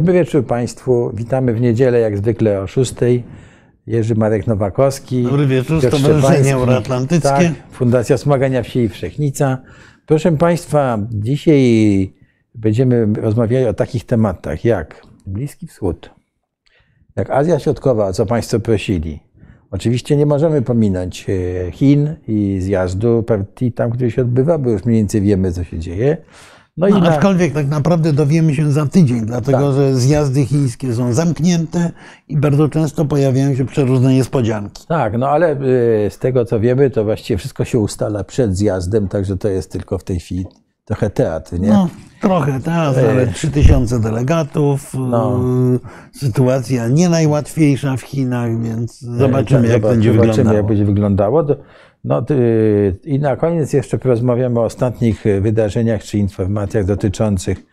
Dobry wieczór Państwu. Witamy w niedzielę, jak zwykle o 6. Jerzy Marek Nowakowski. Dobry wieczór, Stowarzyszenie. Euroatlantyckie. Tak, Fundacja Wspomagania Wsi i Wszechnica. Proszę Państwa, dzisiaj będziemy rozmawiali o takich tematach jak Bliski Wschód, jak Azja Środkowa, o co Państwo prosili. Oczywiście nie możemy pominąć e, Chin i zjazdu partii tam, który się odbywa, bo już mniej więcej wiemy, co się dzieje. No, No, i na, aczkolwiek tak naprawdę dowiemy się za tydzień, dlatego Tak. że zjazdy chińskie są zamknięte i bardzo często pojawiają się przeróżne niespodzianki. Tak, no ale y, z tego co wiemy, to właściwie wszystko się ustala przed zjazdem, także to jest tylko w tej chwili trochę teatr, nie? No, trochę teraz, ale 3000 delegatów. No. y, Sytuacja nie najłatwiejsza w Chinach, więc zobaczymy, jak Zobacz- będzie zobaczymy, wyglądało. jak będzie wyglądało. No, I na koniec jeszcze porozmawiamy o ostatnich y, wydarzeniach czy informacjach dotyczących,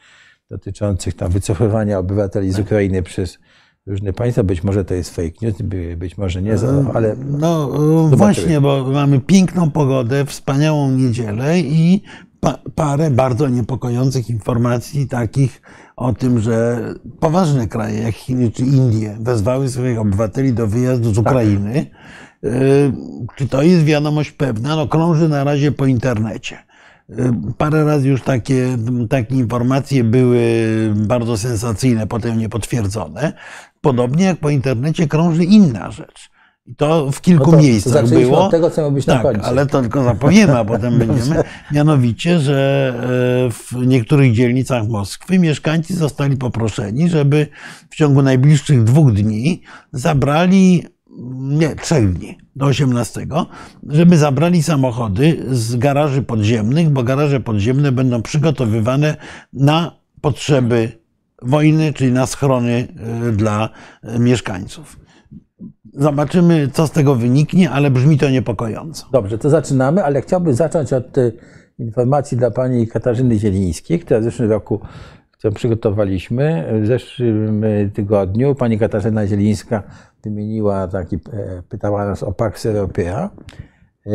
dotyczących tam wycofywania obywateli z Ukrainy przez różne państwa. Być może to jest fake news, by- być może nie, ale No y, właśnie, bo mamy piękną pogodę, wspaniałą niedzielę i pa parę bardzo niepokojących informacji, takich o tym, że poważne kraje jak Chiny czy Indie wezwały swoich obywateli do wyjazdu z Ukrainy. Y, Czy to jest wiadomość pewna? No krąży na razie po internecie. Y, Parę razy już takie, takie informacje były bardzo sensacyjne, potem niepotwierdzone. Podobnie jak po internecie krąży inna rzecz. I to w kilku No to miejscach było. od tego, co miało być na tak, końcu. ale to tylko zapowiemy, a potem będziemy. Mianowicie, że e, w niektórych dzielnicach Moskwy mieszkańcy zostali poproszeni, żeby w ciągu najbliższych dwóch dni zabrali, nie, trzech dni, do 18, żeby zabrali samochody z garaży podziemnych, bo garaże podziemne będą przygotowywane na potrzeby wojny, czyli na schrony e, dla e, mieszkańców. Zobaczymy, co z tego wyniknie, ale brzmi to niepokojąco. Dobrze, to zaczynamy, ale chciałbym zacząć od y, informacji dla pani Katarzyny Zielińskiej, która w zeszłym roku, którą przygotowaliśmy. W zeszłym tygodniu pani Katarzyna Zielińska wymieniła taki, e, pytała nas o Pax Europea. E,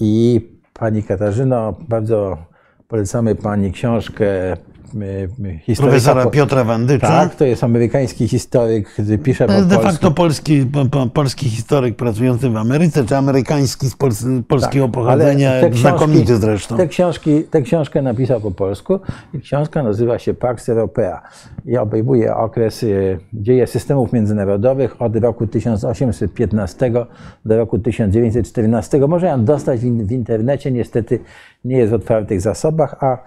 I pani Katarzyno, bardzo polecamy pani książkę y, historyka Profesora Piotra Wandycza. Tak, to jest amerykański historyk, który pisze To po jest de facto polski, po, po, polski historyk pracujący w Ameryce, czy amerykański z pols, polskiego Tak, pochodzenia, książki- znakomity zresztą. Te książki, tę książkę napisał po polsku i książka nazywa się Pax Europea i obejmuje okres e, dzieje systemów międzynarodowych od roku 1815 do roku 1914. Można ją dostać w, w internecie, niestety nie jest w otwartych zasobach, a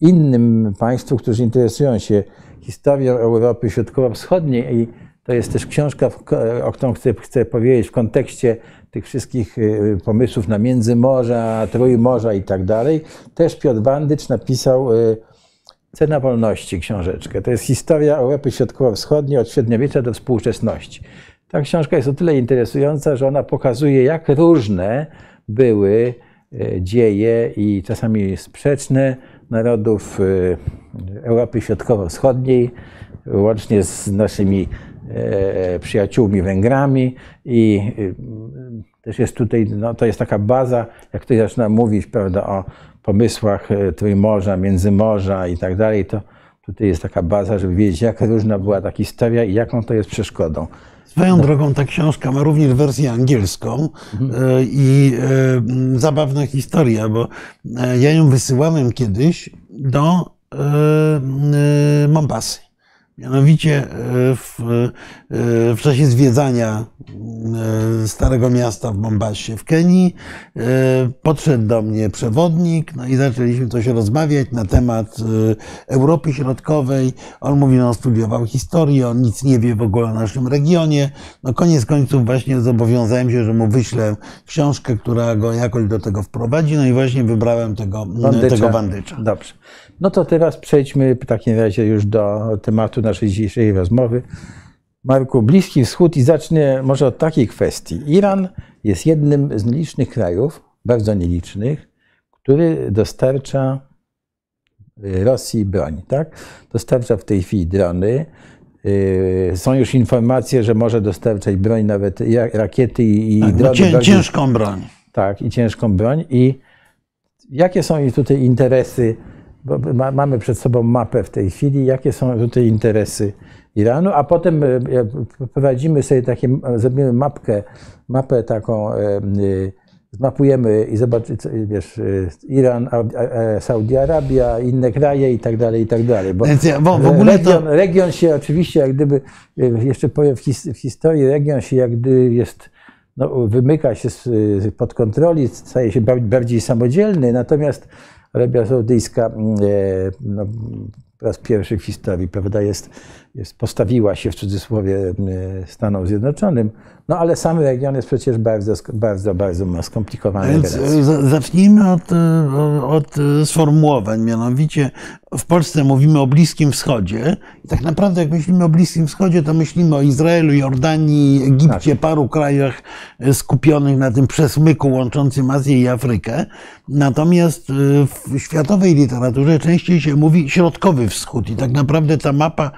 innym państwu, którzy interesują się historią Europy Środkowo-Wschodniej i to jest też książka, o którą chcę, chcę powiedzieć w kontekście tych wszystkich y, pomysłów na Międzymorza, Trójmorza i tak dalej. Też Piotr Bandycz napisał y, Cena Wolności, książeczkę. To jest historia Europy Środkowo-Wschodniej od średniowiecza do współczesności. Ta książka jest o tyle interesująca, że ona pokazuje, jak różne były y, dzieje i czasami sprzeczne narodów y, Europy Środkowo-Wschodniej, łącznie z naszymi e, przyjaciółmi Węgrami i y, też jest tutaj, no to jest taka baza, jak ktoś zaczyna mówić, prawda, o pomysłach e, Trójmorza, Międzymorza i tak dalej, to tutaj jest taka baza, żeby wiedzieć, jak różna była ta historia i jaką to jest przeszkodą. Swoją drogą ta książka ma również wersję angielską e, i e, zabawna historia, bo e, ja ją wysyłałem kiedyś do Mombasy. Mianowicie e, w, e, w czasie zwiedzania e, Starego Miasta w Mombassie w Kenii podszedł do mnie przewodnik no i zaczęliśmy coś rozmawiać na temat Europy Środkowej. On mówi, że on studiował historię, on nic nie wie w ogóle o naszym regionie. No koniec końców właśnie zobowiązałem się, że mu wyślę książkę, która go jakoś do tego wprowadzi. No i właśnie wybrałem tego tego Wandycza. Dobrze. No to teraz przejdźmy w takim razie już do tematu naszej dzisiejszej rozmowy. Marku, Bliski Wschód i zacznę może od takiej kwestii. Iran jest jednym z nielicznych krajów, bardzo nielicznych, który dostarcza y, Rosji broń, tak? Dostarcza w tej chwili drony. Y, Są już informacje, że może dostarczać broń, nawet rakiety i Tak, no, drony. cię, ciężką broń. tak, i ciężką broń. I jakie są tutaj interesy ma, mamy przed sobą mapę w tej chwili, jakie są tutaj interesy Iranu, a potem e, e, prowadzimy sobie takie, zrobimy mapkę, mapę taką, e, zmapujemy i zobaczymy, wiesz, Iran, Saudi Arabia, inne kraje i tak dalej, i tak dalej. Bo bo w ogóle to- region, region się oczywiście, jak gdyby, jeszcze powiem w, his, w historii, region się jak gdy jest, no, wymyka się z, pod kontroli, staje się ba- bardziej samodzielny, natomiast Arabia Saudyjska mm, e, no, po raz pierwszy w historii, prawda, jest, jest, postawiła się w cudzysłowie e, Stanom Zjednoczonym, no ale sam region jest przecież bardzo, bardzo, bardzo ma skomplikowane Więc e, za- zacznijmy od, e, od e, sformułowań. Mianowicie w Polsce mówimy o Bliskim Wschodzie. I tak naprawdę, jak myślimy o Bliskim Wschodzie, to myślimy o Izraelu, Jordanii, Egipcie, paru krajach skupionych na tym przesmyku łączącym Azję i Afrykę. Natomiast w światowej literaturze częściej się mówi Środkowy Wschód. I tak naprawdę ta mapa,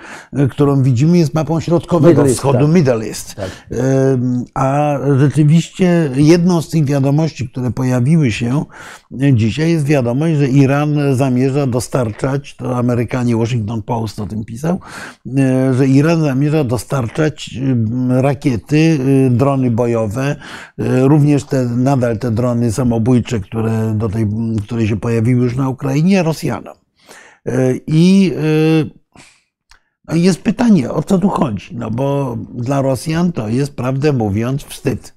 którą widzimy, jest mapą Środkowego Middle East, Wschodu, tak. Middle East. Tak. A rzeczywiście jedną z tych wiadomości, które pojawiły się dzisiaj, jest wiadomość, że Iran zamierza dostarczać, to Amerykanie Washington Post o tym pisał, y, że Iran zamierza dostarczać rakiety, y, drony bojowe, również te, nadal te drony samobójcze, które, do tej, które się pojawiły już na Ukrainie, Rosjanom. I jest pytanie, o co tu chodzi? No bo dla Rosjan to jest, prawdę mówiąc, wstyd.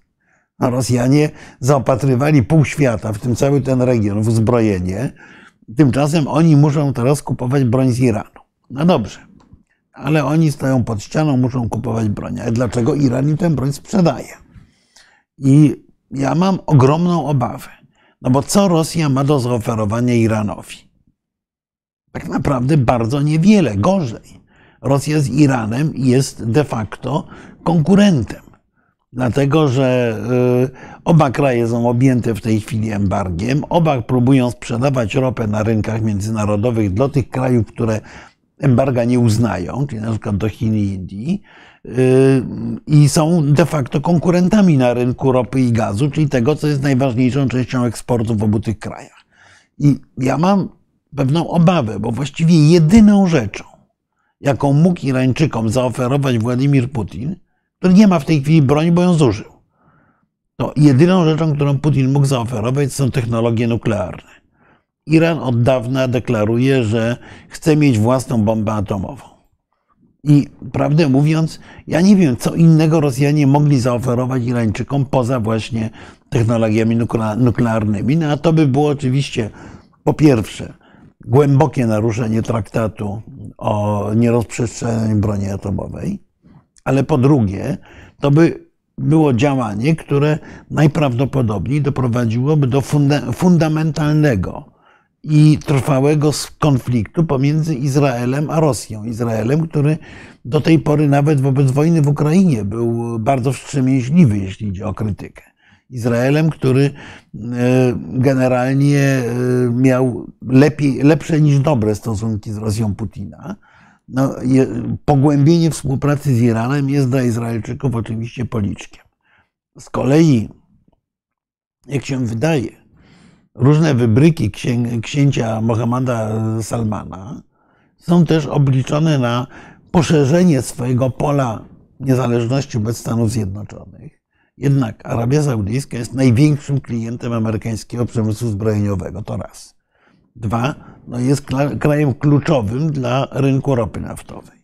A Rosjanie zaopatrywali pół świata, w tym cały ten region, w uzbrojenie. Tymczasem oni muszą teraz kupować broń z Iranu. No dobrze, ale oni stoją pod ścianą, muszą kupować broń. Ale dlaczego Iran im tę broń sprzedaje? I ja mam ogromną obawę. No bo co Rosja ma do zaoferowania Iranowi? Tak naprawdę bardzo niewiele, gorzej. Rosja z Iranem jest de facto konkurentem, dlatego że y, oba kraje są objęte w tej chwili embargiem, oba próbują sprzedawać ropę na rynkach międzynarodowych dla tych krajów, które embarga nie uznają, czyli na przykład do Chin i Indii, y, i są de facto konkurentami na rynku ropy i gazu, czyli tego, co jest najważniejszą częścią eksportu w obu tych krajach. I ja mam pewną obawę, bo właściwie jedyną rzeczą, jaką mógł Irańczykom zaoferować Władimir Putin, który nie ma w tej chwili broni, bo ją zużył. To jedyną rzeczą, którą Putin mógł zaoferować, są technologie nuklearne. Iran od dawna deklaruje, że chce mieć własną bombę atomową. I prawdę mówiąc, ja nie wiem, co innego Rosjanie mogli zaoferować Irańczykom poza właśnie technologiami nukle- nuklearnymi. No a to by było oczywiście po pierwsze głębokie naruszenie traktatu o nierozprzestrzenianiu broni atomowej, ale po drugie, to by było działanie, które najprawdopodobniej doprowadziłoby do funda- fundamentalnego i trwałego konfliktu pomiędzy Izraelem a Rosją. Izraelem, który do tej pory nawet wobec wojny w Ukrainie był bardzo wstrzemięźliwy, jeśli idzie o krytykę. Izraelem, który e, generalnie e, miał lepiej, lepsze niż dobre stosunki z Rosją Putina. No, pogłębienie współpracy z Iranem jest dla Izraelczyków oczywiście policzkiem. Z kolei, jak się wydaje, różne wybryki księ, księcia Mohammada Salmana są też obliczone na poszerzenie swojego pola niezależności wobec Stanów Zjednoczonych. Jednak Arabia Saudyjska jest największym klientem amerykańskiego przemysłu zbrojeniowego. To raz. Dwa, no jest krajem kluczowym dla rynku ropy naftowej.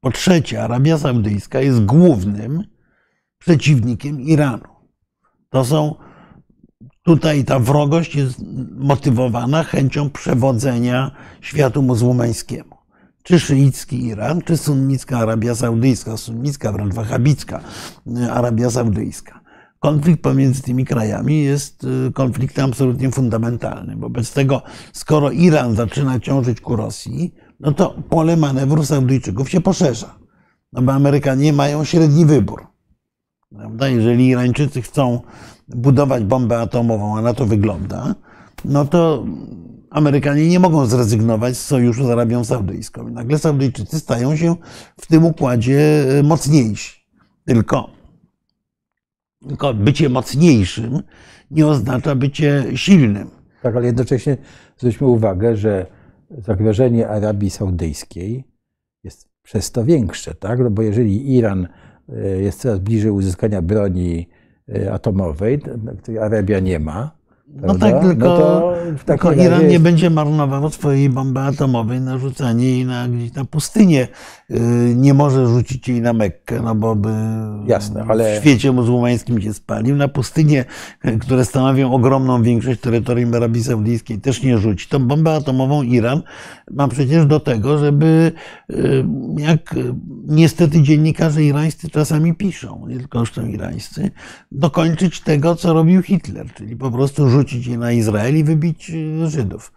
Po trzecie, Arabia Saudyjska jest głównym przeciwnikiem Iranu. To są tutaj ta wrogość jest motywowana chęcią przewodzenia światu muzułmańskiemu. Czy szyicki Iran, czy sunnicka Arabia Saudyjska, sunnicka wręcz wahabicka y, Arabia Saudyjska. Konflikt pomiędzy tymi krajami jest y, konfliktem absolutnie fundamentalnym. Wobec tego, skoro Iran zaczyna ciążyć ku Rosji, no to pole manewru Saudyjczyków się poszerza. No bo Amerykanie mają średni wybór. Prawda? Jeżeli Irańczycy chcą budować bombę atomową, a na to wygląda, no to Amerykanie nie mogą zrezygnować z sojuszu z Arabią Saudyjską. Nagle Saudyjczycy stają się w tym układzie e, mocniejsi. Tylko, tylko bycie mocniejszym nie oznacza bycie silnym. Tak, ale jednocześnie zwróćmy uwagę, że zagrożenie Arabii Saudyjskiej jest przez to większe, tak? No bo jeżeli Iran y, jest coraz bliżej uzyskania broni y, atomowej, której Arabia nie ma, no tak, tylko, no to tylko Iran jest... nie będzie marnował swojej bomby atomowej na rzucanie jej na, gdzieś na pustynię. Y, nie może rzucić jej na Mekkę, no bo by Jasne, ale... w świecie muzułmańskim się spalił. Na pustynie, które stanowią ogromną większość terytorium Arabii Saudyjskiej, też nie rzuci. Tą bombę atomową Iran ma przecież do tego, żeby, y, jak niestety dziennikarze irańscy czasami piszą, nie tylko zresztą irańscy, dokończyć tego, co robił Hitler, czyli po prostu rzucić je na Izrael i wybić y, Żydów.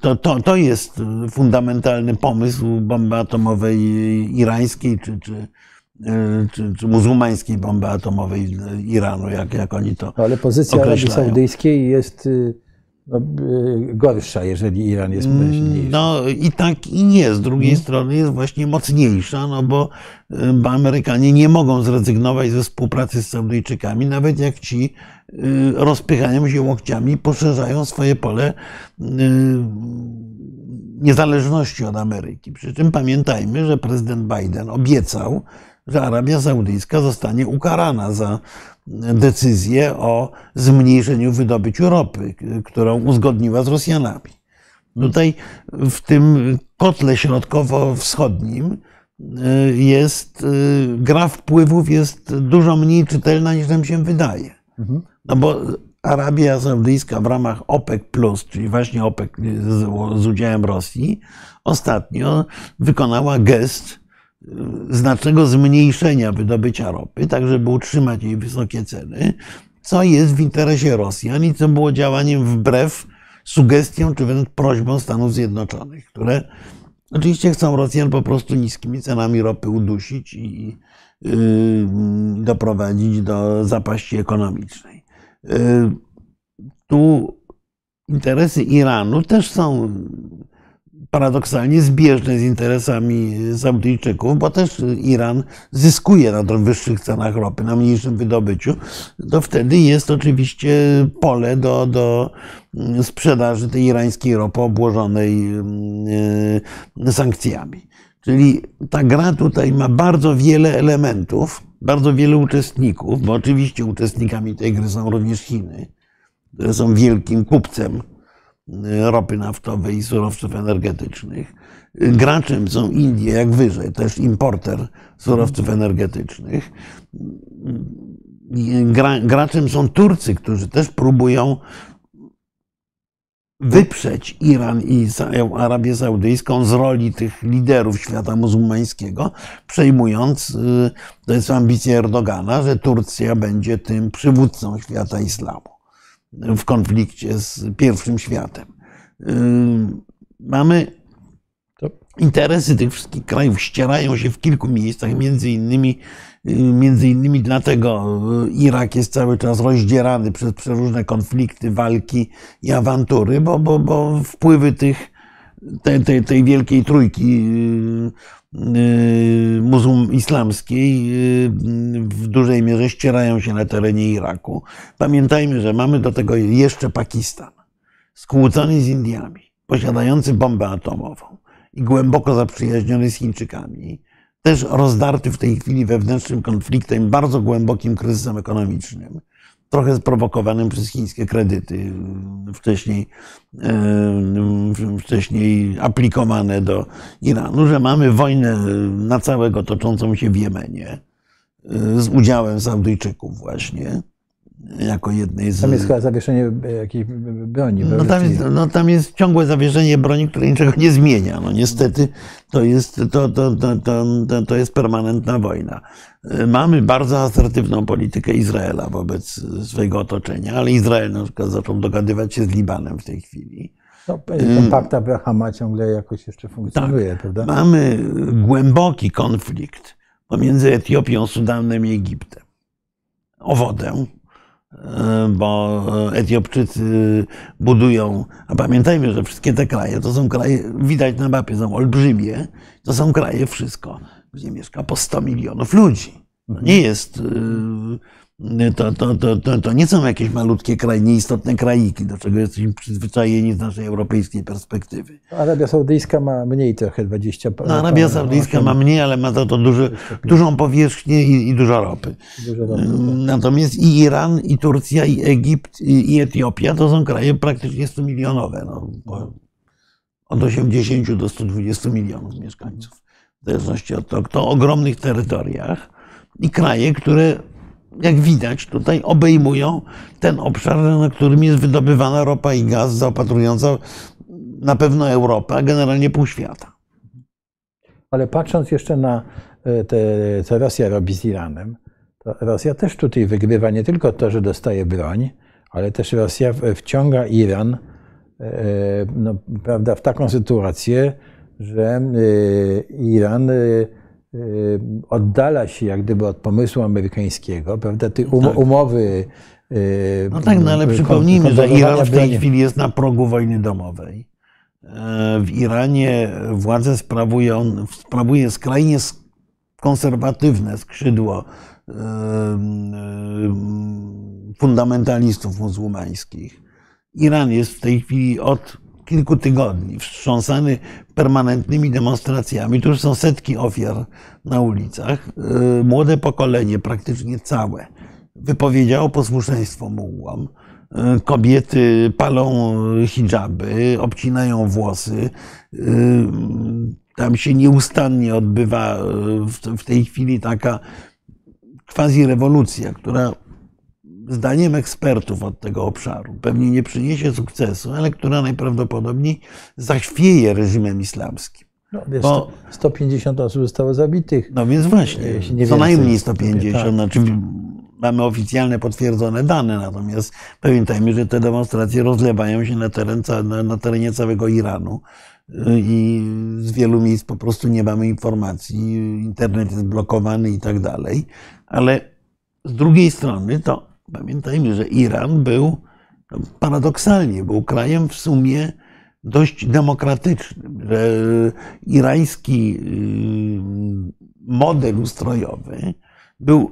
To, to, to jest fundamentalny pomysł bomby atomowej irańskiej czy, czy, y, czy, czy muzułmańskiej bomby atomowej Iranu, jak, jak oni to Ale pozycja Arabii Saudyjskiej jest y, no, gorsza, jeżeli Iran jest silniejszy. No i tak i nie. Z drugiej hmm. strony jest właśnie mocniejsza, no bo, bo Amerykanie nie mogą zrezygnować ze współpracy z Saudyjczykami, nawet jak ci Y, rozpychają się łokciami, poszerzają swoje pole y, niezależności od Ameryki. Przy czym pamiętajmy, że prezydent Biden obiecał, że Arabia Saudyjska zostanie ukarana za decyzję o zmniejszeniu wydobyciu ropy, którą uzgodniła z Rosjanami. Tutaj w tym kotle środkowo-wschodnim y, jest gra wpływów jest dużo mniej czytelna niż nam się wydaje. Mhm. No bo Arabia Saudyjska w ramach OPEC, czyli właśnie OPEC z, z udziałem Rosji, ostatnio wykonała gest y, znacznego zmniejszenia wydobycia ropy, tak żeby utrzymać jej wysokie ceny, co jest w interesie Rosjan i co było działaniem wbrew sugestiom czy wręcz prośbom Stanów Zjednoczonych, które oczywiście chcą Rosjan po prostu niskimi cenami ropy udusić i yy, doprowadzić do zapaści ekonomicznej. Y, tu interesy Iranu też są paradoksalnie zbieżne z interesami Saudyjczyków, bo też Iran zyskuje na wyższych cenach ropy, na mniejszym wydobyciu, to wtedy jest oczywiście pole do, do sprzedaży tej irańskiej ropy obłożonej y, sankcjami. Czyli ta gra tutaj ma bardzo wiele elementów, bardzo wiele uczestników, bo oczywiście uczestnikami tej gry są również Chiny, które są wielkim kupcem e, ropy naftowej i surowców energetycznych. Graczem są Indie, jak wyżej, też importer surowców energetycznych. Graczem są Turcy, którzy też próbują wyprzeć Iran i Arabię Saudyjską z roli tych liderów świata muzułmańskiego, przejmując, y, to jest ambicja Erdogana, że Turcja będzie tym przywódcą świata islamu w konflikcie z pierwszym światem. Y, mamy interesy tych wszystkich krajów ścierają się w kilku miejscach, między innymi Między innymi dlatego Irak jest cały czas rozdzierany przez przeróżne konflikty, walki i awantury, bo, bo, bo wpływy tych, tej, tej, tej wielkiej trójki yy, muzułm islamskiej w dużej mierze ścierają się na terenie Iraku. Pamiętajmy, że mamy do tego jeszcze Pakistan, skłócony z Indiami, posiadający bombę atomową i głęboko zaprzyjaźniony z Chińczykami też rozdarty w tej chwili wewnętrznym konfliktem, bardzo głębokim kryzysem ekonomicznym, trochę sprowokowanym przez chińskie kredyty, wcześniej, e, wcześniej aplikowane do Iranu, że mamy wojnę na całego toczącą się w Jemenie e, z udziałem Saudyjczyków właśnie jako jednej z... Tam jest chyba zawieszenie jakiejś broni. No tam, jest, no tam jest ciągłe zawieszenie broni, które niczego nie zmienia. No niestety to jest, to, to, to, to, to jest permanentna wojna. Mamy bardzo asertywną politykę Izraela wobec swojego otoczenia, ale Izrael na przykład zaczął dogadywać się z Libanem w tej chwili. No, ten pakt Abrahama ciągle jakoś jeszcze funkcjonuje, tak. prawda? Mamy głęboki konflikt pomiędzy Etiopią, Sudanem i Egiptem o wodę bo Etiopczycy budują, a pamiętajmy, że wszystkie te kraje to są kraje, widać na mapie, są olbrzymie, to są kraje wszystko, gdzie mieszka po 100 milionów ludzi. Nie jest to, to, to, to, to nie są jakieś malutkie kraje, nieistotne krajiki, do czego jesteśmy przyzwyczajeni z naszej europejskiej perspektywy. Arabia Saudyjska ma mniej trochę, 20 no, Arabia Saudyjska ma mniej, ale ma za to duży, dużą powierzchnię i, i dużo ropy. Dużo ropy tak. Natomiast i Iran, i Turcja, i Egipt, i, Etiopia to są kraje praktycznie 100 milionowe. No, od 80 do 120 milionów mieszkańców. W zależności od tego, to o ogromnych terytoriach i kraje, które jak widać tutaj obejmują ten obszar, na którym jest wydobywana ropa i gaz, zaopatrująca na pewno Europę, a generalnie pół świata. Ale patrząc jeszcze na e, te, co Rosja robi z Iranem, to Rosja też tutaj wygrywa nie tylko to, że dostaje broń, ale też Rosja wciąga Iran e, no, prawda, w taką sytuację, że e, Iran oddala się jak gdyby od pomysłu amerykańskiego, prawda? Te um, tak. umowy. Y, no tak, no ale przypomnijmy, że Iran w tej chwili jest na progu wojny domowej. E, w Iranie władzę sprawuje, on sprawuje skrajnie konserwatywne skrzydło e, fundamentalistów muzułmańskich. Iran jest w tej chwili od kilku tygodni, wstrząsany permanentnymi demonstracjami. Tu już są setki ofiar na ulicach. Y, młode pokolenie, praktycznie całe, wypowiedziało posłuszeństwo mułłom. Y, kobiety palą hijaby, obcinają włosy. Y, tam się nieustannie odbywa w tej chwili taka quasi rewolucja, która zdaniem ekspertów od tego obszaru pewnie nie przyniesie sukcesu, ale która najprawdopodobniej zachwieje reżimem islamskim. No, wiesz, Bo, 150 osób zostało zabitych. No więc właśnie, co najmniej 150. Tak. Znaczy, mamy oficjalne potwierdzone dane, natomiast pamiętajmy, że te demonstracje rozlewają się na, teren, na, na terenie całego Iranu y, i z wielu miejsc po prostu nie mamy informacji, internet jest blokowany i tak dalej, ale z drugiej strony to Pamiętajmy, że Iran był no, paradoksalnie był krajem w sumie dość demokratycznym, że irański y, model ustrojowy był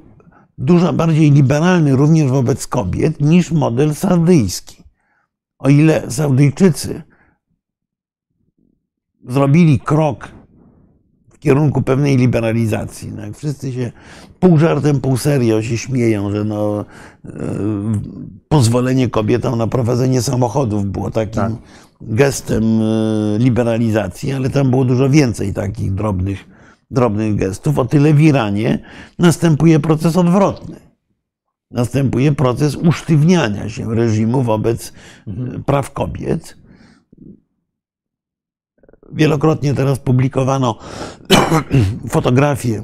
dużo bardziej liberalny również wobec kobiet niż model saudyjski. O ile Saudyjczycy zrobili krok kierunku pewnej liberalizacji. No jak wszyscy się pół żartem, pół serio się śmieją, że no, e, pozwolenie kobietom na prowadzenie samochodów było takim tak. gestem e, liberalizacji, ale tam było dużo więcej takich drobnych, drobnych gestów. O tyle w Iranie następuje proces odwrotny. Następuje proces usztywniania się reżimu wobec mhm. praw kobiet Wielokrotnie teraz publikowano fotografie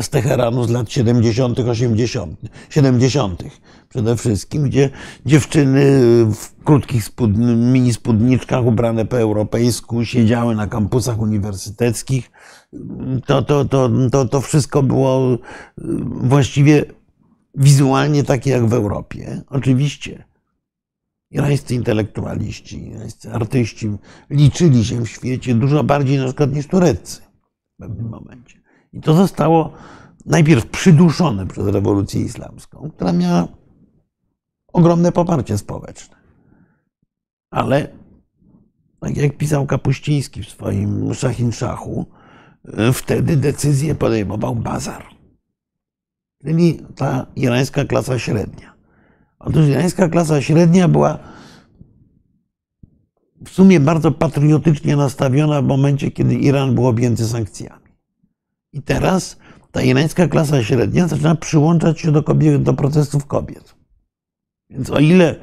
z Teheranu z lat 70., 80., 70. przede wszystkim, gdzie dziewczyny w krótkich spód, mini spódniczkach ubrane po europejsku siedziały na kampusach uniwersyteckich. To, to, to, to, to wszystko było właściwie wizualnie takie jak w Europie. Oczywiście irańscy intelektualiści, irańscy artyści liczyli się w świecie dużo bardziej na przykład niż tureccy w pewnym momencie. I to zostało najpierw przyduszone przez rewolucję islamską, która miała ogromne poparcie społeczne. Ale, tak jak pisał Kapuściński w swoim Szachin Szachu, wtedy decyzję podejmował bazar, czyli ta irańska klasa średnia. Otóż irańska klasa średnia była w sumie bardzo patriotycznie nastawiona w momencie, kiedy Iran był objęty sankcjami. I teraz ta irańska klasa średnia zaczyna przyłączać się do, kobiet, do protestów kobiet. Więc o ile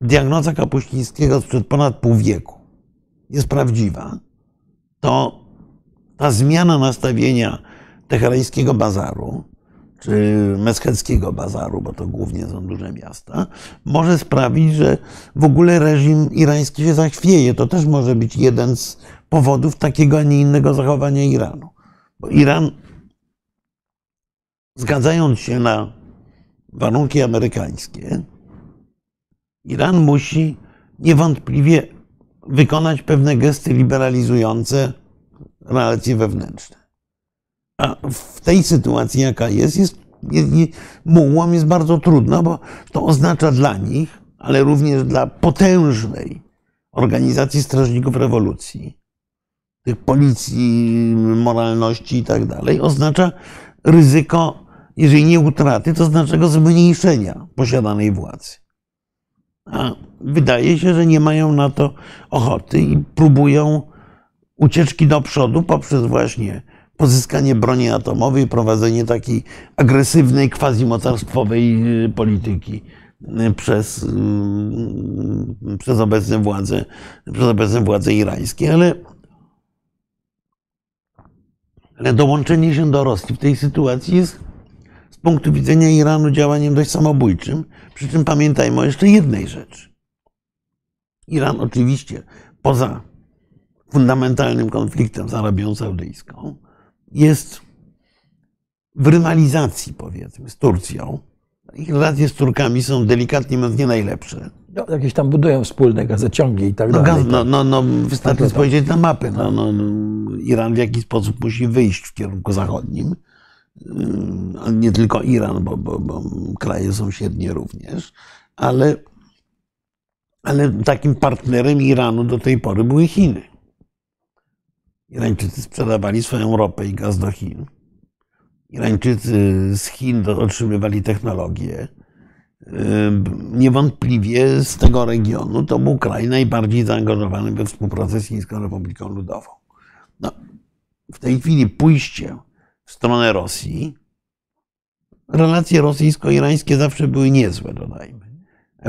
diagnoza Kapuścińskiego sprzed ponad pół wieku jest prawdziwa, to ta zmiana nastawienia teherańskiego bazaru czy Meskeckiego Bazaru, bo to głównie są duże miasta, może sprawić, że w ogóle reżim irański się zachwieje. To też może być jeden z powodów takiego, a nie innego zachowania Iranu. Bo Iran, zgadzając się na warunki amerykańskie, Iran musi niewątpliwie wykonać pewne gesty liberalizujące relacje wewnętrzne. A w tej sytuacji, jaka jest, jest jest, mułłom jest bardzo trudno, bo to oznacza dla nich, ale również dla potężnej organizacji strażników rewolucji, tych policji, moralności i tak dalej, oznacza ryzyko, jeżeli nie utraty, to znaczy go zmniejszenia posiadanej władzy. A wydaje się, że nie mają na to ochoty i próbują ucieczki do przodu poprzez właśnie pozyskanie broni atomowej, prowadzenie takiej agresywnej, quasi-mocarstwowej y, polityki y, przez, y, przez, obecne władze, przez obecne władze irańskie, ale, ale dołączenie się do Rosji w tej sytuacji jest z punktu widzenia Iranu działaniem dość samobójczym. Przy czym pamiętajmy o jeszcze jednej rzeczy. Iran oczywiście poza fundamentalnym konfliktem z Arabią Saudyjską jest w rywalizacji, powiedzmy, z Turcją. Ich relacje z Turkami są delikatnie mówiąc nie najlepsze. No, jakieś tam budują wspólne gazociągi i tak No, dalej. no, no, no wystarczy Tak, tak. spojrzeć na mapy. No, no, no, Iran w jakiś sposób musi wyjść w kierunku zachodnim. Nie tylko Iran, bo, bo, bo kraje sąsiednie również, ale, ale takim partnerem Iranu do tej pory były Chiny. Irańczycy sprzedawali swoją ropę i gaz do Chin. Irańczycy z Chin otrzymywali technologię. Ym, Niewątpliwie z tego regionu to był kraj najbardziej zaangażowany we współpracę z Chińską Republiką Ludową. No, w tej chwili pójście w stronę Rosji, relacje rosyjsko-irańskie zawsze były niezłe, dodajmy.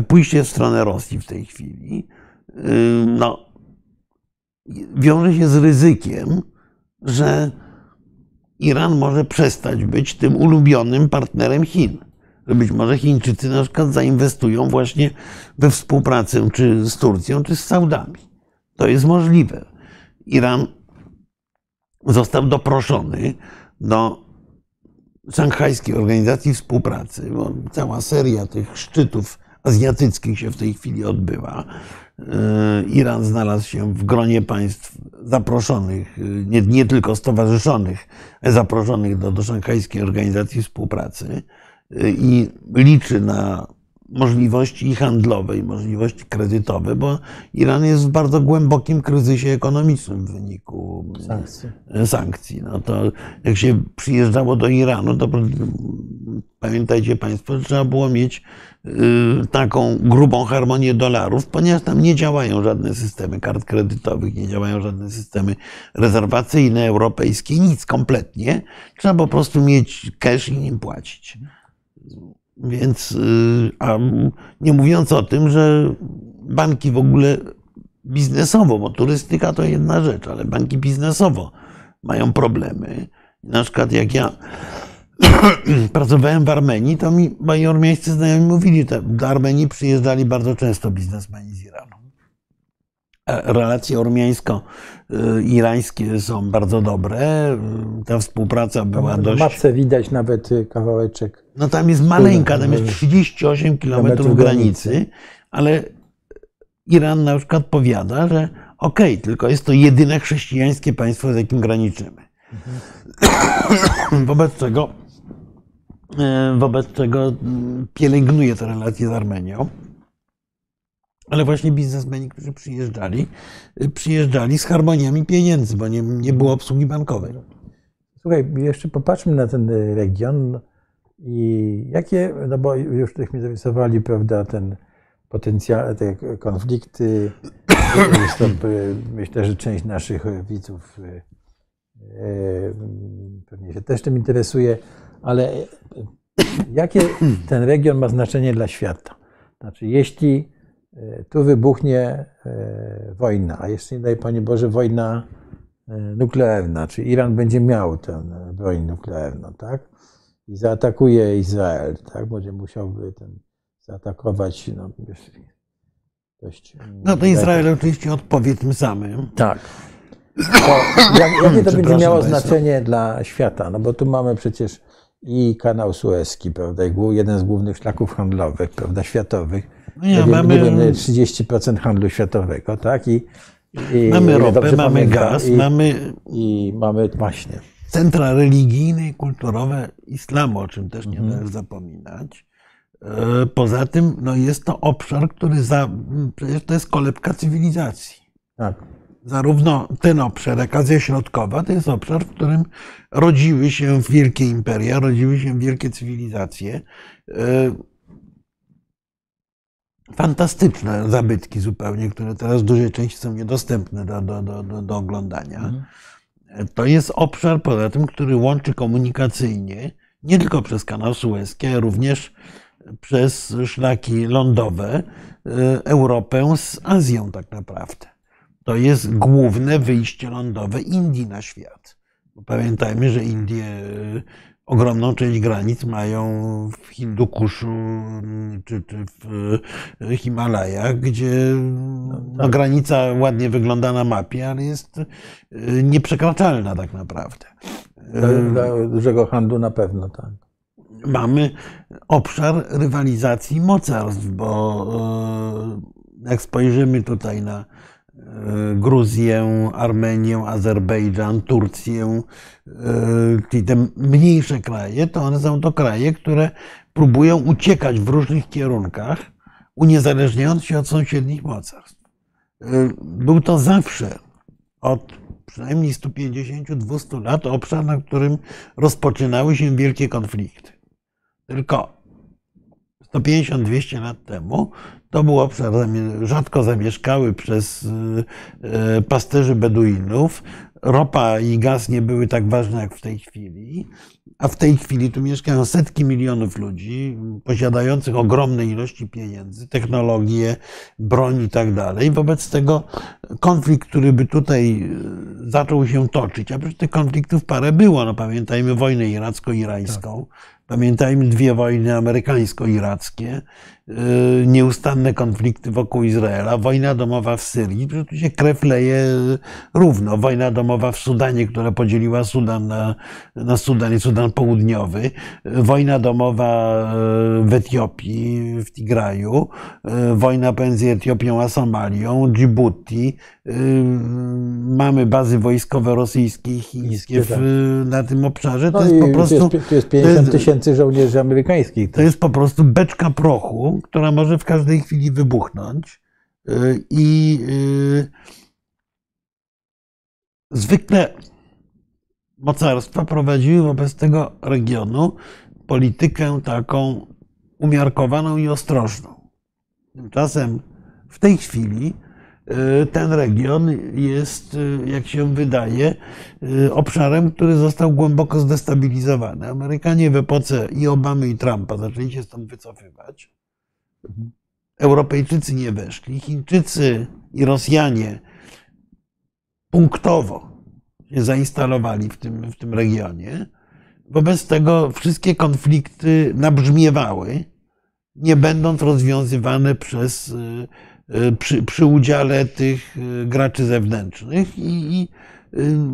Pójście w stronę Rosji w tej chwili, no, wiąże się z ryzykiem, że Iran może przestać być tym ulubionym partnerem Chin. Że być może Chińczycy na przykład zainwestują właśnie we współpracę czy z Turcją, czy z Saudami. To jest możliwe. Iran został doproszony do Szanghajskiej Organizacji Współpracy, bo cała seria tych szczytów azjatyckich się w tej chwili odbywa. Yy, Iran znalazł się w gronie państw zaproszonych, yy, nie, nie tylko stowarzyszonych, zaproszonych do, do Szanghajskiej Organizacji Współpracy yy, i liczy na możliwości handlowe i możliwości kredytowe, bo Iran jest w bardzo głębokim kryzysie ekonomicznym w wyniku Sankcje. sankcji. No to jak się przyjeżdżało do Iranu, to pamiętajcie Państwo, że trzeba było mieć y, taką grubą harmonię dolarów, ponieważ tam nie działają żadne systemy kart kredytowych, nie działają żadne systemy rezerwacyjne, europejskie, nic kompletnie. Trzeba po prostu mieć cash i nim płacić. Więc, y, a nie mówiąc o tym, że banki w ogóle biznesowo, bo turystyka to jedna rzecz, ale banki biznesowo mają problemy. Na przykład jak ja pracowałem w Armenii, to mi moi ormiańscy znajomi mówili, że do Armenii przyjeżdżali bardzo często biznesmeni z Iranu. E, Relacje ormiańsko-irańskie są bardzo dobre. Ta współpraca była dość... mapce widać nawet kawałeczek. No tam jest maleńka, tam jest 38 kilometrów granicy, ale Iran na przykład powiada, że okej, tylko jest to jedyne chrześcijańskie państwo, z jakim graniczymy. wobec czego, e, wobec czego mm, pielęgnuje te relacje z Armenią. Ale właśnie biznesmeni, którzy przyjeżdżali, y, przyjeżdżali z harmoniami pieniędzy, bo nie, nie było obsługi bankowej. Słuchaj, jeszcze popatrzmy na ten y, region i jakie, no bo już żeśmy zarysowali, prawda, ten potencjał, te konflikty. Y, myślę, że część naszych widzów pewnie się też tym interesuje, ale jakie ten region ma znaczenie dla świata? Znaczy, jeśli tu wybuchnie y, wojna, a jeszcze nie daj Panie Boże, wojna y, nuklearna, czy Iran będzie miał tę broń nuklearną, tak? I zaatakuje Izrael, tak? Będzie musiałby ten zaatakować, no, dość... No to Izrael oczywiście odpowie tym samym. Tak. To jak, jakie to będzie miało państwa. znaczenie dla świata? No bo tu mamy przecież i kanał Suezki, prawda, i jeden z głównych szlaków handlowych, prawda, światowych. No nie, mamy- nie wiem, 30% handlu światowego, tak? I, i Mamy ropę, mamy pamiętam, gaz, i, mamy i mamy właśnie. centra religijne i kulturowe islamu, o czym też nie Mhm. należy zapominać. E, Poza tym no jest to obszar, który za, przecież to jest kolebka cywilizacji. Tak. Zarówno ten obszar, jak Azja Środkowa, to jest obszar, w którym rodziły się wielkie imperia, rodziły się wielkie cywilizacje. E, Fantastyczne zabytki zupełnie, które teraz w dużej części są niedostępne do, do, do, do, oglądania. Mhm. To jest obszar, poza tym, który łączy komunikacyjnie nie tylko przez kanał Suezki, ale również przez szlaki lądowe y, Europę z Azją tak naprawdę. To jest główne wyjście lądowe Indii na świat. Pamiętajmy, że Indie ogromną część granic mają w Hindukuszu y, czy, czy w y, Himalajach, gdzie no, tak. granica ładnie wygląda na mapie, ale jest y, nieprzekraczalna tak naprawdę. Dla, dla dużego handlu na pewno, tak. Mamy obszar rywalizacji mocarstw, bo e, jak spojrzymy tutaj na e, Gruzję, Armenię, Azerbejdżan, Turcję, e, czyli te mniejsze kraje, to one są to kraje, które próbują uciekać w różnych kierunkach, uniezależniając się od sąsiednich mocarstw. E, Był to zawsze od przynajmniej 150-200 lat obszar, na którym rozpoczynały się wielkie konflikty. Tylko 150-200 lat temu to był obszar rzadko zamieszkały przez y, y, pasterzy Beduinów. Ropa i gaz nie były tak ważne jak w tej chwili, a w tej chwili tu mieszkają setki milionów ludzi posiadających ogromne ilości pieniędzy, technologie, broń i tak dalej. Wobec tego konflikt, który by tutaj y, zaczął się toczyć, a przecież tych konfliktów parę było. No, pamiętajmy wojnę iracko-irańską, pamiętajmy dwie wojny amerykańsko-irackie, nieustanne konflikty wokół Izraela, wojna domowa w Syrii, tu się krew leje równo. Wojna domowa w Sudanie, która podzieliła Sudan na, na Sudan i Sudan Południowy, y, wojna domowa y, w Etiopii, w Tigraju, y, wojna pomiędzy Etiopią a Somalią, Djibouti, y, mamy bazy wojskowe rosyjskie i chińskie w, na tym obszarze. To No jest i po prostu. tu jest, tu jest 50 tysięcy żołnierzy amerykańskich. To jest po prostu beczka prochu, która może w każdej chwili wybuchnąć. Y, I y, zwykle mocarstwa prowadziły wobec tego regionu politykę taką umiarkowaną i ostrożną. Tymczasem w tej chwili y, ten region jest, jak się wydaje, obszarem, który został głęboko zdestabilizowany. Amerykanie w epoce i Obamy, i Trumpa zaczęli się stąd wycofywać. Europejczycy nie weszli. Chińczycy i Rosjanie punktowo się zainstalowali w tym, w tym regionie. Wobec tego wszystkie konflikty nabrzmiewały, nie będąc rozwiązywane przez, y, y, przy, przy udziale tych y, graczy zewnętrznych i, i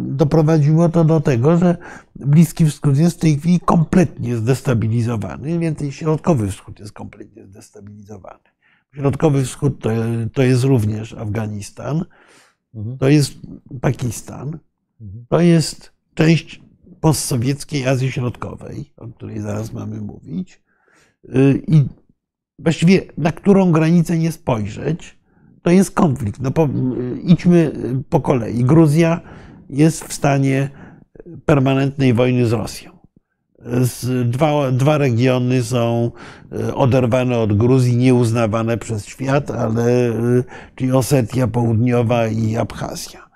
doprowadziło to do tego, że Bliski Wschód jest w tej chwili kompletnie zdestabilizowany, więcej Środkowy Wschód jest kompletnie zdestabilizowany. Środkowy Wschód to, to jest również Afganistan, Mhm. to jest Pakistan, Mhm. to jest część postsowieckiej Azji Środkowej, o której zaraz mamy mówić. Y, I właściwie na którą granicę nie spojrzeć, to jest konflikt. No po, y, idźmy po kolei. Gruzja jest w stanie permanentnej wojny z Rosją. Dwa, dwa regiony są y, oderwane od Gruzji, nieuznawane przez świat, ale y, czyli Osetia Południowa i Abchazja.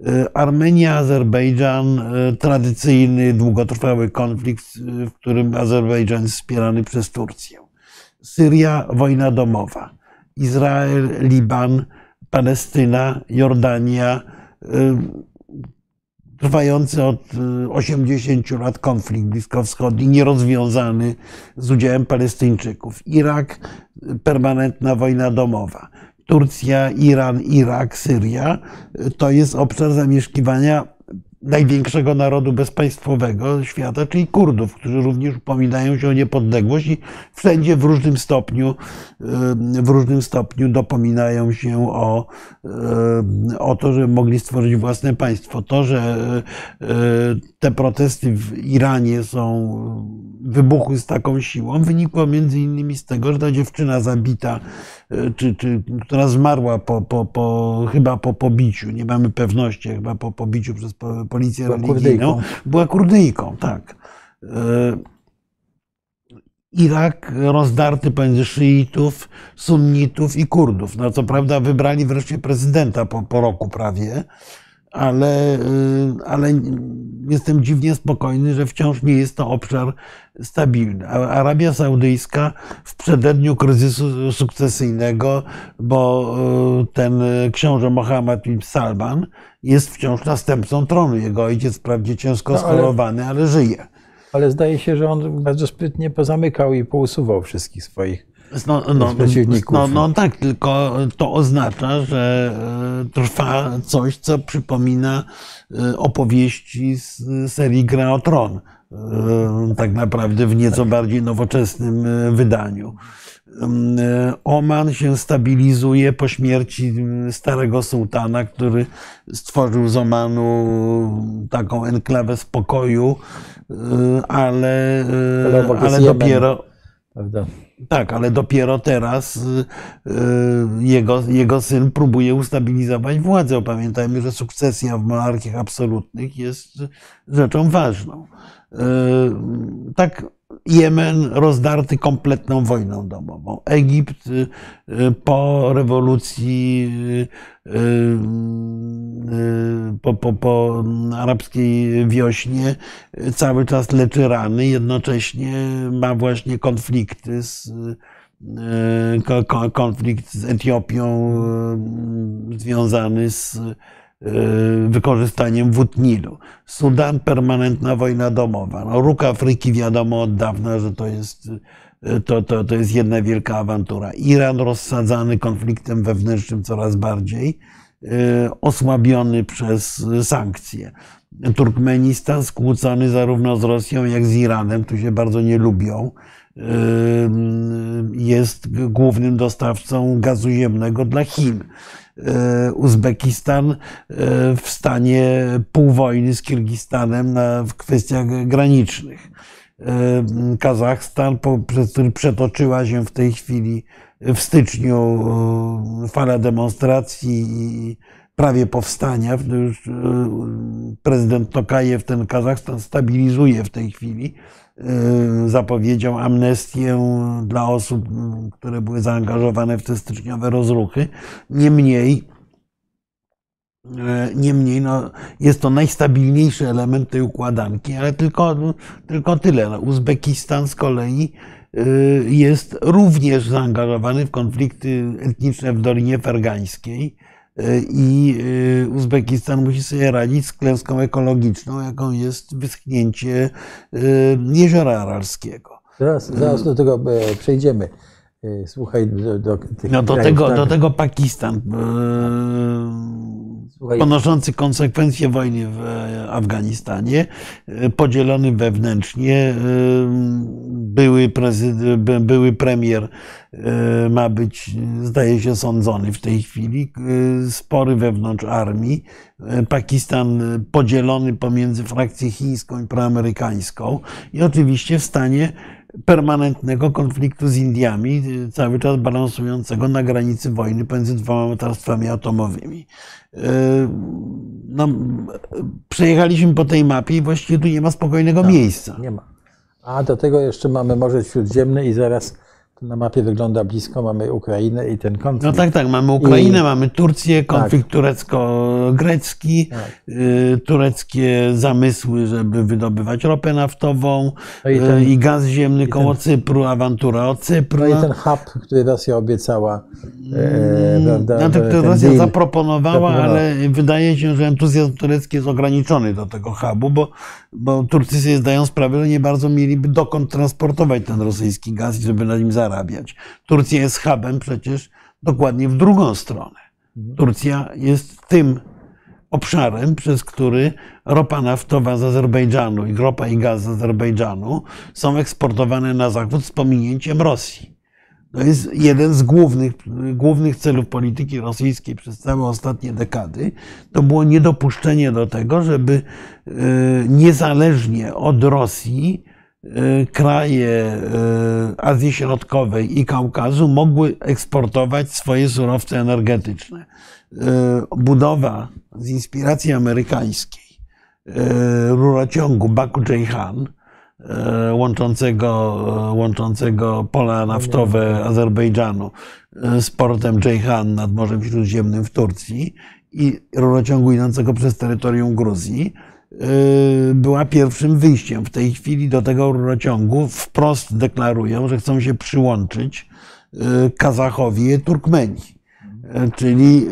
Y, Armenia, Azerbejdżan, tradycyjny, długotrwały konflikt, w którym Azerbejdżan jest wspierany przez Turcję. Syria, wojna domowa. Izrael, Liban, Palestyna, Jordania, trwający od y, 80 lat konflikt bliskowschodni, nierozwiązany z udziałem Palestyńczyków. Irak, y, permanentna wojna domowa. Turcja, Iran, Irak, Syria y, to jest obszar zamieszkiwania największego narodu bezpaństwowego świata, czyli Kurdów, którzy również upominają się o niepodległość i wszędzie w różnym stopniu, w różnym stopniu dopominają się o, o to, że mogli stworzyć własne państwo. To, że te protesty w Iranie są, wybuchły z taką siłą, wynikło między innymi z tego, że ta dziewczyna zabita, czy, czy która zmarła po, po, po, chyba po pobiciu, nie mamy pewności, chyba po pobiciu przez policję była religijną, kurdyjką. była kurdyjką, tak. E, Irak rozdarty pomiędzy szyitów, sunnitów i Kurdów. No co prawda wybrali wreszcie prezydenta po, po roku prawie, ale, e, ale jestem dziwnie spokojny, że wciąż nie jest to obszar stabilny. Arabia Saudyjska w przededniu kryzysu sukcesyjnego, bo e, ten książę Mohammed bin Salman jest wciąż następcą tronu. Jego ojciec wprawdzie ciężko no, schorowany, ale żyje. Ale zdaje się, że on bardzo sprytnie pozamykał i pousuwał wszystkich swoich no, no. No, no tak, tylko to oznacza, że e, trwa coś, co przypomina e, opowieści z serii Gra o Tron. E, tak naprawdę w nieco bardziej nowoczesnym wydaniu. Oman się stabilizuje po śmierci starego sułtana, który stworzył z Omanu taką enklawę spokoju, ale, ale dopiero. Prawda? Tak, ale dopiero teraz jego, jego syn próbuje ustabilizować władzę. Pamiętajmy, że sukcesja w monarchiach absolutnych jest rzeczą ważną. Tak Jemen rozdarty kompletną wojną domową. Egipt y, y, po rewolucji, y, po, po, po arabskiej wiośnie cały czas leczy rany, jednocześnie ma właśnie konflikty z konflikt z Etiopią związany z wykorzystaniem wód Nilu. Sudan, permanentna wojna domowa. No, Róg Afryki wiadomo od dawna, że to jest, y, to, to, to jest jedna wielka awantura. Iran rozsadzany konfliktem wewnętrznym coraz bardziej, y, osłabiony przez sankcje. Turkmenistan skłócony zarówno z Rosją, jak z Iranem, tu się bardzo nie lubią jest głównym dostawcą gazu ziemnego dla Chin. E, Uzbekistan e, w stanie półwojny z Kirgistanem na, w kwestiach granicznych. E, Kazachstan, przez który przetoczyła się w tej chwili w styczniu fala demonstracji i prawie powstania. Już prezydent Tokajew ten Kazachstan stabilizuje w tej chwili zapowiedział amnestię dla osób, które były zaangażowane w te styczniowe rozruchy. Niemniej, y, Niemniej no, jest to najstabilniejszy element tej układanki, ale tylko, tylko tyle. No, Uzbekistan z kolei y, jest również zaangażowany w konflikty etniczne w Dolinie Fergańskiej i y, Uzbekistan musi sobie radzić z klęską ekologiczną, jaką jest wyschnięcie y, jeziora Aralskiego. Zaraz, zaraz do tego e, przejdziemy. E, słuchaj, do, do, no do, tego, tak. do tego Pakistan, e, Słuchaj. ponoszący konsekwencje wojny w Afganistanie, podzielony wewnętrznie, były, prezydent, były premier E, ma być, zdaje się, sądzony w tej chwili. E, spory wewnątrz armii. E, Pakistan podzielony pomiędzy frakcję chińską i proamerykańską i oczywiście w stanie permanentnego konfliktu z Indiami, cały czas balansującego na granicy wojny pomiędzy dwoma mocarstwami atomowymi. No, przejechaliśmy po tej mapie i właściwie tu nie ma spokojnego tak, miejsca. Nie ma. A do tego jeszcze mamy Morze Śródziemne i zaraz na mapie wygląda blisko, mamy Ukrainę i ten konflikt. No tak, tak, mamy Ukrainę, I... mamy Turcję, konflikt tak. turecko-grecki, tak. Y, tureckie zamysły, żeby wydobywać ropę naftową no i, ten, y, i, gaz ziemny i koło ten, Cypru, awantura o Cypru. No i ten hub, który Rosja obiecała. E, mm, prawda, no, to, to Rosja zaproponowała, ale wydaje się, że entuzjazm turecki jest ograniczony do tego hubu, bo, bo Turcy sobie zdają sprawę, że nie bardzo mieliby dokąd transportować ten rosyjski gaz, żeby na nim zarabiać zarabiać. Turcja jest hubem przecież dokładnie w drugą stronę. Turcja jest tym obszarem, przez który ropa naftowa z Azerbejdżanu i ropa i gaz z Azerbejdżanu są eksportowane na zachód z pominięciem Rosji. To jest jeden z głównych, głównych celów polityki rosyjskiej przez całe ostatnie dekady. To było niedopuszczenie do tego, żeby e, niezależnie od Rosji kraje e, Azji Środkowej i Kaukazu mogły eksportować swoje surowce energetyczne. Budowa z inspiracji amerykańskiej rurociągu Baku-Ceyhan, E, łączącego, e, łączącego pola naftowe Azerbejdżanu e, z portem Ceyhan nad Morzem Śródziemnym w Turcji i rurociągu idącego przez terytorium Gruzji, była pierwszym wyjściem. W tej chwili do tego rurociągu wprost deklarują, że chcą się przyłączyć Kazachowie, Turkmenii. E, czyli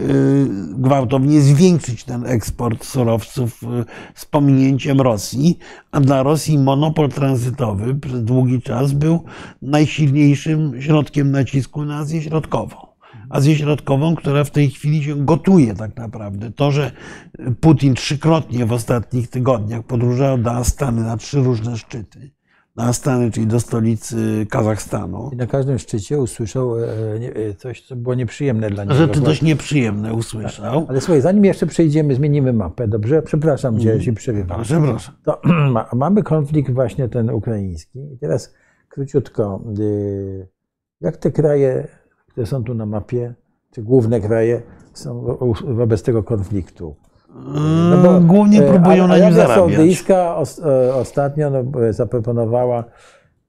gwałtownie zwiększyć ten eksport surowców z pominięciem Rosji, a dla Rosji monopol tranzytowy przez długi czas był najsilniejszym środkiem nacisku na Azję Środkową. Azję Środkową, która w tej chwili się gotuje tak naprawdę. To, że Putin trzykrotnie w ostatnich tygodniach podróżował do Astany na trzy różne szczyty, na Astany, czyli do stolicy Kazachstanu. I na każdym szczycie usłyszał e, e, coś, co było nieprzyjemne dla niego. Rzeczy dość nieprzyjemne usłyszał. Ale słuchaj, zanim jeszcze przejdziemy, zmienimy mapę, dobrze? Przepraszam cię, jeśli przerywam. Przepraszam. To mamy konflikt właśnie ten ukraiński. I teraz króciutko, y, jak te kraje, które są tu na mapie, czy główne kraje, są wobec tego konfliktu? No bo, Głównie e, próbują na nim zarabiać. Saudyjska e, ostatnio no, zaproponowała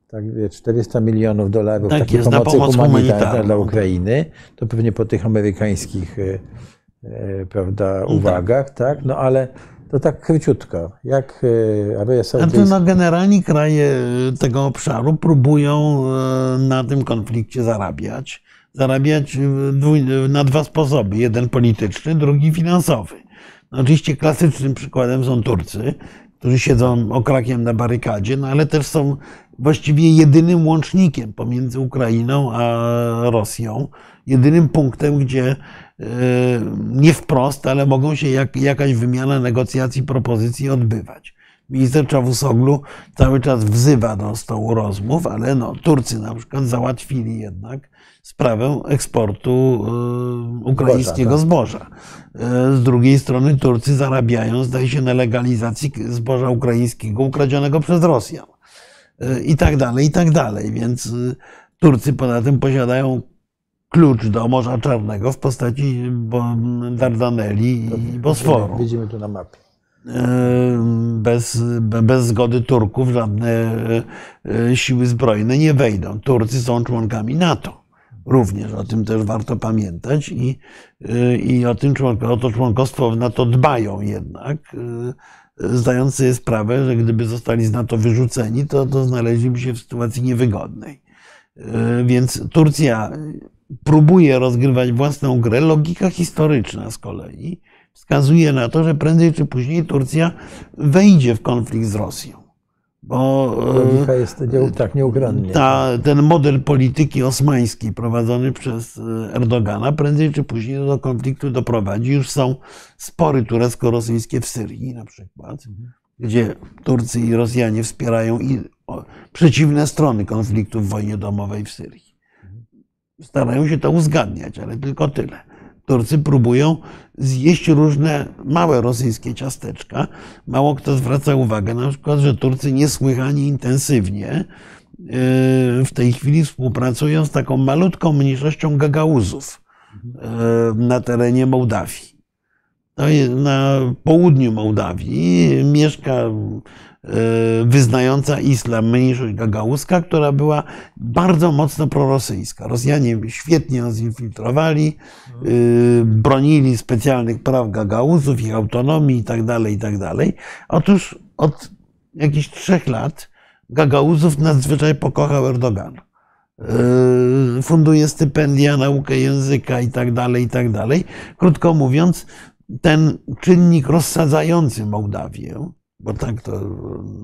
tak wie, 400 milionów dolarów tak takiej jest, pomocy pomoc humanitarnej dla Ukrainy. To pewnie po tych amerykańskich e, prawda, uwagach, tak? No ale to tak króciutko. Jak Arabia Saudyjska... No, generalnie kraje tego obszaru próbują na tym konflikcie zarabiać. Zarabiać na dwa sposoby. Jeden polityczny, drugi finansowy. Oczywiście klasycznym przykładem są Turcy, którzy siedzą okrakiem na barykadzie, no ale też są właściwie jedynym łącznikiem pomiędzy Ukrainą a Rosją. Jedynym punktem, gdzie e, nie wprost, ale mogą się jak, jakaś wymiana negocjacji, propozycji odbywać. Minister Czawusoglu cały czas wzywa do stołu rozmów, ale no, Turcy na przykład załatwili jednak sprawę eksportu e, ukraińskiego zboża. Tak. E, z drugiej strony Turcy zarabiają, zdaje się, na legalizacji zboża ukraińskiego ukradzionego przez Rosjan. E, I tak dalej, i tak dalej. Więc Turcy poza tym posiadają klucz do Morza Czarnego w postaci Dardaneli i Bosforu. Widzimy tu na mapie bez, bez zgody Turków żadne siły zbrojne nie wejdą. Turcy są członkami NATO również. O tym też warto pamiętać i, y, i o, tym o to członkostwo w NATO dbają jednak, y, zdając sobie sprawę, że gdyby zostali z NATO wyrzuceni, to, to znaleźliby się w sytuacji niewygodnej. Y, więc Turcja próbuje rozgrywać własną grę. Logika historyczna z kolei wskazuje na to, że prędzej czy później Turcja wejdzie w konflikt z Rosją. Bo Logika jest tak nieuchronnie. Ta, ten model polityki osmańskiej prowadzony przez e, Erdogana prędzej czy później do konfliktu doprowadzi. Już są spory turecko-rosyjskie w Syrii na przykład, gdzie Turcy i Rosjanie wspierają i, przeciwne strony konfliktu w wojnie domowej w Syrii. Starają się to uzgadniać, ale tylko tyle. Turcy próbują zjeść różne małe rosyjskie ciasteczka. Mało kto zwraca uwagę na przykład, że Turcy niesłychanie intensywnie e, w tej chwili współpracują z taką malutką mniejszością Gagauzów e, na terenie Mołdawii. Na południu Mołdawii mieszka E, wyznająca islam mniejszość gagauzka, która była bardzo mocno prorosyjska. Rosjanie świetnie ją zinfiltrowali, e, bronili specjalnych praw gagauzów, ich autonomii itd., tak itd. Tak Otóż od jakichś trzech lat gagauzów nadzwyczaj pokochał Erdogan. E, funduje stypendia, naukę języka itd., tak itd. Krótko mówiąc, ten czynnik rozsadzający Mołdawię, bo tak to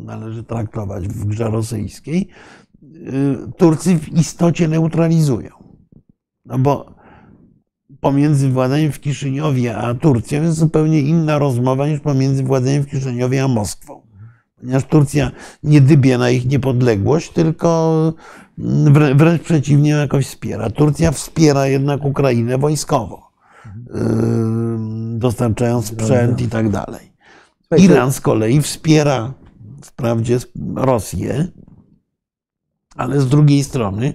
należy traktować w grze rosyjskiej, y, Turcy w istocie neutralizują. No bo pomiędzy władzeniem w Kiszyniowie a Turcją jest zupełnie inna rozmowa niż pomiędzy władzeniem w Kiszyniowie a Moskwą. Ponieważ Turcja nie dybie na ich niepodległość, tylko wręcz przeciwnie jakoś wspiera. Turcja wspiera jednak Ukrainę wojskowo, dostarczając sprzęt i tak dalej. Iran z kolei wspiera wprawdzie Rosję, ale z drugiej strony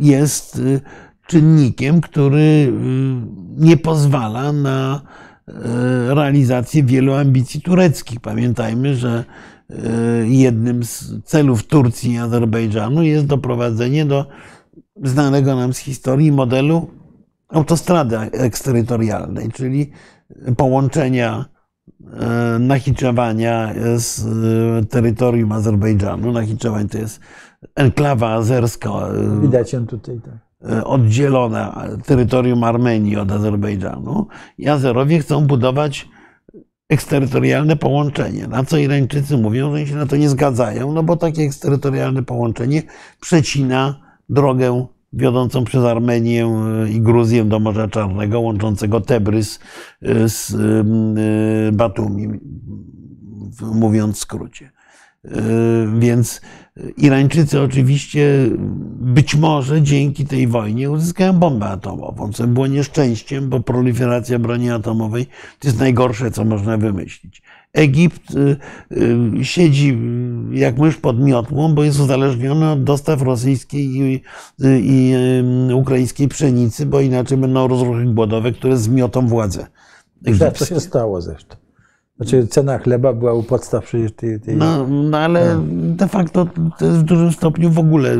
jest czynnikiem, który nie pozwala na realizację wielu ambicji tureckich. Pamiętajmy, że jednym z celów Turcji i Azerbejdżanu jest doprowadzenie do znanego nam z historii modelu autostrady eksterytorialnej, czyli połączenia Nachiczewania z terytorium Azerbejdżanu. Nachiczewań to jest enklawa azerska. Widać ją tutaj, tak oddzielona terytorium Armenii od Azerbejdżanu i Azerowie chcą budować eksterytorialne połączenie. Na co Irańczycy mówią, że się na to nie zgadzają, no bo takie eksterytorialne połączenie przecina drogę wiodącą przez Armenię i Gruzję do Morza Czarnego, łączącego Tebrys z Batumi, mówiąc w skrócie. Więc Irańczycy oczywiście być może dzięki tej wojnie uzyskają bombę atomową, co było nieszczęściem, bo proliferacja broni atomowej to jest najgorsze, co można wymyślić. Egipt y, y, siedzi jak mysz pod miotłą, bo jest uzależniony od dostaw rosyjskiej i, i ukraińskiej pszenicy, bo inaczej będą rozruchy głodowe, które zmiotą władzę. Co się stało zresztą? Znaczy cena chleba była u podstaw przecież tej... tej... No, no ale no. de facto to jest w dużym stopniu w ogóle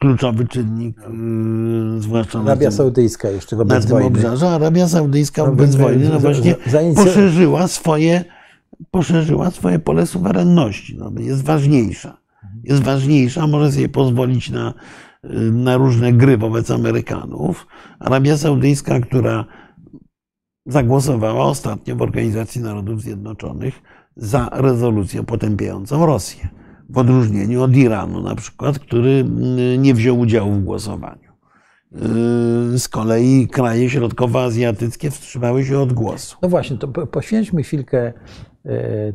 kluczowy czynnik, yy, zwłaszcza Arabia tym, Saudyjska jeszcze wobec na tym wojny. obszarze. Arabia Saudyjska no, wobec wojny no właśnie poszerzyła swoje, poszerzyła swoje pole suwerenności. No, jest ważniejsza. Jest ważniejsza, może sobie pozwolić na, na różne gry wobec Amerykanów. Arabia Saudyjska, która zagłosowała ostatnio w Organizacji Narodów Zjednoczonych za rezolucję potępiającą Rosję. W odróżnieniu od Iranu, na przykład, który mm, nie wziął udziału w głosowaniu. Yy, z kolei kraje środkowoazjatyckie wstrzymały się od głosu. No właśnie, to poświęćmy chwilkę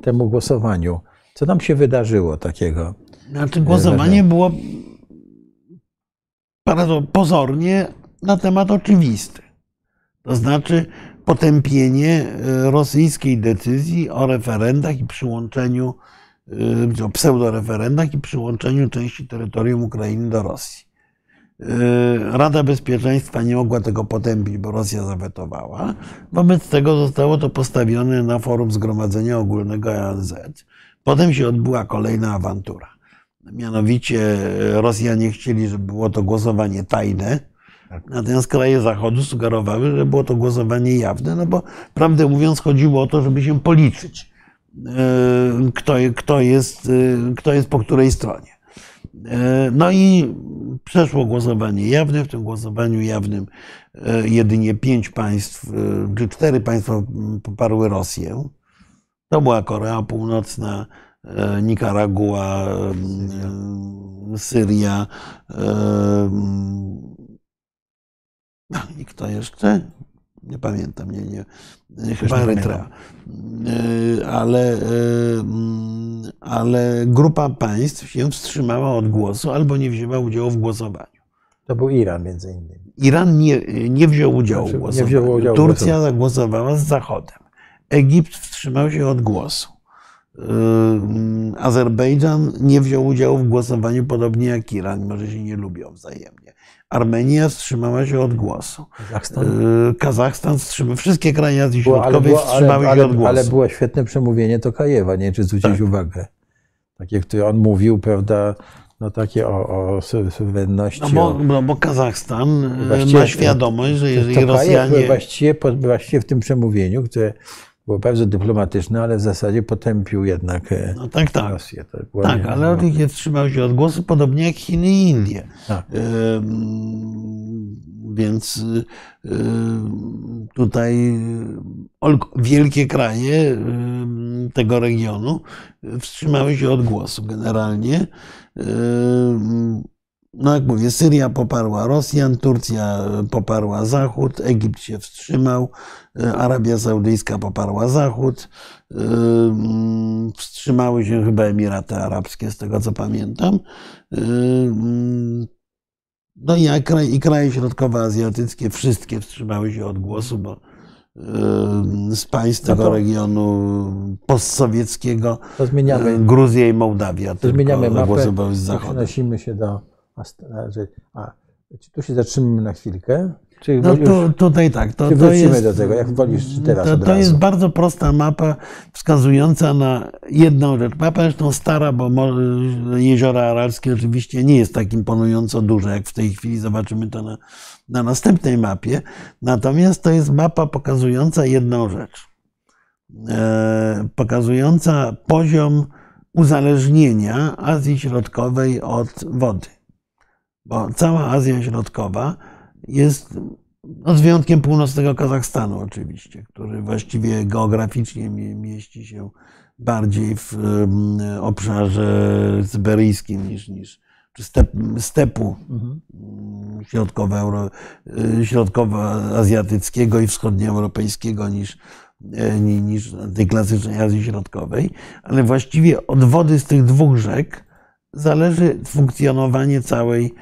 temu głosowaniu. Co tam się wydarzyło takiego? Znaczy, głosowanie było pozornie na temat oczywisty. To znaczy, potępienie e, rosyjskiej decyzji o referendach i przyłączeniu, e, o pseudoreferendach i przyłączeniu części terytorium Ukrainy do Rosji. E, Rada Bezpieczeństwa nie mogła tego potępić, bo Rosja zawetowała. Wobec tego zostało to postawione na forum Zgromadzenia Ogólnego ONZ. Potem się odbyła kolejna awantura. Mianowicie Rosjanie chcieli, żeby było to głosowanie tajne, tak. Natomiast kraje Zachodu sugerowały, że było to głosowanie jawne, no bo prawdę mówiąc chodziło o to, żeby się policzyć, e, kto, kto, jest, kto jest po której stronie. E, no i przeszło głosowanie jawne. W tym głosowaniu jawnym jedynie pięć państw, czy cztery państwa poparły Rosję. To była Korea Północna, Nikaragua, Syria, i kto jeszcze? Nie pamiętam, nie, nie. Chyba Erytrea. Ale, e, ale grupa państw się wstrzymała od głosu albo nie wzięła udziału w głosowaniu. To był Iran między innymi. Iran nie, nie wziął udziału znaczy, w głosowaniu. Udziału Turcja zagłosowała z Zachodem. Egipt wstrzymał się od głosu. E, Azerbejdżan nie wziął udziału w głosowaniu, podobnie jak Iran, może się nie lubią wzajemnie. Armenia wstrzymała się od głosu. Kazachstan, y, Kazachstan wstrzymał. Wszystkie kraje Azji Środkowej wstrzymały ale, się od głosu. Ale było świetne przemówienie Tokajewa, nie wiem, czy zwróciłeś tak. uwagę. Takie, które on mówił, prawda, no takie o, o suwerenności. No bo, no bo Kazachstan y, ma świadomość, że jeżeli Tokajew Rosjanie... Właściwie, właściwie w tym przemówieniu, które było bardzo dyplomatyczne, ale w zasadzie potępił jednak e, no tak, tak. Rosję. Tak, tak ale on nie wstrzymał się od głosu, podobnie jak Chiny i Indie. Tak. Więc tutaj wielkie kraje tego regionu wstrzymały się od głosu generalnie. no jak mówię, Syria poparła Rosjan, Turcja poparła Zachód, Egipt się wstrzymał, Arabia Saudyjska poparła Zachód, wstrzymały się chyba Emiraty Arabskie, z tego co pamiętam. No i, i kraje środkowoazjatyckie wszystkie wstrzymały się od głosu, bo z państw tego no regionu postsowieckiego, to zmieniamy, Gruzja i Mołdawia to zmieniamy mapę, głosowały z zachodu. Przenosimy się do... A, tu się zatrzymamy na chwilkę. Czy no to, tutaj tak. To, wrócimy to jest, do tego, jak wolisz teraz To, to jest bardzo prosta mapa wskazująca na jedną rzecz. Mapa zresztą stara, bo jeziora aralskie oczywiście nie jest tak imponująco duże, jak w tej chwili zobaczymy to na, na następnej mapie. Natomiast to jest mapa pokazująca jedną rzecz. E, pokazująca poziom uzależnienia Azji Środkowej od wody. Bo cała Azja Środkowa jest, no z wyjątkiem północnego Kazachstanu oczywiście, który właściwie geograficznie mieści się bardziej w obszarze syberyjskim niż, niż czy step, stepu mhm. środkowo, środkowoazjatyckiego i wschodnioeuropejskiego niż, e, niż tej klasycznej Azji Środkowej, ale właściwie od wody z tych dwóch rzek zależy funkcjonowanie całej,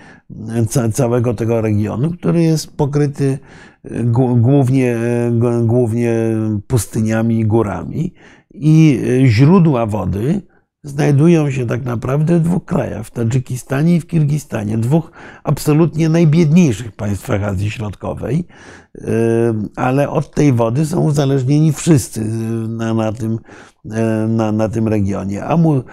całego tego regionu, który jest pokryty e, głównie, e, głównie pustyniami i górami. I e, źródła wody znajdują się tak naprawdę w dwóch krajach, w Tadżykistanie i w Kirgistanie, dwóch absolutnie najbiedniejszych państwach Azji Środkowej, ale od tej wody są uzależnieni wszyscy na, na, tym, na, na tym regionie. Amu,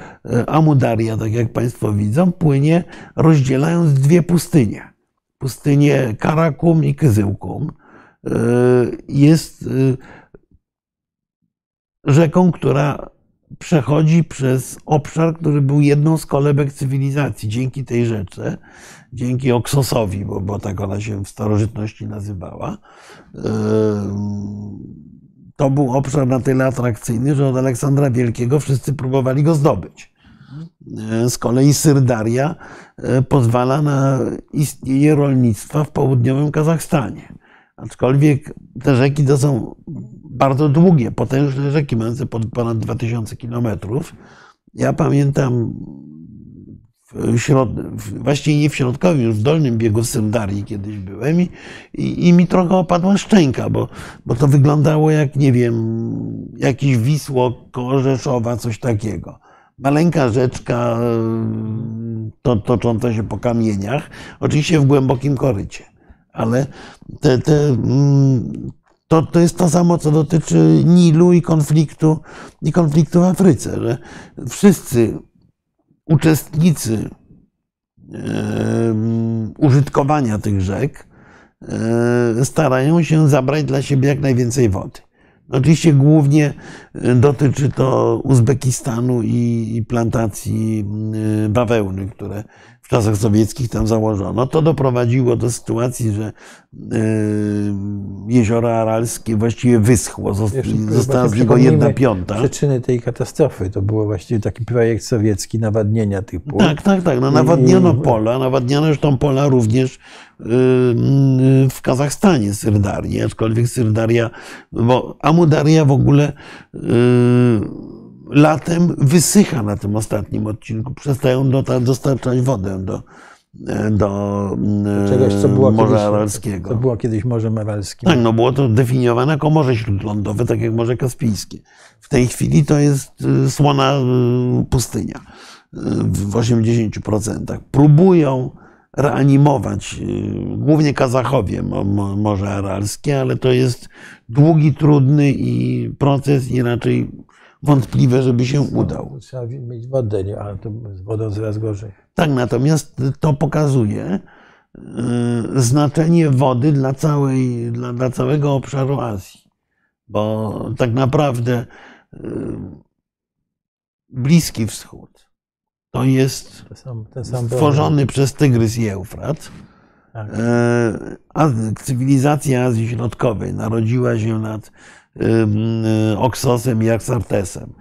Amudaria, tak jak Państwo widzą, płynie rozdzielając dwie pustynie. Pustynię Karakum i Kyzyłkum. Jest rzeką, która przechodzi przez obszar, który był jedną z kolebek cywilizacji. Dzięki tej rzece, dzięki Oksosowi, bo, bo tak ona się w starożytności nazywała, to był obszar na tyle atrakcyjny, że od Aleksandra Wielkiego wszyscy próbowali go zdobyć. Z kolei Syrdaria e, pozwala na istnienie rolnictwa w południowym Kazachstanie. Aczkolwiek te rzeki to są bardzo długie, potężne rzeki, mające ponad 2000 kilometrów. Ja pamiętam w środ... właściwie nie w środkowym, już w dolnym biegu Syrdarii kiedyś byłem i, i, i, mi trochę opadła szczęka, bo, bo to wyglądało jak, nie wiem, jakiś Wisło koło Rzeszowa, coś takiego. Maleńka rzeczka to, tocząca się po kamieniach, oczywiście w głębokim korycie ale te, te, mm, to, to jest to samo, co dotyczy Nilu i konfliktu, i konfliktu w Afryce, że wszyscy uczestnicy użytkowania tych rzek starają się zabrać dla siebie jak najwięcej wody. Oczywiście głównie dotyczy to Uzbekistanu i plantacji bawełny, które w czasach sowieckich tam założono. To doprowadziło do sytuacji, że e, jezioro aralskie właściwie wyschło. Została niego jedna piąta. Przyczyny tej katastrofy to było właściwie taki projekt sowiecki nawadnienia tych pól. Tak, tak, tak. No, nawadniono pola, nawadniono zresztą pola również e, w Kazachstanie, Syrdarii, aczkolwiek Syrdaria, bo Amudaria w ogóle latem wysycha na tym ostatnim odcinku. Przestają dostarczać wodę do, do Czegoś, co było Morza kiedyś, Aralskiego. To było kiedyś Morzem Aralskim. Tak, no było to definiowane jako Morze Śródlądowe, tak jak Morze Kaspijskie. W tej chwili to jest y, słona pustynia w 80%. Próbują reanimować głównie Kazachowie Morze Aralskie, ale to jest długi, trudny i proces i raczej wątpliwe, żeby się udał. Trzeba mieć wodę, nie? a to z wodą coraz gorzej. Tak, natomiast to pokazuje y, znaczenie wody dla, całej, dla, dla całego obszaru Azji. Bo tak naprawdę y, Bliski Wschód to jest ten sam, ten sam stworzony przez Tygrys i Eufrat. Tak. Y, cywilizacja Azji Środkowej narodziła się nad Oksosem i Aksartesem,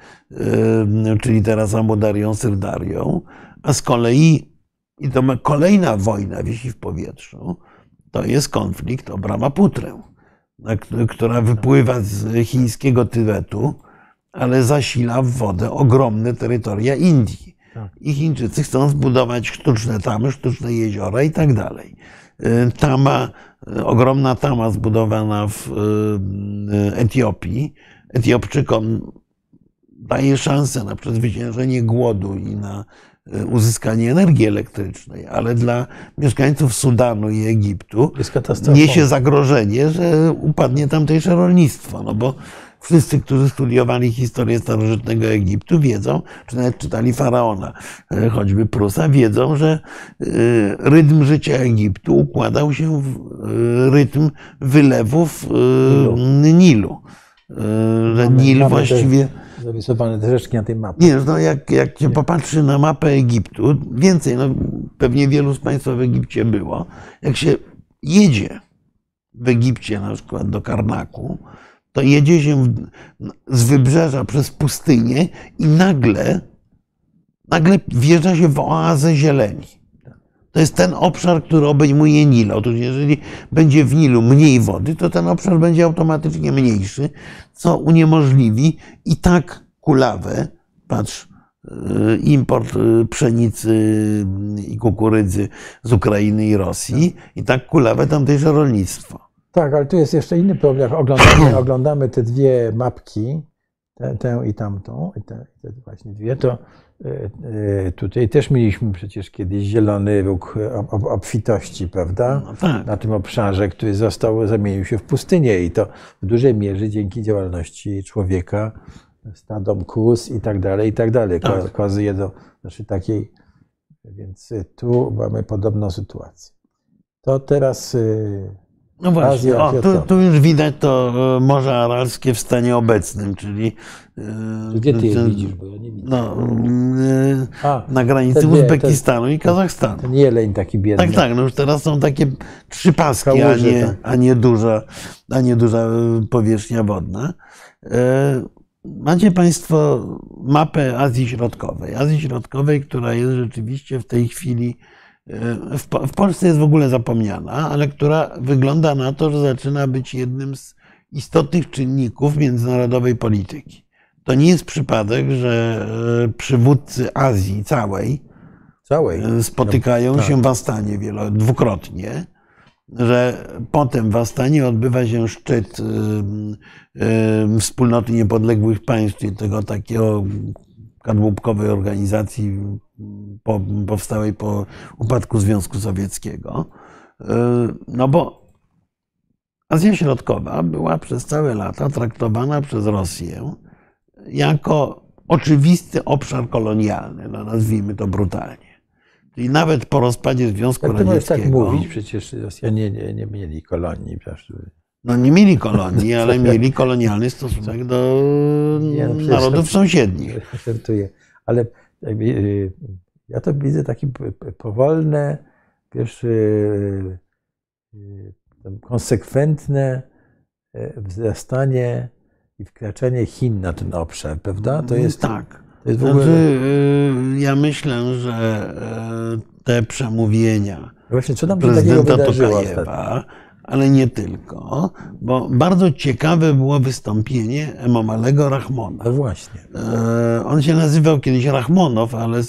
czyli teraz Amodarią, Syrdarią, a z kolei i to ma kolejna wojna wisi w powietrzu, to jest konflikt o Brahmaputrę, która wypływa z chińskiego Tybetu, ale zasila w wodę ogromne terytoria Indii. Tak. I Chińczycy chcą zbudować sztuczne tamy, sztuczne jeziora i tak dalej. Y, tama, y, ogromna tama zbudowana w y, Etiopii, Etiopczykom daje szansę na przezwyciężenie głodu i na uzyskanie energii elektrycznej, ale dla mieszkańców Sudanu i Egiptu niesie zagrożenie, że upadnie tamtejsze rolnictwo, no bo Wszyscy, którzy studiowali historię starożytnego Egiptu, wiedzą, czy nawet czytali faraona, e, choćby Prusa, wiedzą, że e, rytm życia Egiptu układał się w e, rytm wylewów Nilu. Że Nil właściwie. Zarysowane te rzeczki na tej mapie. Nie, no jak, jak się popatrzy na mapę Egiptu, więcej, no pewnie wielu z Państwa w Egipcie było, jak się jedzie w Egipcie na przykład do Karnaku, to jedzie się z wybrzeża przez pustynię i nagle, nagle wjeżdża się w oazę zieleni. To jest ten obszar, który obejmuje Nil. Otóż jeżeli będzie w Nilu mniej wody, to ten obszar będzie automatycznie mniejszy, co uniemożliwi i tak kulawę, patrz, y, import y, pszenicy i kukurydzy z Ukrainy i Rosji, i tak kulawę tamtejsze rolnictwo. Tak, ale tu jest jeszcze inny problem. Oglądamy, oglądamy te dwie mapki, tę, tę i tamtą, i te, te, właśnie dwie, to e, e, tutaj też mieliśmy przecież kiedyś zielony róg obfitości, prawda? No tak. Na tym obszarze, który został, zamienił się w pustynię i to w dużej mierze dzięki działalności człowieka, stadom kóz i tak dalej, i tak dalej. Tak. Kozy jedzą, znaczy takiej, więc tu mamy podobną sytuację. To teraz y, no właśnie, o, tu, tu, już widać to e, Morze Aralskie w stanie obecnym, czyli. E, Gdzie ty je widzisz, bo ja nie widzę. No, e, A, na granicy ten, Uzbekistanu ten, i Kazachstanu. Ten jeleń taki biedny. Tak, tak, no już teraz są takie trzy paski, Kałuży, a, nie, tak. a, nie duża, a nie duża powierzchnia wodna. Macie Państwo mapę Azji Środkowej. Azji Środkowej, która jest rzeczywiście w tej chwili w, Polsce jest w ogóle zapomniana, ale która wygląda na to, że zaczyna być jednym z istotnych czynników międzynarodowej polityki. To nie jest przypadek, że e, przywódcy Azji całej, całej. E, spotykają no, się w Astanie wielo, dwukrotnie, że potem w Astanie odbywa się szczyt e, wspólnoty niepodległych państw, czyli tego takiego kadłubkowej organizacji po, powstałej po upadku Związku Sowieckiego. E, no bo Azja Środkowa była przez całe lata traktowana przez Rosję jako oczywisty obszar kolonialny, no nazwijmy to brutalnie. Czyli nawet po rozpadzie Związku Jak Radzieckiego... tak mówić, przecież Rosjanie nie, nie mieli kolonii. No nie mieli kolonii, ale mieli kolonialny stosunek do no, narodów sąsiednich. Ale y, ja to widzę takie powolne, wiesz, y, konsekwentne wzrastanie i wkraczanie Chin na ten obszar, prawda? To jest tak. To jest w ogóle... Znaczy, ja myślę, że te przemówienia Właśnie, co nam prezydenta Tokajewa, ale nie tylko, bo bardzo ciekawe było wystąpienie Emamalego Rahmona. No właśnie. E, on się nazywał kiedyś Rahmonow, ale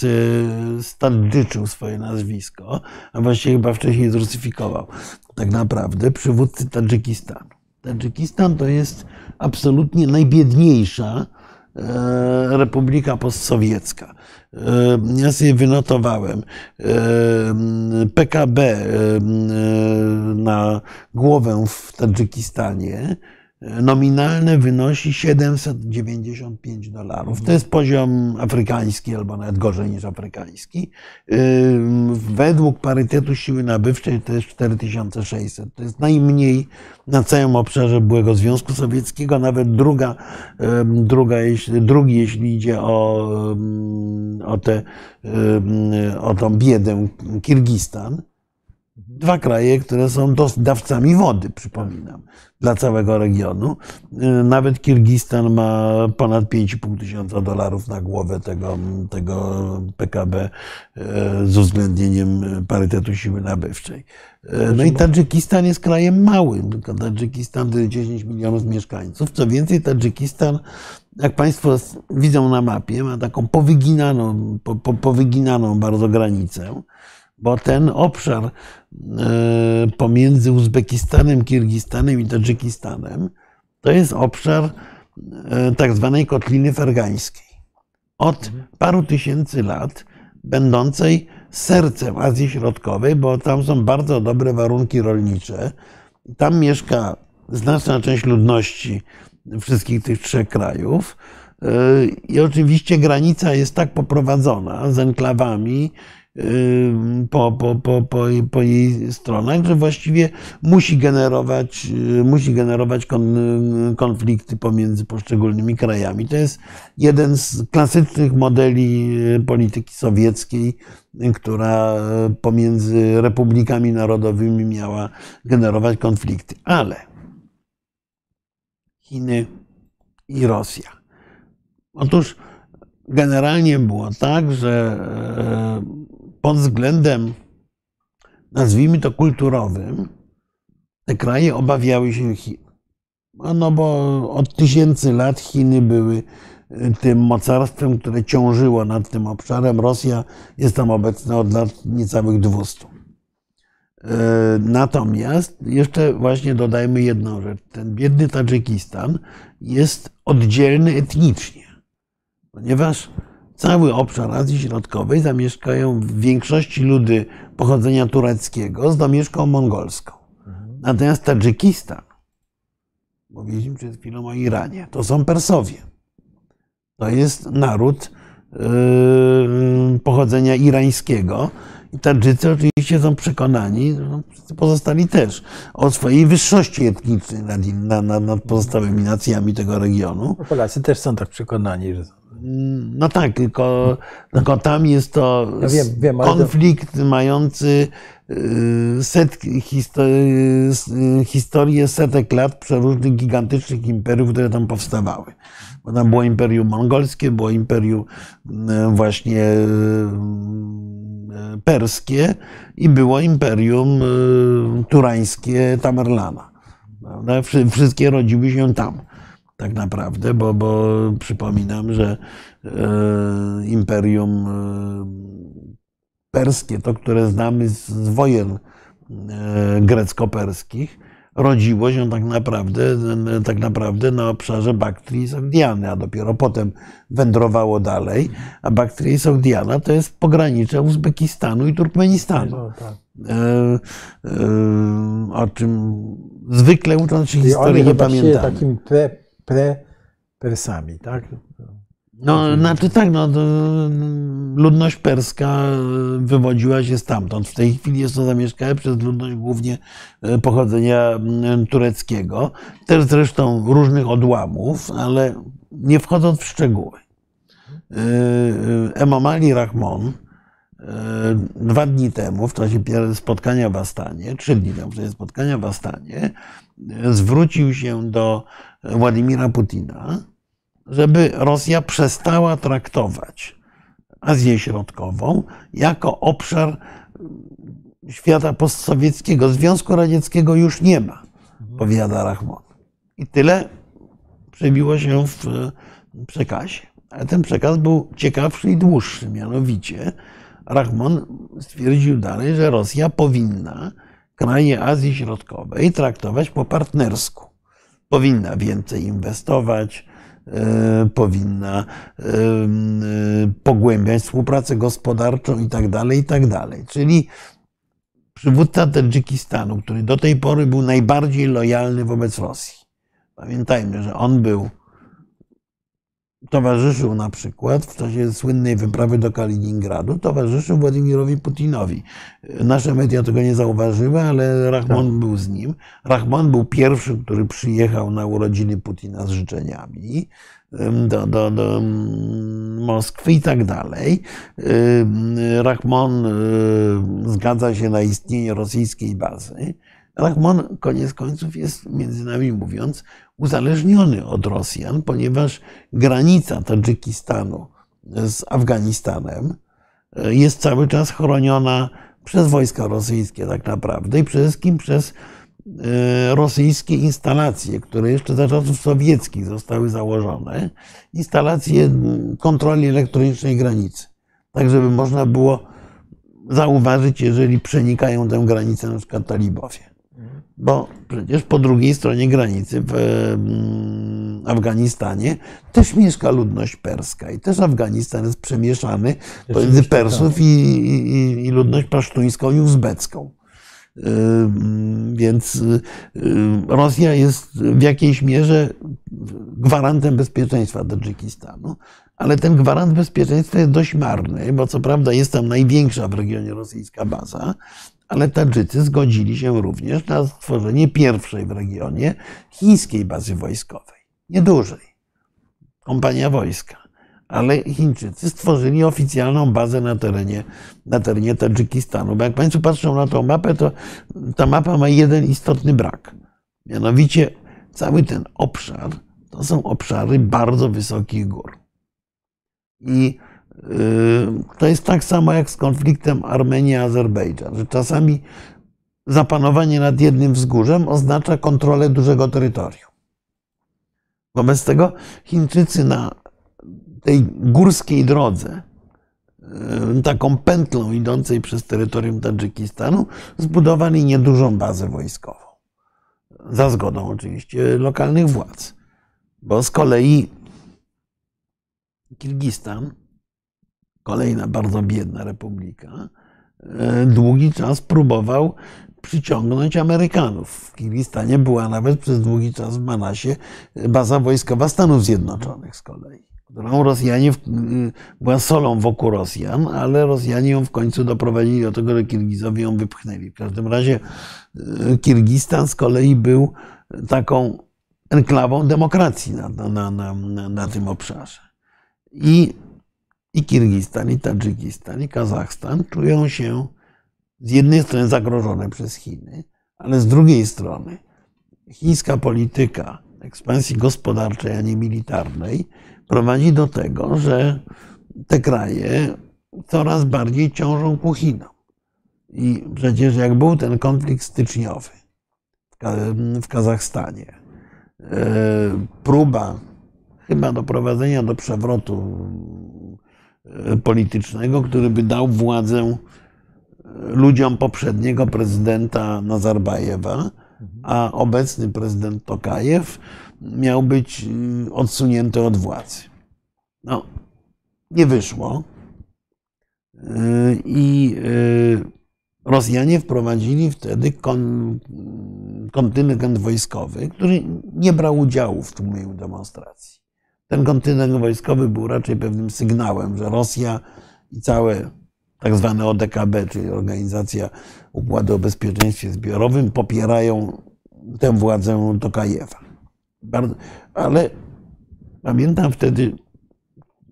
stadżyczył swoje nazwisko, a właściwie chyba wcześniej zrucyfikował. Tak naprawdę przywódcy Tadżykistanu. Tadżykistan to jest absolutnie najbiedniejsza republika postsowiecka. E, ja sobie wynotowałem. E, PKB e, na głowę w Tadżykistanie nominalne wynosi 795 dolarów. To jest poziom afrykański, albo nawet gorzej niż afrykański. Według parytetu siły nabywczej to jest 4600. To jest najmniej na całym obszarze byłego Związku Sowieckiego, nawet druga, druga drugi, jeśli idzie o, o, te, o tą biedę, Kirgistan dwa kraje, które są dawcami wody, przypominam, dla całego regionu. Y, nawet Kirgistan ma ponad 5,5 tysiąca dolarów na głowę tego, tego PKB y, z uwzględnieniem parytetu siły nabywczej. Y, no i Tadżykistan jest krajem małym, tylko Tadżykistan to 10 milionów mieszkańców. Co więcej, Tadżykistan, jak Państwo widzą na mapie, ma taką powyginaną, po, po, powyginaną bardzo granicę bo ten obszar e, pomiędzy Uzbekistanem, Kirgistanem i Tadżykistanem to jest obszar e, tak zwanej kotliny fergańskiej. Od paru tysięcy lat będącej sercem Azji Środkowej, bo tam są bardzo dobre warunki rolnicze. Tam mieszka znaczna część ludności wszystkich tych trzech krajów. E, I oczywiście granica jest tak poprowadzona z enklawami po, po, po, po, po jej stronach, że właściwie musi generować, y, musi generować konflikty pomiędzy poszczególnymi krajami. To jest jeden z klasycznych modeli y, polityki sowieckiej, która pomiędzy republikami narodowymi miała generować konflikty. Ale Chiny i Rosja. Otóż generalnie było tak, że pod względem, nazwijmy to kulturowym, te kraje obawiały się Chin. No bo od tysięcy lat Chiny były y, tym mocarstwem, które ciążyło nad tym obszarem. Rosja jest tam obecna od lat niecałych 200. Y, natomiast jeszcze właśnie dodajmy jedną rzecz. Ten biedny Tadżykistan jest oddzielny etnicznie, ponieważ cały obszar Azji Środkowej zamieszkają w większości ludy pochodzenia tureckiego z domieszką mongolską. Natomiast Tadżykistan, mówiliśmy przed chwilą o Iranie, to są Persowie. To jest naród yy, pochodzenia irańskiego. I Tadżycy oczywiście są przekonani, pozostali też, o swojej wyższości etnicznej nad, nad, nad pozostałymi nacjami tego regionu. No, Polacy też są tak przekonani, że no tak, tylko, tylko tam jest to ja wiem, wiem, konflikt to... mający y, setki, y, historię setek lat przeróżnych gigantycznych imperiów, które tam powstawały. Bo tam było imperium mongolskie, było imperium y, właśnie perskie i było imperium turańskie Tamerlana. Wszystkie rodziły się tam tak naprawdę, bo, bo przypominam, że e, imperium e, perskie, to które znamy z, z wojen e, grecko-perskich, rodziło się tak naprawdę, tak naprawdę na obszarze Baktrii i Sogdiany, a dopiero potem wędrowało dalej. A Baktria i Sogdiana to jest pogranicze Uzbekistanu i Turkmenistanu. No, tak. o czym zwykle ucząc się historii nie pamiętamy. takim pre-Persami, tak? No, znaczy tak, no, ludność perska wywodziła się stamtąd. W tej chwili jest to zamieszkane przez ludność głównie e, pochodzenia tureckiego, też zresztą różnych odłamów, ale nie wchodząc w szczegóły. E, e, Emomali Rahmon dwa dni temu, w czasie spotkania w Astanie, trzy dni temu, w czasie spotkania w Astanie, zwrócił się do Władimira Putina, żeby Rosja przestała traktować Azję Środkową jako obszar świata postsowieckiego. Związku Radzieckiego już nie ma, powiada Rachmon. I tyle przebiło się w przekazie. Ale ten przekaz był ciekawszy i dłuższy. Mianowicie Rachmon stwierdził dalej, że Rosja powinna kraje Azji Środkowej traktować po partnersku powinna więcej inwestować, e, powinna e, pogłębiać współpracę gospodarczą i tak dalej, i tak dalej. Czyli przywódca Tadżykistanu, który do tej pory był najbardziej lojalny wobec Rosji. Pamiętajmy, że on był towarzyszył na przykład w czasie słynnej wyprawy do Kaliningradu, towarzyszył Władimirowi Putinowi. Nasze media tego nie zauważyły, ale Rahmon tak. był z nim. Rahmon był pierwszy, który przyjechał na urodziny Putina z życzeniami do, do, do Moskwy i tak dalej. Rahmon zgadza się na istnienie rosyjskiej bazy. Rahmon, koniec końców, jest między nami mówiąc, uzależniony od Rosjan, ponieważ granica Tadżykistanu z Afganistanem e, jest cały czas chroniona przez wojska rosyjskie, tak naprawdę, i przede wszystkim przez e, rosyjskie instalacje, które jeszcze za czasów sowieckich zostały założone, instalacje kontroli elektronicznej granicy, tak żeby można było zauważyć, jeżeli przenikają tę granicę na przykład talibowie. Bo przecież po drugiej stronie granicy w mm, Afganistanie też mieszka ludność perska i też Afganistan jest przemieszany pomiędzy Persów i, i, i ludność pasztuńską i uzbecką. Więc y, Rosja jest w jakiejś mierze gwarantem bezpieczeństwa Tadżykistanu, ale ten gwarant bezpieczeństwa jest dość marny, bo co prawda jest tam największa w regionie rosyjska baza, ale Tadżycy zgodzili się również na stworzenie pierwszej w regionie chińskiej bazy wojskowej. Niedużej. Kompania wojska. Ale Chińczycy stworzyli oficjalną bazę na terenie, na terenie Tadżykistanu. Bo jak Państwo patrzą na tą mapę, to ta mapa ma jeden istotny brak. Mianowicie cały ten obszar to są obszary bardzo wysokich gór. I to jest tak samo jak z konfliktem Armenia-Azerbejdżan, że czasami zapanowanie nad jednym wzgórzem oznacza kontrolę dużego terytorium. Wobec tego Chińczycy na tej górskiej drodze, yy, taką pętlą idącej przez terytorium Tadżykistanu, zbudowali niedużą bazę wojskową. Za zgodą oczywiście lokalnych władz. Bo z kolei Kirgistan kolejna bardzo biedna republika, e, długi czas próbował przyciągnąć Amerykanów. W Kirgistanie była nawet przez długi czas w Manasie baza wojskowa Stanów Zjednoczonych z kolei, którą Rosjanie była solą wokół Rosjan, ale Rosjanie ją w końcu doprowadzili do tego, że Kirgizowie ją wypchnęli. W każdym razie e, Kirgistan z kolei był taką enklawą demokracji na, na, na, na tym obszarze. I i Kirgistan, i Tadżykistan, i Kazachstan czują się z jednej strony zagrożone przez Chiny, ale z drugiej strony chińska polityka ekspansji gospodarczej, a nie militarnej prowadzi do tego, że te kraje coraz bardziej ciążą ku Chinom. I przecież jak był ten konflikt styczniowy w Kazachstanie, e, próba chyba doprowadzenia do przewrotu politycznego, który by dał władzę e, ludziom poprzedniego prezydenta Nazarbajewa, a obecny prezydent Tokajew miał być e, odsunięty od władzy. No, nie wyszło. I Rosjanie wprowadzili wtedy kontyngent wojskowy, który nie brał udziału w tłumieniu demonstracji. Ten kontyngent wojskowy był raczej pewnym sygnałem, że Rosja i całe tak zwane ODKB, czyli Organizacja Układu o Bezpieczeństwie Zbiorowym, popierają tę władzę Tokajewa. ale pamiętam wtedy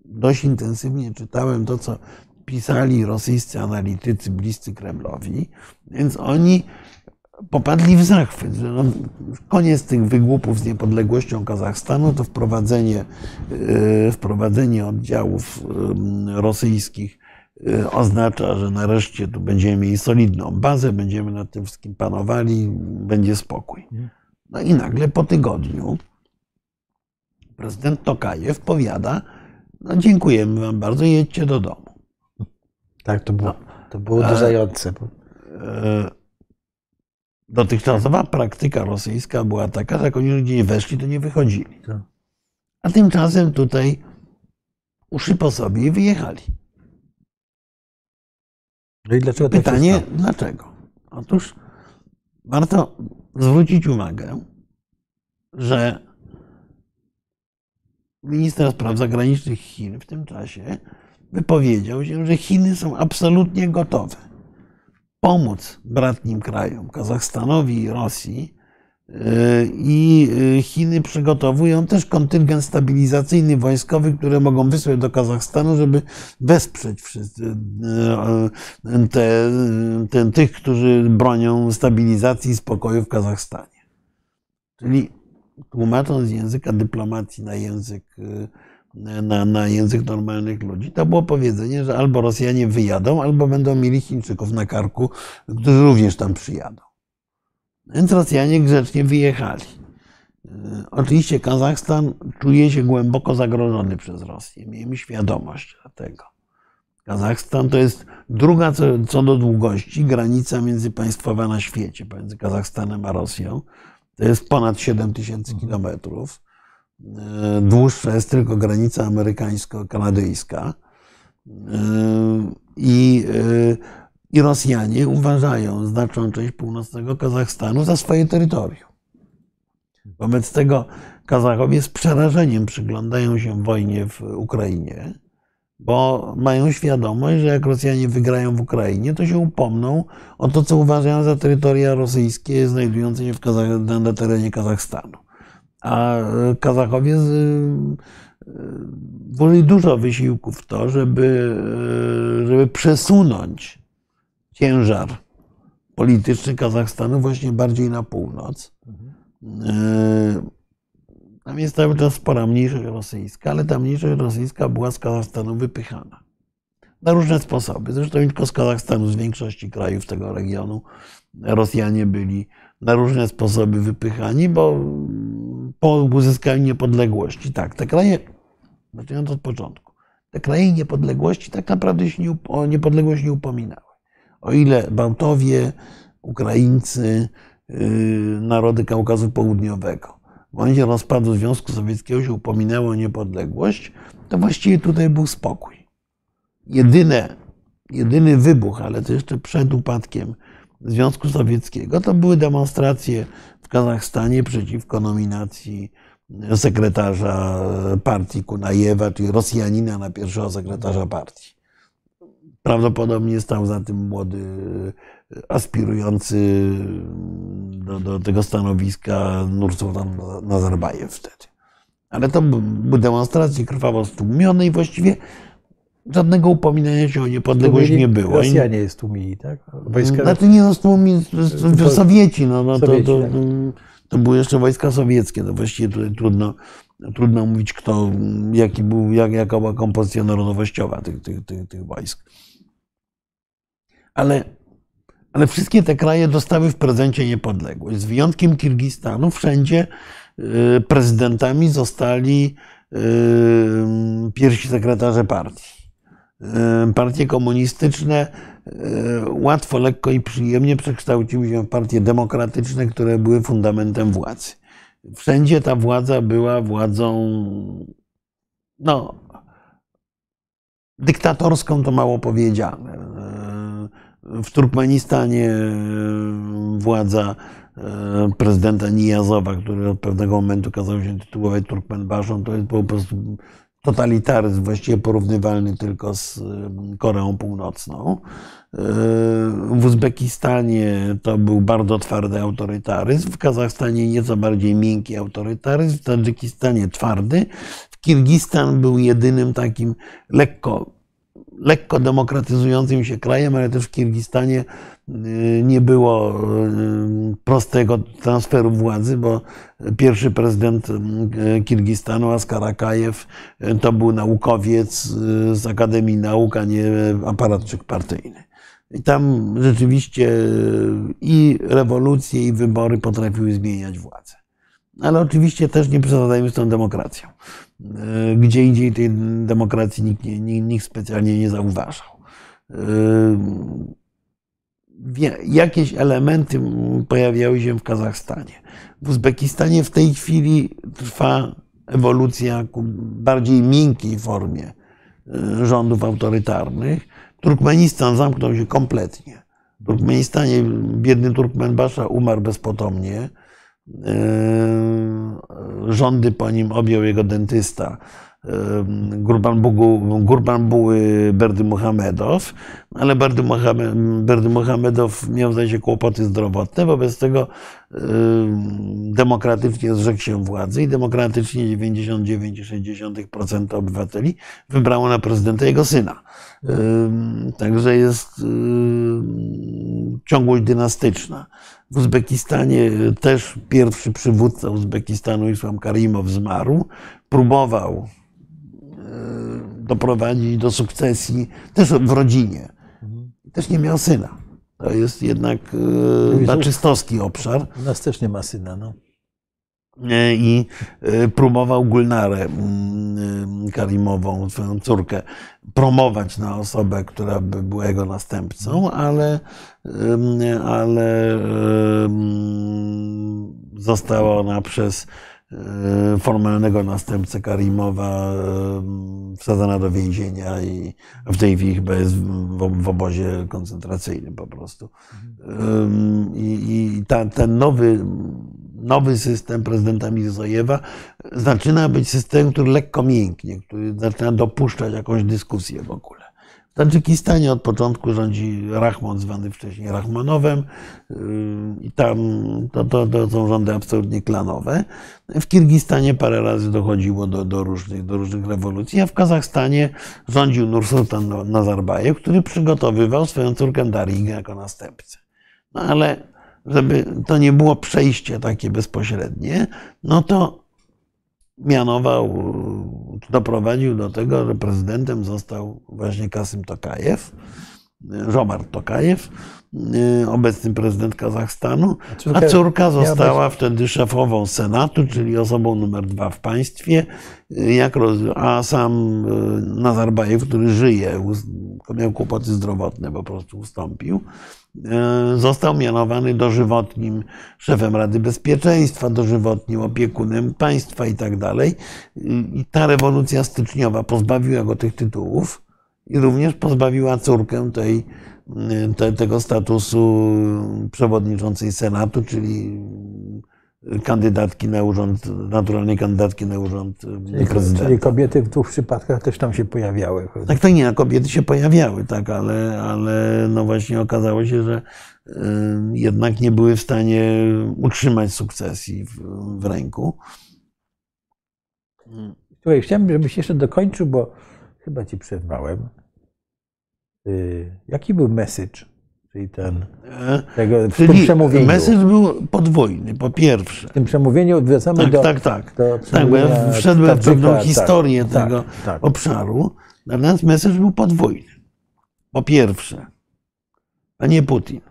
dość intensywnie czytałem to, co pisali rosyjscy analitycy bliscy Kremlowi, więc oni popadli w zachwyt, że no, koniec tych wygłupów z niepodległością Kazachstanu to wprowadzenie, e, wprowadzenie oddziałów rosyjskich e, oznacza, że nareszcie tu będziemy mieli solidną bazę, będziemy nad tym wszystkim panowali, będzie spokój. No i nagle po tygodniu prezydent Tokajew powiada, no dziękujemy wam bardzo, jedźcie do domu. Tak, to było, no, to było uderzające. E, Dotychczasowa praktyka rosyjska była taka, że jak oni ludzie nie weszli, to nie wychodzili. Tak. A tymczasem tutaj uszy po sobie i wyjechali. No i dlaczego Pytanie, dlaczego? Otóż warto zwrócić uwagę, że minister spraw zagranicznych Chin w tym czasie wypowiedział się, że Chiny są absolutnie gotowe pomóc bratnim krajom, Kazachstanowi i Rosji. I Chiny przygotowują też kontyngent stabilizacyjny wojskowy, które mogą wysłać do Kazachstanu, żeby wesprzeć wszyscy, te, te, tych, którzy bronią stabilizacji i spokoju w Kazachstanie. Czyli tłumacząc z języka dyplomacji na język, na, na język normalnych ludzi, to było powiedzenie, że albo Rosjanie wyjadą, albo będą mieli Chińczyków na karku, którzy również tam przyjadą. Więc Rosjanie grzecznie wyjechali. Oczywiście Kazachstan czuje się głęboko zagrożony przez Rosję. Miejmy świadomość tego. Kazachstan to jest druga co, co do długości granica międzypaństwowa na świecie, pomiędzy Kazachstanem a Rosją. To jest ponad 7 tysięcy kilometrów. Dłuższa jest tylko granica amerykańsko-kanadyjska. I, I Rosjanie uważają znaczną część północnego Kazachstanu za swoje terytorium. Wobec tego Kazachowie z przerażeniem przyglądają się wojnie w Ukrainie, bo mają świadomość, że jak Rosjanie wygrają w Ukrainie, to się upomną o to, co uważają za terytoria rosyjskie znajdujące się w Kazach- na terenie Kazachstanu. A Kazachowie włożyli dużo wysiłku w to, żeby, żeby przesunąć ciężar polityczny Kazachstanu właśnie bardziej na północ. Tam jest cały czas spora mniejszość rosyjska, ale ta mniejszość rosyjska była z Kazachstanu wypychana. Na różne sposoby. Zresztą nie tylko z Kazachstanu, z większości krajów tego regionu Rosjanie byli na różne sposoby wypychani, bo po uzyskaniu niepodległości, tak, te kraje, zaczynając od początku, te kraje niepodległości tak naprawdę się nie, o niepodległość nie upominały. O ile Bałtowie, Ukraińcy, yy, narody Kaukazu Południowego w momencie rozpadu Związku Sowieckiego się upominały o niepodległość, to właściwie tutaj był spokój. Jedyne, jedyny wybuch, ale to jeszcze przed upadkiem Związku Sowieckiego, to były demonstracje Kazachstanie przeciwko nominacji sekretarza partii Kunajewa, czyli Rosjanina na pierwszego sekretarza partii. Prawdopodobnie stał za tym młody, aspirujący do, do tego stanowiska Nursultan Nazarbajew wtedy. Ale to były demonstracje krwawo stłumione i właściwie żadnego upominania się o niepodległość nie było. Rosjanie jest tłumili, tak? Wojska... Znaczy nie no, stłumili, Sowieci, no, no to, to, to, to były jeszcze wojska sowieckie, to właściwie tutaj trudno, trudno mówić, kto, jaki był, jak, jaka była kompozycja narodowościowa tych, tych, tych, tych wojsk. Ale, ale wszystkie te kraje dostały w prezencie niepodległość. Z wyjątkiem Kirgistanu wszędzie prezydentami zostali pierwsi sekretarze partii. Partie komunistyczne łatwo, lekko i przyjemnie przekształciły się w partie demokratyczne, które były fundamentem władzy. Wszędzie ta władza była władzą, no, dyktatorską to mało powiedziane. W Turkmenistanie władza prezydenta Nijazowa, który od pewnego momentu kazał się tytułować Turkmenbaszą, to jest po prostu totalitaryzm właściwie porównywalny tylko z Koreą Północną. W Uzbekistanie to był bardzo twardy autorytaryzm, w Kazachstanie nieco bardziej miękki autorytaryzm, w Tadżykistanie twardy. W Kirgistan był jedynym takim lekko, lekko demokratyzującym się krajem, ale też w Kirgistanie nie było prostego transferu władzy, bo pierwszy prezydent Kirgistanu, Askar Akajew, to był naukowiec z Akademii Nauk, a nie aparatczyk partyjny. I tam rzeczywiście i rewolucje, i wybory potrafiły zmieniać władzę. Ale oczywiście też nie przesadzajmy z tą demokracją. Gdzie indziej tej demokracji nikt, nikt specjalnie nie zauważał jakieś elementy pojawiały się w Kazachstanie. W Uzbekistanie w tej chwili trwa ewolucja ku bardziej miękkiej formie e, rządów autorytarnych. Turkmenistan zamknął się kompletnie. W Turkmenistanie biedny Turkmenbasza umarł bezpotomnie. Rządy po nim objął jego dentysta. Gurbanbuły Berdy Muhammedow, ale Berdy, Muhammed, Berdy Muhammedow miał zdaje się kłopoty zdrowotne, wobec tego demokratycznie zrzekł się władzy i demokratycznie 99,6% obywateli wybrało na prezydenta jego syna. Także jest ciągłość dynastyczna. W Uzbekistanie też pierwszy przywódca Uzbekistanu, Islam Karimow, zmarł. Próbował doprowadzić do sukcesji też w rodzinie. Też nie miał syna. To jest jednak baczystowski obszar. U nas też nie ma syna. No. I próbował Gulnarę Karimową, swoją córkę, promować na osobę, która by była jego następcą, ale, ale została ona przez formalnego następcę Karimowa wsadzona do więzienia i w tej chwili chyba jest w, obozie koncentracyjnym po prostu. I, i ta, ten nowy, nowy system prezydenta Mirzojewa zaczyna być systemem, który lekko mięknie, który zaczyna dopuszczać jakąś dyskusję w ogóle. W Tadżykistanie od początku rządzi Rahmon, zwany wcześniej Rahmanowem, i tam to, to, to są rządy absolutnie klanowe. W Kirgistanie parę razy dochodziło do, do, różnych, do różnych rewolucji, a w Kazachstanie rządził Nursultan Nazarbajew, który przygotowywał swoją córkę Darigę jako następcę. No ale żeby to nie było przejście takie bezpośrednie, no to mianował, doprowadził do tego, że prezydentem został właśnie Kasym Tokajew, Żomar Tokajew, obecny prezydent Kazachstanu, a córka została wtedy szefową Senatu, czyli osobą numer dwa w państwie, jak roz... a sam Nazarbajew, który żyje, miał kłopoty zdrowotne, po prostu ustąpił. Został mianowany dożywotnim szefem Rady Bezpieczeństwa, dożywotnim opiekunem państwa i tak dalej. I ta rewolucja styczniowa pozbawiła go tych tytułów i również pozbawiła córkę tej, te, tego statusu przewodniczącej Senatu, czyli kandydatki na urząd, naturalnej kandydatki na urząd czyli, prezydenta. Czyli kobiety w dwóch przypadkach też tam się pojawiały. Tak, to nie, kobiety się pojawiały, tak, ale, ale no właśnie okazało się, że y, jednak nie były w stanie utrzymać sukcesji w, w ręku. Słuchaj, chciałem, żebyś jeszcze dokończył, bo chyba ci przerwałem. Y, jaki był message Czyli ten, tego, w Czyli tym przemówieniu. message był podwójny, po pierwsze. W tym przemówieniu wracamy Tak, do. tak, tak. do Tak, bo ja wszedłem w pewną tak, historię tak, tego tak. obszaru. Natomiast message był podwójny. Po pierwsze, panie Putin,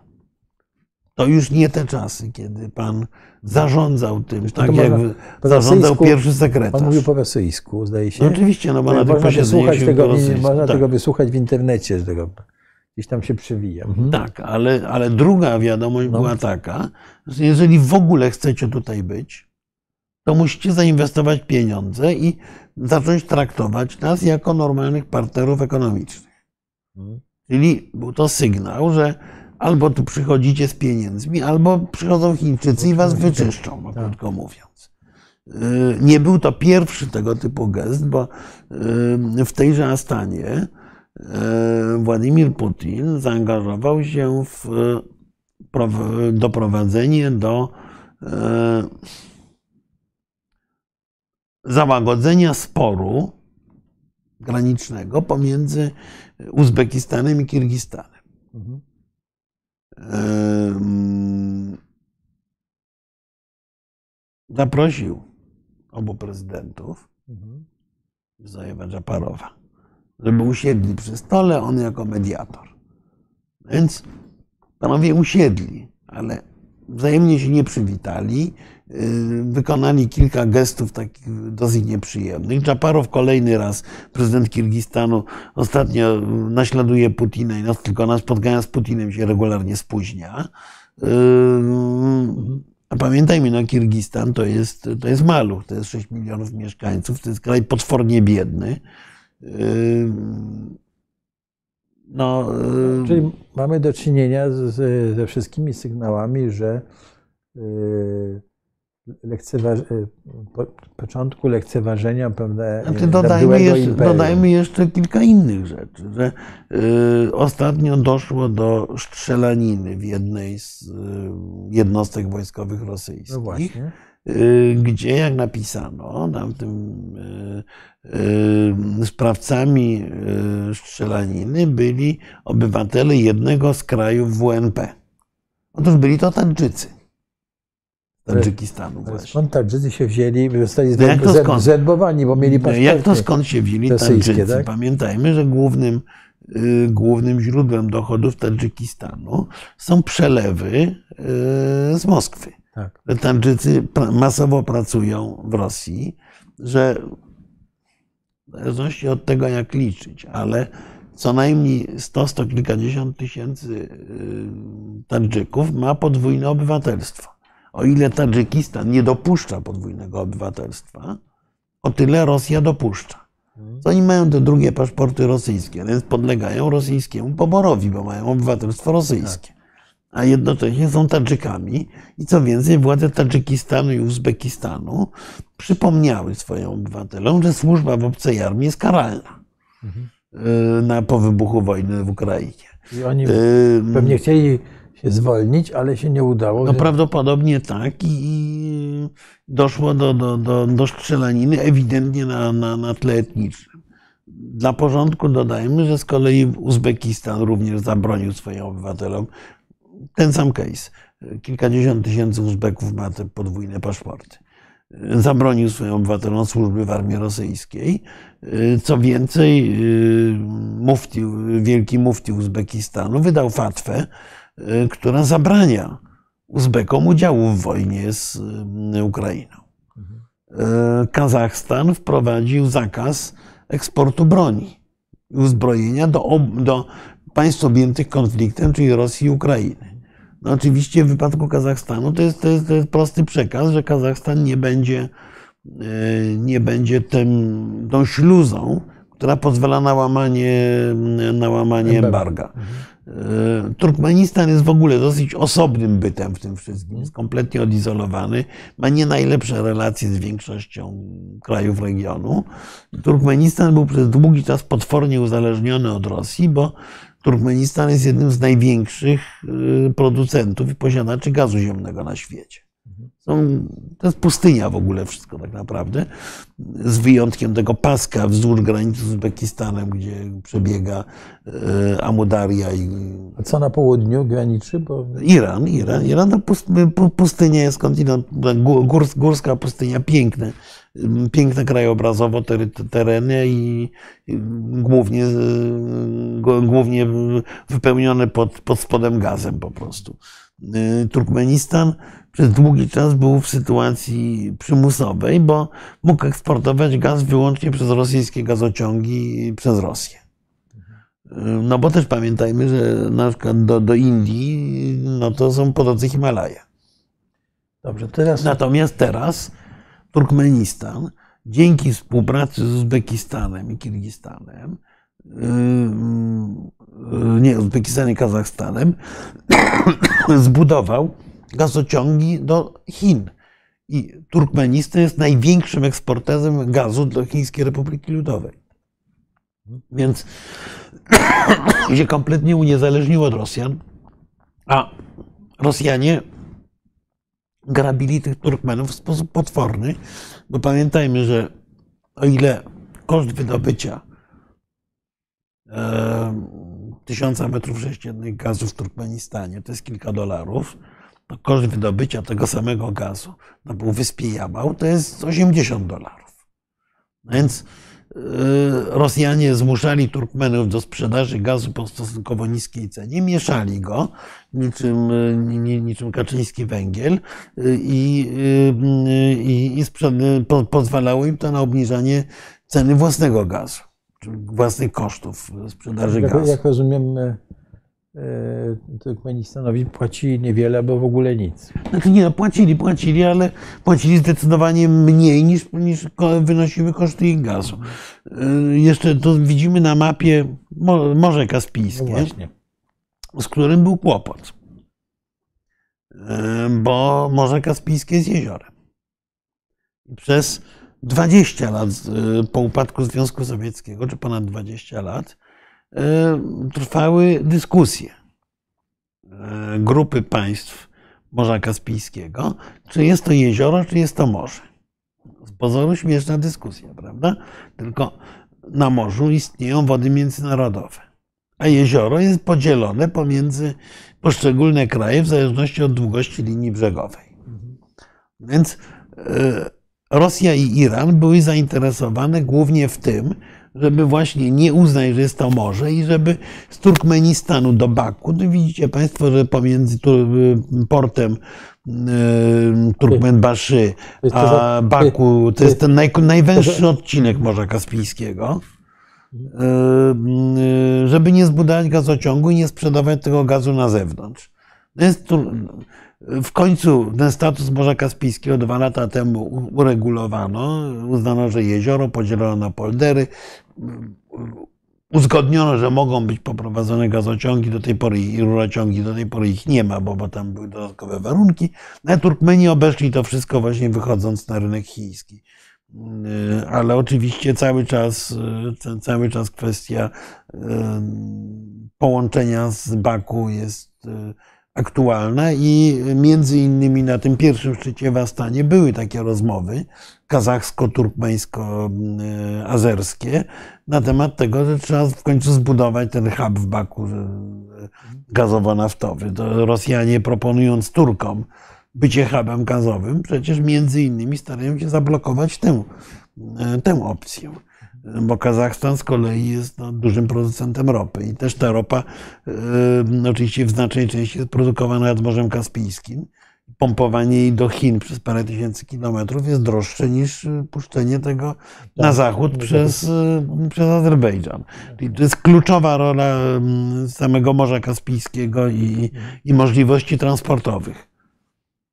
to już nie te czasy, kiedy pan zarządzał tym, tak można jak po zarządzał pierwszy sekretarz. On mówił po rosyjsku, zdaje się. No oczywiście, no bo na tych posiedzeniach tego, rosyjsku, można tak. tego wysłuchać w internecie, że tego gdzieś tam się przewija. Mhm. Tak, ale, ale druga wiadomość No. była taka, że jeżeli w ogóle chcecie tutaj być, to musicie zainwestować pieniądze i zacząć traktować nas jako normalnych partnerów ekonomicznych. Mhm. Czyli był to sygnał, że albo tu przychodzicie z pieniędzmi, albo przychodzą Chińczycy i was wyczyszczą, no, Tak. krótko mówiąc. Yy, Nie był to pierwszy tego typu gest, bo yy, w tejże Astanie yy, Władimir Putin zaangażował się w prow- doprowadzenie do załagodzenia sporu granicznego pomiędzy Uzbekistanem i Kirgistanem. Zaprosił obu prezydentów, Mhm. Zajewa Dżaparowa, żeby usiedli przy stole, on jako mediator. Więc panowie usiedli, ale wzajemnie się nie przywitali. Yy, Wykonali kilka gestów takich dosyć nieprzyjemnych. Dżaparow kolejny raz, prezydent Kirgistanu, ostatnio naśladuje Putina i nas, tylko na spotkania z Putinem się regularnie spóźnia. Yy, A pamiętajmy, no Kirgistan to jest, to jest maluch, to jest 6 milionów mieszkańców, to jest kraj potwornie biedny. Yy, No, yy, Czyli mamy do czynienia z, ze wszystkimi sygnałami, że y, lekceważ... po, początku lekceważenia pewne Znaczy, dodajmy, jeszcze, dodajmy jeszcze kilka innych rzeczy, że y, ostatnio doszło do strzelaniny w jednej z y, jednostek wojskowych rosyjskich. No właśnie. Y, gdzie, jak napisano, tam tym y, y, sprawcami strzelaniny byli obywatele jednego z krajów WNP. Otóż byli to Tadżycy. Tadżykistanu właśnie. skąd Tadżycy się wzięli, zostali No zedbowani, bo mieli No, paszporty. Jak to skąd się wzięli Tadżycy? tak? Pamiętajmy, że głównym, y, głównym źródłem dochodów Tadżykistanu są przelewy y, z Moskwy. Tak. że Tadżycy masowo pracują w Rosji, że w zależności od tego, jak liczyć, ale co najmniej 100, 100 kilkadziesiąt tysięcy y, Tadżyków ma podwójne obywatelstwo. O ile Tadżykistan nie dopuszcza podwójnego obywatelstwa, o tyle Rosja dopuszcza. To oni mają te drugie paszporty rosyjskie, więc podlegają rosyjskiemu poborowi, bo mają obywatelstwo rosyjskie. A jednocześnie są Tadżykami i co więcej, władze Tadżykistanu i Uzbekistanu przypomniały swoim obywatelom, że służba w obcej armii jest karalna y, na, po wybuchu wojny w Ukrainie. I oni Y, pewnie chcieli zwolnić, ale się nie udało. No że- prawdopodobnie tak i doszło do, do, do, do strzelaniny ewidentnie na, na, na tle etnicznym. Dla porządku dodajmy, że z kolei Uzbekistan również zabronił swoim obywatelom ten sam case. Kilkadziesiąt tysięcy Uzbeków ma te podwójne paszporty. Zabronił swoim obywatelom służby w armii rosyjskiej. Co więcej, mufti, wielki mufti Uzbekistanu wydał fatwę, która zabrania Uzbekom udziału w wojnie z y, Ukrainą. E, Kazachstan wprowadził zakaz eksportu broni i uzbrojenia do, do państw objętych konfliktem, czyli Rosji i Ukrainy. No oczywiście w wypadku Kazachstanu to jest, to jest, to jest prosty przekaz, że Kazachstan nie będzie, nie będzie tym, tą śluzą, która pozwala na łamanie, na łamanie embarga. E, Turkmenistan jest w ogóle dosyć osobnym bytem w tym wszystkim. Jest kompletnie odizolowany. Ma nie najlepsze relacje z większością krajów regionu. Turkmenistan był przez długi czas potwornie uzależniony od Rosji, bo Turkmenistan jest jednym z największych y, producentów i posiadaczy gazu ziemnego na świecie. Są, to jest pustynia w ogóle wszystko tak naprawdę, z wyjątkiem tego paska wzdłuż granicy z Uzbekistanem, gdzie przebiega y, Amudaria i A co na południu graniczy? Bo Iran. Iran, Iran to pust- pu- pustynia jest kontynent, gó- górs, górska pustynia, piękne, ym, piękne krajobrazowo tereny i głównie, g- głównie wypełnione pod, pod spodem gazem po prostu. Y, Turkmenistan przez długi czas był w sytuacji przymusowej, bo mógł eksportować gaz wyłącznie przez rosyjskie gazociągi przez Rosję. No bo też pamiętajmy, że na przykład do, do Indii no to są po drodze Himalaje. dobrze, teraz Natomiast teraz Turkmenistan dzięki współpracy z Uzbekistanem i Kirgistanem, yy, nie, Uzbekistanem i Kazachstanem, zbudował gazociągi do Chin. I Turkmenistan jest największym eksporterem gazu do Chińskiej Republiki Ludowej. Więc się kompletnie uniezależnił od Rosjan, a Rosjanie grabili tych Turkmenów w sposób potworny, bo pamiętajmy, że o ile koszt wydobycia e, tysiąca metrów sześciennych gazu w Turkmenistanie. To jest kilka dolarów, to koszt wydobycia tego samego gazu na półwyspie Jamał to jest 80 dolarów. Więc e, Rosjanie zmuszali Turkmenów do sprzedaży gazu po stosunkowo niskiej cenie, mieszali go niczym, ni- niczym kaczyński węgiel e, i, e, i, i sprzed- po, pozwalało im to na obniżanie ceny własnego gazu, własnych kosztów sprzedaży jak, gazu. jak rozumiem, e, e, Turkmenistanowi płacili niewiele, albo w ogóle nic. Znaczy nie, no, płacili, płacili, ale płacili zdecydowanie mniej niż, niż wynosiły koszty ich gazu. E, Jeszcze to widzimy na mapie Mo- Morze No Kaspijskie. właśnie. z którym był kłopot. Bo Morze Kaspijskie jest jeziorem. Przez 20 lat y, po upadku Związku Sowieckiego, czy ponad 20 lat, y, trwały dyskusje y, grupy państw Morza Kaspijskiego, czy jest to jezioro, czy jest to morze. Z pozoru śmieszna dyskusja, prawda? Tylko na morzu istnieją wody międzynarodowe, a jezioro jest podzielone pomiędzy poszczególne kraje w zależności od długości linii brzegowej. Więc Rosja i Iran były zainteresowane głównie w tym, żeby właśnie nie uznać, że jest to morze i żeby z Turkmenistanu do Baku, to widzicie Państwo, że pomiędzy portem Turkmenbaszy a Baku to jest ten naj, najwęższy odcinek Morza Kaspijskiego, żeby nie zbudować gazociągu i nie sprzedawać tego gazu na zewnątrz. Jest w końcu ten status Morza Kaspijskiego dwa lata temu uregulowano. Uznano, że jezioro podzielono na poldery. Uzgodniono, że mogą być poprowadzone gazociągi do tej pory i rurociągi, do tej pory ich nie ma, bo, bo tam były dodatkowe warunki. No, Turkmeni obeszli to wszystko właśnie wychodząc na rynek chiński. Ale oczywiście cały czas, cały czas kwestia połączenia z Baku jest aktualna i między innymi na tym pierwszym szczycie w Astanie były takie rozmowy kazachsko-turkmeńsko-azerskie na temat tego, że trzeba w końcu zbudować ten hub w Baku gazowo-naftowy. To Rosjanie proponując Turkom bycie hubem gazowym, przecież między innymi starają się zablokować tę, tę opcję bo Kazachstan z kolei jest no, dużym producentem ropy i też ta ropa y, oczywiście w znacznej części jest produkowana nad Morzem Kaspijskim. Pompowanie jej do Chin przez parę tysięcy kilometrów jest droższe niż puszczenie tego na tak. zachód przez, przez Azerbejdżan. Czyli to jest kluczowa rola samego Morza Kaspijskiego i, i możliwości transportowych.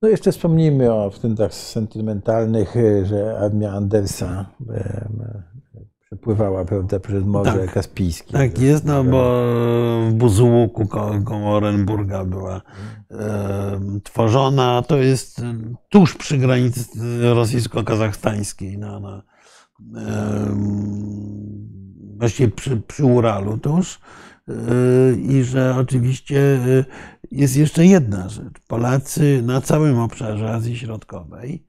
No jeszcze wspomnijmy o w tym tak sentymentalnych, że armia Andersa przepływała prawda, przez Morze tak, Kaspijskie. Tak jest, no bo w Buzułuku koło Orenburga była e, tworzona. To jest tuż przy granicy rosyjsko-kazachstańskiej, na, na, e, właściwie przy, przy Uralu tuż. E, I że oczywiście e, jest jeszcze jedna rzecz. Polacy na całym obszarze Azji Środkowej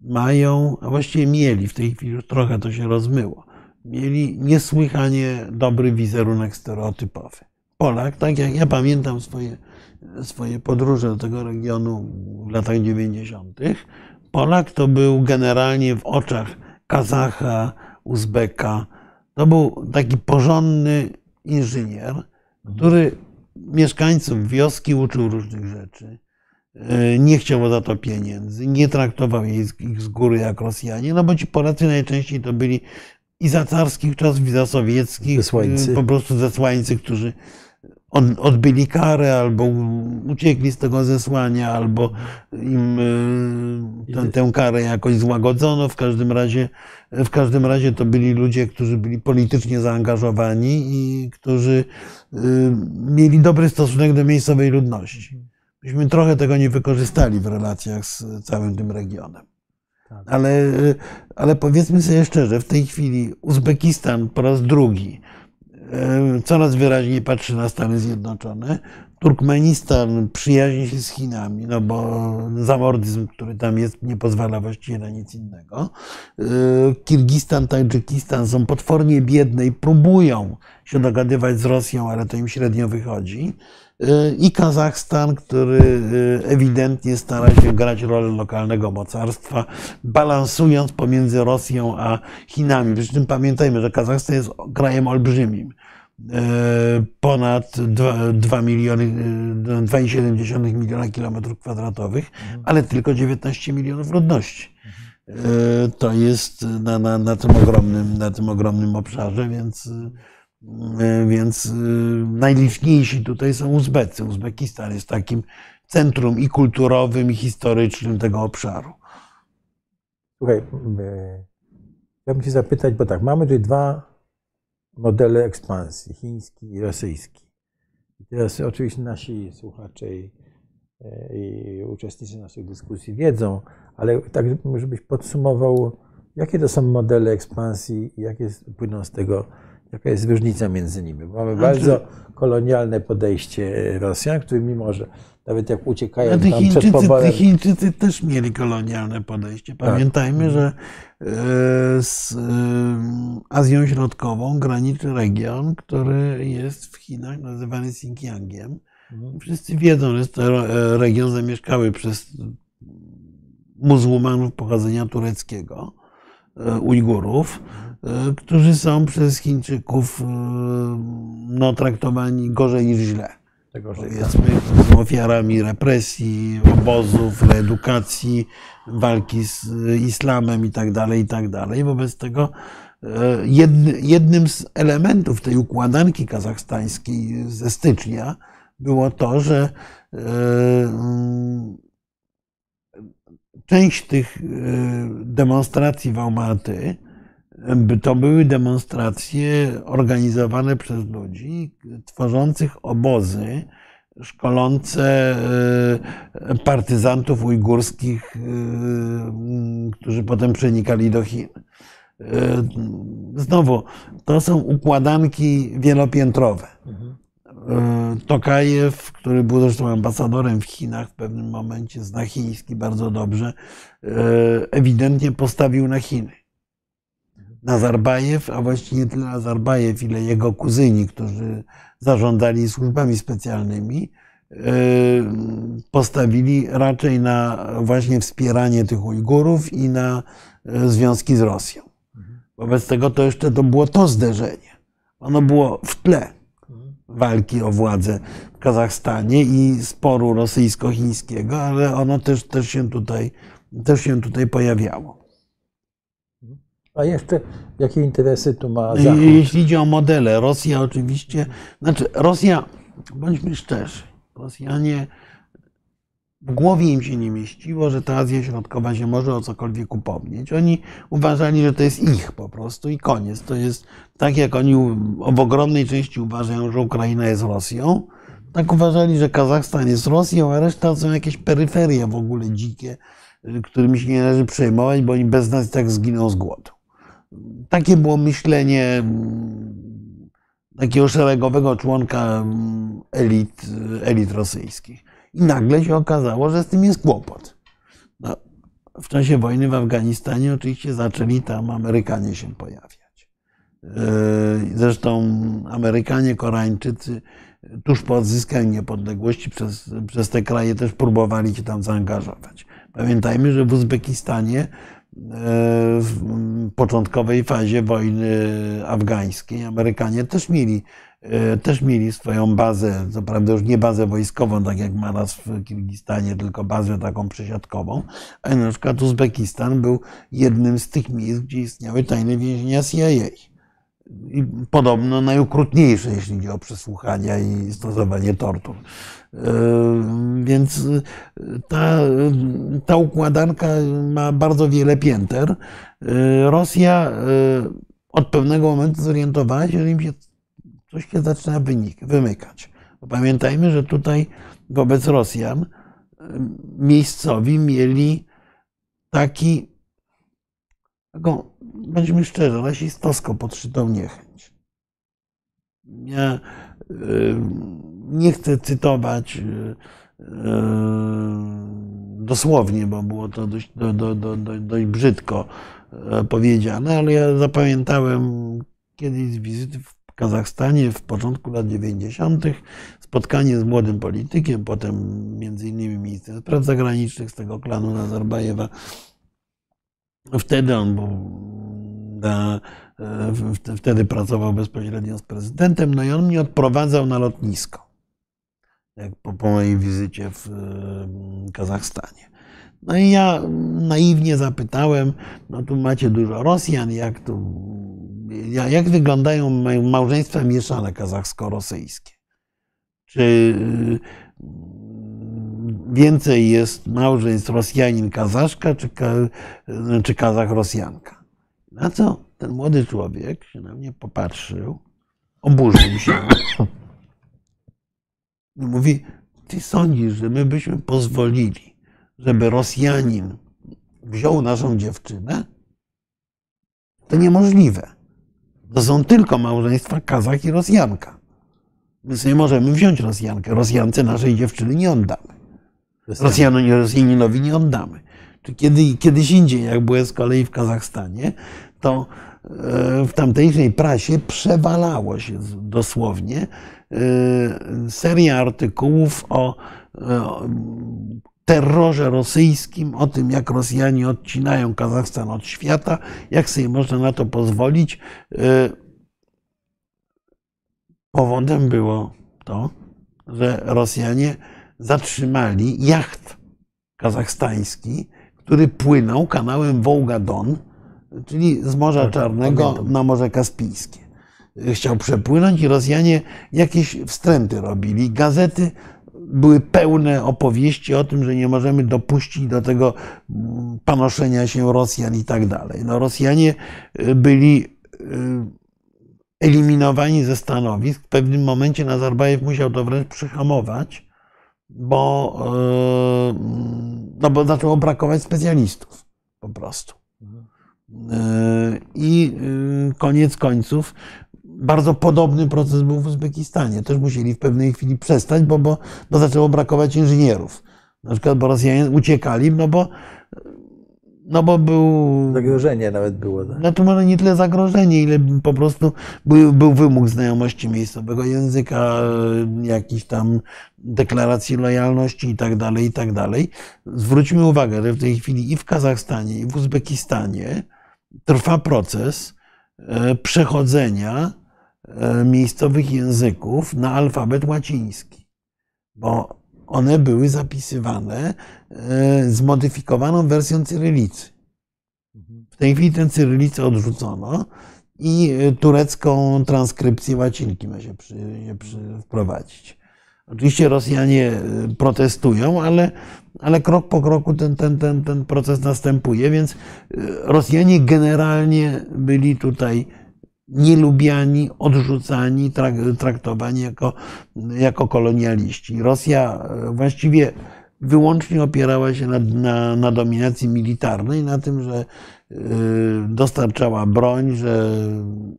mają, a właściwie mieli, w tej chwili już trochę to się rozmyło, mieli niesłychanie dobry wizerunek stereotypowy. Polak, tak jak ja pamiętam swoje, swoje podróże do tego regionu w latach 90., Polak to był generalnie w oczach Kazacha, Uzbeka, to był taki porządny inżynier, który mieszkańców wioski uczył różnych rzeczy. Nie chciał za to pieniędzy, nie traktował ich z góry jak Rosjanie, no bo ci Polacy najczęściej to byli i za carskich czasów, i za sowieckich, Zesłańcy. po prostu zesłańcy, którzy odbyli karę, albo uciekli z tego zesłania, albo im e, tę, tę karę jakoś złagodzono. W każdym razie, w każdym razie to byli ludzie, którzy byli politycznie zaangażowani i którzy e, mieli dobry stosunek do miejscowej ludności. Myśmy trochę tego nie wykorzystali w relacjach z całym tym regionem. Tak. Ale, ale powiedzmy sobie szczerze, w tej chwili Uzbekistan po raz drugi coraz wyraźniej patrzy na Stany Zjednoczone. Turkmenistan przyjaźni się z Chinami, no bo zamordyzm, który tam jest, nie pozwala właściwie na nic innego. E, Kirgistan, Tadżykistan są potwornie biedne i próbują się dogadywać z Rosją, ale to im średnio wychodzi i Kazachstan, który y, ewidentnie stara się grać rolę lokalnego mocarstwa, balansując pomiędzy Rosją a Chinami. Przy czym pamiętajmy, że Kazachstan jest krajem olbrzymim. Y, ponad 2 miliony, 2,7 y, miliona kilometrów kwadratowych, ale tylko 19 milionów ludności. To jest na, na, na, tym ogromnym, na tym ogromnym obszarze, więc więc e, najliczniejsi tutaj są Uzbecy. Uzbekistan jest takim centrum i kulturowym, i historycznym tego obszaru. Słuchaj, e, chciałbym Cię zapytać, bo tak, mamy tutaj dwa modele ekspansji, chiński i rosyjski. I teraz oczywiście nasi słuchacze i uczestnicy naszych dyskusji wiedzą, ale tak, żebyś podsumował, jakie to są modele ekspansji i jakie płyną z tego, jaka jest różnica między nimi. Mamy Znaczy- bardzo kolonialne podejście Rosjan, który mimo, że nawet jak uciekają tam te, przed Chińczycy, poborem... Chińczycy też mieli kolonialne podejście. Pamiętajmy, że e, z e, Azją Środkową graniczy region, który jest w Chinach nazywany Xinjiangiem. Wszyscy wiedzą, że jest to e, region zamieszkały przez muzułmanów pochodzenia tureckiego, Ujgurów, e, którzy są przez Chińczyków e, no, traktowani gorzej niż źle powiedzmy, są ofiarami represji, obozów, reedukacji, walki z islamem i tak dalej, i tak dalej. Wobec tego e, jedny, jednym z elementów tej układanki kazachstańskiej ze stycznia było to, że e, mm, część tych e, demonstracji w Almaty to były demonstracje organizowane przez ludzi tworzących obozy, szkolące e, partyzantów ujgurskich, e, którzy potem przenikali do Chin. E, Znowu, to są układanki wielopiętrowe. Tokajew, który był zresztą ambasadorem w Chinach w pewnym momencie, zna chiński bardzo dobrze, ewidentnie postawił na Chiny. Nazarbajew, a właściwie nie tyle Nazarbajew, ile jego kuzyni, którzy zarządzali służbami specjalnymi, e, postawili raczej na właśnie wspieranie tych Ujgurów i na e, związki z Rosją. Wobec tego to jeszcze to było to zderzenie. Ono było w tle walki o władzę w Kazachstanie i sporu rosyjsko-chińskiego, ale ono też, też, się tutaj, też się tutaj pojawiało. A jeszcze jakie interesy tu ma Zachód? Jeśli idzie o modele, Rosja oczywiście, znaczy Rosja, bądźmy szczerzy, Rosjanie w głowie im się nie mieściło, że ta Azja Środkowa się może o cokolwiek upomnieć. Oni uważali, że to jest ich po prostu i koniec. To jest tak, jak oni w ogromnej części uważają, że Ukraina jest Rosją, tak uważali, że Kazachstan jest Rosją, a reszta to są jakieś peryferie w ogóle dzikie, którymi się nie należy przejmować, bo oni bez nas tak zginą z głodu. Takie było myślenie mm, takiego szeregowego członka mm, elit, elit rosyjskich. I nagle się okazało, że z tym jest kłopot. No, w czasie wojny w Afganistanie oczywiście zaczęli tam Amerykanie się pojawiać. Yy, Zresztą Amerykanie, Koreańczycy tuż po odzyskaniu niepodległości przez, przez te kraje też próbowali się tam zaangażować. Pamiętajmy, że w Uzbekistanie w początkowej fazie wojny afgańskiej Amerykanie też mieli, e, też mieli swoją bazę, co prawda już nie bazę wojskową, tak jak ma nas w Kirgistanie, tylko bazę taką przesiadkową, a na przykład Uzbekistan był jednym z tych miejsc, gdzie istniały tajne więzienia CIA. I podobno najokrutniejsze, jeśli chodzi o przesłuchania i stosowanie tortur. Yy, Więc yy, ta, ta układanka ma bardzo wiele pięter. Yy, Rosja od pewnego momentu zorientowała się, że im się coś się zaczyna wynik, wymykać. Pamiętajmy, że tutaj wobec Rosjan miejscowi mieli taki, taką, bądźmy szczerzy, rasistowsko podszytą niechęć. Ja y, nie chcę cytować y, y, dosłownie, bo było to dość, do, do, do, do, dość brzydko e, powiedziane, ale ja zapamiętałem kiedyś z wizyty w Kazachstanie w początku lat 90. spotkanie z młodym politykiem, potem między innymi ministrem spraw zagranicznych z tego klanu Nazarbajewa. Wtedy on był w- wtedy pracował bezpośrednio z prezydentem, no i on mnie odprowadzał na lotnisko. Jak po, po mojej wizycie w e, Kazachstanie. No i ja naiwnie zapytałem, no tu macie dużo Rosjan, jak tu, ja- jak wyglądają ma- małżeństwa mieszane kazachsko-rosyjskie? Czy więcej jest małżeństw Rosjanin-Kazaszka, czy, czy Kazach-Rosjanka? Na co ten młody człowiek się na mnie popatrzył, oburzył się i mówi, ty sądzisz, że my byśmy pozwolili, żeby Rosjanin wziął naszą dziewczynę? To niemożliwe. To są tylko małżeństwa Kazach i Rosjanka. Więc nie możemy wziąć Rosjankę. Rosjance naszej dziewczyny nie oddamy. Rosjanowi, Rosjaninowi nie oddamy. Kiedy, kiedyś indziej, jak byłem z kolei w Kazachstanie, to e, w tamtejszej prasie przewalało się dosłownie e, seria artykułów o terrorze rosyjskim, o tym, jak Rosjanie odcinają Kazachstan od świata, jak sobie można na to pozwolić. E, powodem było to, że Rosjanie zatrzymali jacht kazachstański, który płynął kanałem Wołga-Don, czyli z Morza tak, Czarnego na Morze Kaspijskie. Chciał przepłynąć i Rosjanie jakieś wstręty robili. Gazety były pełne opowieści o tym, że nie możemy dopuścić do tego panoszenia się Rosjan i tak dalej. No, Rosjanie y, byli y, eliminowani ze stanowisk. W pewnym momencie Nazarbajew musiał to wręcz przyhamować, bo, y, no bo zaczęło brakować specjalistów po prostu. I koniec końców bardzo podobny proces był w Uzbekistanie. Też musieli w pewnej chwili przestać, bo, bo, bo zaczęło brakować inżynierów. Na przykład, bo Rosjanie uciekali, no bo, no bo był. Zagrożenie nawet było. Tak? Znaczy, może nie tyle zagrożenie, ile po prostu był, był wymóg znajomości miejscowego języka, jakiś tam deklaracji lojalności i tak dalej, i tak dalej. Zwróćmy uwagę, że w tej chwili i w Kazachstanie, i w Uzbekistanie trwa proces e, przechodzenia E, miejscowych języków na alfabet łaciński, bo one były zapisywane e, zmodyfikowaną wersją cyrylicy. W tej chwili tę cyrylicę odrzucono i e, turecką transkrypcję łacinki ma się, przy, przy wprowadzić. Oczywiście Rosjanie protestują, ale, ale krok po kroku ten, ten, ten, ten proces następuje, więc Rosjanie generalnie byli tutaj nielubiani, odrzucani, traktowani jako, jako kolonialiści. Rosja e, właściwie wyłącznie opierała się na, na, na dominacji militarnej, na tym, że e, dostarczała broń, że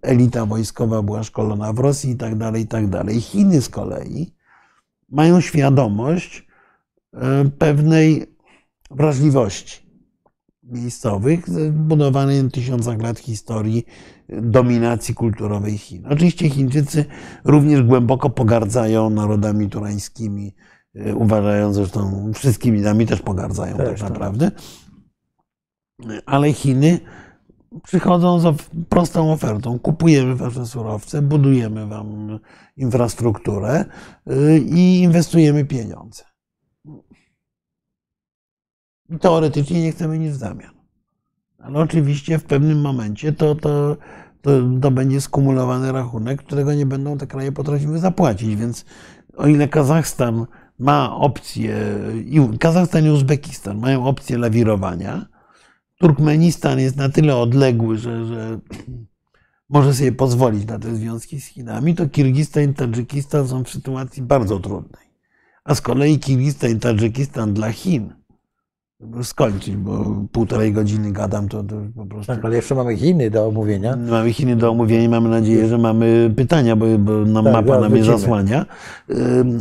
elita wojskowa była szkolona w Rosji i tak dalej, i tak dalej. Chiny z kolei mają świadomość e, pewnej wrażliwości miejscowych, zbudowanej na tysiącach lat historii dominacji kulturowej Chin. Oczywiście Chińczycy również głęboko pogardzają narodami turańskimi, e, uważając zresztą wszystkimi nami też pogardzają też, tak, tak naprawdę. Ale Chiny przychodzą z prostą ofertą. Kupujemy wasze surowce, budujemy wam infrastrukturę e, i inwestujemy pieniądze. Teoretycznie nie chcemy nic w zamian. Ale oczywiście w pewnym momencie to, to, to, to będzie skumulowany rachunek, którego nie będą te kraje potrafiły zapłacić. Więc o ile Kazachstan ma opcję, Kazachstan i Uzbekistan mają opcję lawirowania, Turkmenistan jest na tyle odległy, że, że może sobie pozwolić na te związki z Chinami, to Kirgistan i Tadżykistan są w sytuacji bardzo trudnej. A z kolei Kirgistan i Tadżykistan dla Chin skończyć, bo półtorej godziny gadam, to, to, po prostu. Tak, ale jeszcze mamy Chiny do omówienia. Mamy Chiny do omówienia, mamy nadzieję, że mamy pytania, bo, bo nam tak, mapa nam je zasłania.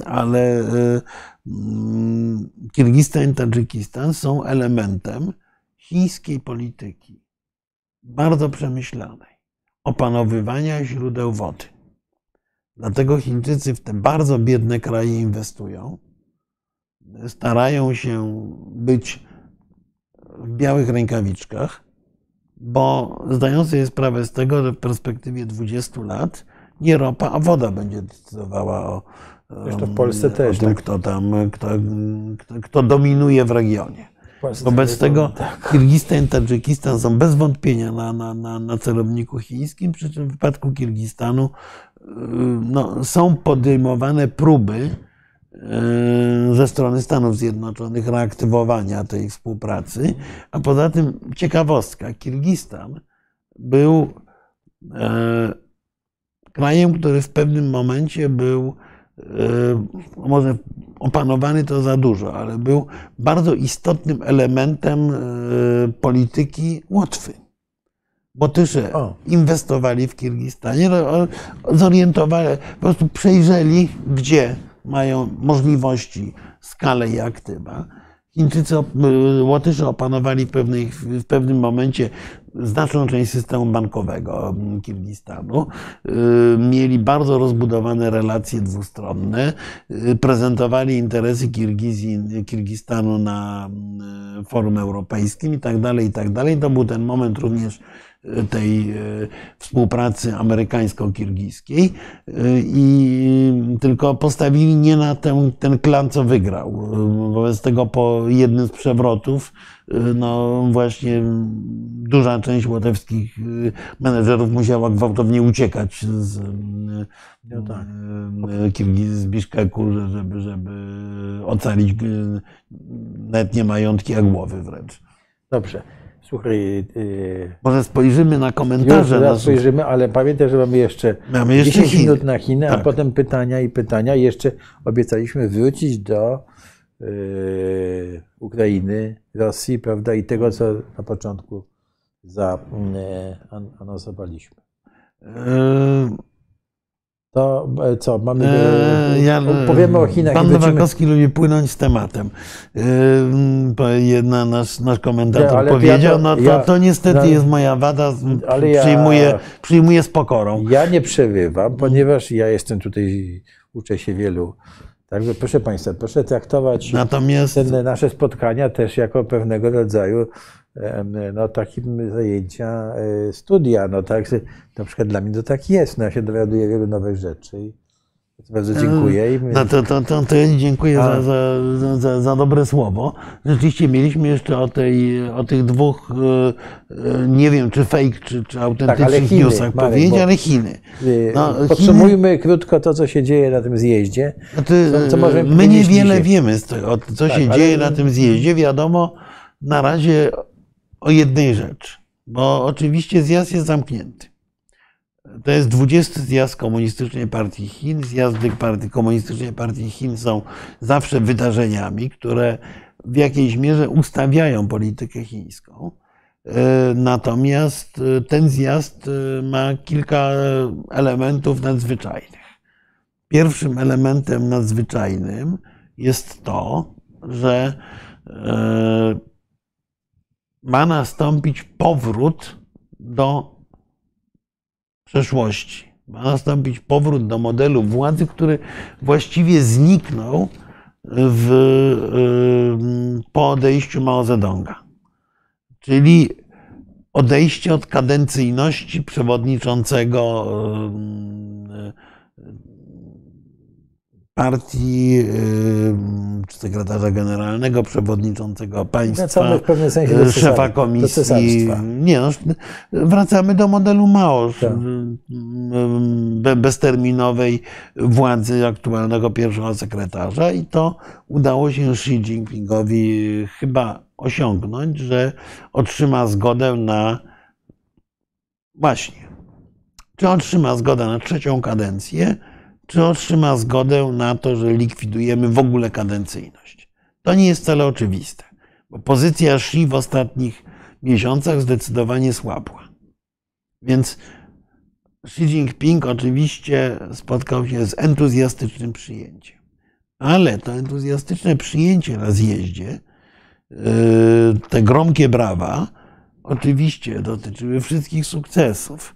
Ale Kirgistan i Tadżykistan są elementem chińskiej polityki, bardzo przemyślanej, opanowywania źródeł wody. Dlatego Chińczycy w te bardzo biedne kraje inwestują starają się być w białych rękawiczkach, bo zdają sobie sprawę z tego, że w perspektywie 20 lat nie ropa, a woda będzie decydowała o, Zresztą w Polsce też, tym, tak. kto tam, kto, kto, kto dominuje w regionie. Wobec tego tak. Kirgistan i Tadżykistan są bez wątpienia na, na, na, na celowniku chińskim, przy czym w przypadku Kirgistanu y, no, są podejmowane próby ze strony Stanów Zjednoczonych reaktywowania tej współpracy. A poza tym ciekawostka, Kirgistan był e, krajem, który w pewnym momencie był e, może opanowany to za dużo, ale był bardzo istotnym elementem polityki Łotwy. Botysze inwestowali w Kirgistanie, no, zorientowali, po prostu przejrzeli, gdzie mają możliwości, skalę i aktywa. Chińczycy, y, Łotysze opanowali w, pewnej, w pewnym momencie znaczną część systemu bankowego mm, Kirgistanu. Y, Mieli bardzo rozbudowane relacje dwustronne. Y, Prezentowali interesy Kirgizji, Kirgistanu na mm, forum europejskim i tak dalej, i tak. To był ten moment również tej y, współpracy amerykańsko-kirgijskiej Y, i tylko postawili nie na ten, ten klan, co wygrał. Wobec tego po jednym z przewrotów y, no właśnie duża część łotewskich menedżerów musiała gwałtownie uciekać z, No tak. z Biszkeku, żeby, żeby ocalić nawet nie majątki, a głowy wręcz. Dobrze. Słuchaj, yy, Może spojrzymy na już komentarze. naszych- spojrzymy, ale pamiętaj, że mamy jeszcze, Mamy jeszcze 10 Chiny. minut na Chiny, a Tak. potem pytania i pytania. Jeszcze obiecaliśmy wrócić do yy, Ukrainy, Rosji, prawda, i tego, co na początku zaanonsowaliśmy. Y, To e, co, mamy. Eee, ja- powiemy o Chinach Pan wrócimy. Nowakowski lubi płynąć z tematem. Po- Jedna nasz, nasz komentator Nie, powiedział, ja to- no to, ja- to niestety no, jest moja wada, ale ja- przyjmuję, przyjmuję z pokorą. Ja nie przerywam, ponieważ ja jestem tutaj, uczę się wielu. Także proszę Państwa, proszę traktować Natomiast te nasze spotkania też jako pewnego rodzaju no, takim zajęcia e, studia. No, tak, na przykład dla mnie to tak jest. No, ja się dowiaduję wielu nowych rzeczy. Bardzo dziękuję. No to, to, to, to ja dziękuję za, za, za, za dobre słowo. Rzeczywiście mieliśmy jeszcze o, tej, o tych dwóch, e, e, nie wiem czy fake, czy, czy autentycznych Chiny, newsach Marek, powiedzieć, ale Chiny. y, no, Podsumujmy krótko to, co się dzieje na tym zjeździe. Znaczy, Co- co my niewiele wiemy, co Tak, się dzieje na tym zjeździe. Wiadomo na razie o jednej rzeczy, bo oczywiście zjazd jest zamknięty. To jest 20 zjazd Komunistycznej Partii Chin. Zjazdy Partii Komunistycznej Partii Chin są zawsze wydarzeniami, które w jakiejś mierze ustawiają politykę chińską. E, Natomiast e, ten zjazd e, ma kilka elementów nadzwyczajnych. Pierwszym elementem nadzwyczajnym jest to, że ma nastąpić powrót do przeszłości. Ma nastąpić powrót do modelu władzy, który właściwie zniknął w, e, po odejściu Mao Zedonga. Czyli odejście od kadencyjności przewodniczącego e, partii, czy sekretarza generalnego, przewodniczącego państwa, w pewnym sensie cesarstwa- szefa komisji. Nie, no, wracamy do modelu Mao, Tak. be- bezterminowej władzy aktualnego pierwszego sekretarza i to udało się Xi Jinpingowi chyba osiągnąć, że otrzyma zgodę na właśnie, czy otrzyma zgodę na trzecią kadencję, czy otrzyma zgodę na to, że likwidujemy w ogóle kadencyjność. To nie jest wcale oczywiste, bo pozycja Xi w ostatnich miesiącach zdecydowanie słabła. Więc Xi Jinping oczywiście spotkał się z entuzjastycznym przyjęciem. Ale to entuzjastyczne przyjęcie na zjeździe, yy, te gromkie brawa, oczywiście dotyczyły wszystkich sukcesów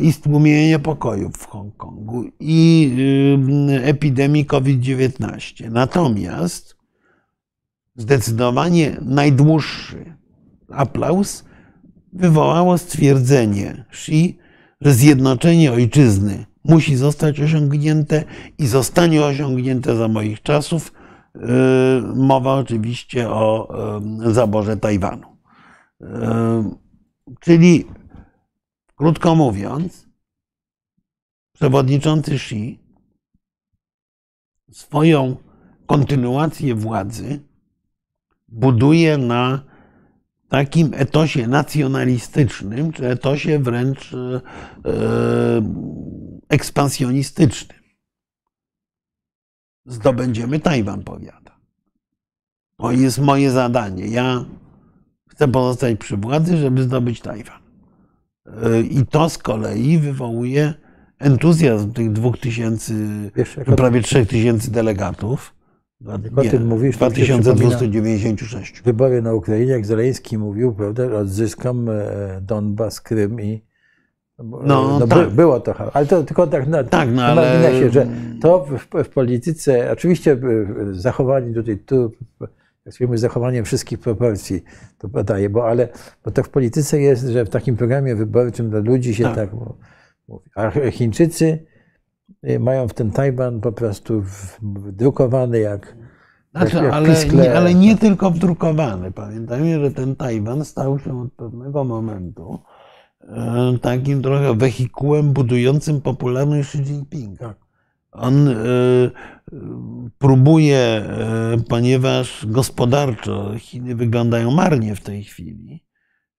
i stłumienia pokojów w Hongkongu i yy, epidemii COVID-19. Natomiast zdecydowanie najdłuższy aplauz wywołało stwierdzenie Xi, że zjednoczenie ojczyzny musi zostać osiągnięte i zostanie osiągnięte za moich czasów. Yy, Mowa oczywiście o zaborze Tajwanu. Czyli, krótko mówiąc, przewodniczący Xi swoją kontynuację władzy buduje na takim etosie nacjonalistycznym, czy etosie wręcz e, e, ekspansjonistycznym. zdobędziemy Tajwan, powiada. To jest moje zadanie. Ja chcę pozostać przy władzy, żeby zdobyć Tajwan. I to z kolei wywołuje entuzjazm tych dwóch tysięcy, prawie trzech tysięcy delegatów. Jak o tym mówisz, to mi się 2296. wybory na Ukrainie, jak Zeleński mówił, prawda, odzyskam e, Donbas, Krym i No, by- tak. było to, ale to tylko tak na, Tak, no ale- marginesie, że to w, w polityce, oczywiście e, zachowanie tutaj tu, mówimy, zachowanie wszystkich proporcji to podaje, bo ale bo tak w polityce jest, że w takim programie wyborczym dla ludzi się Tak. tak, mówi. A Chińczycy e, mają w ten Tajwan po prostu wdrukowany jak, Znaczy, jak, jak ale, nie, ale nie tylko wdrukowany. Pamiętajmy, że ten Tajwan stał się od pewnego momentu e, takim trochę wehikułem budującym popularność Xi Jinpinga. On e, próbuje, e, ponieważ gospodarczo Chiny wyglądają marnie w tej chwili.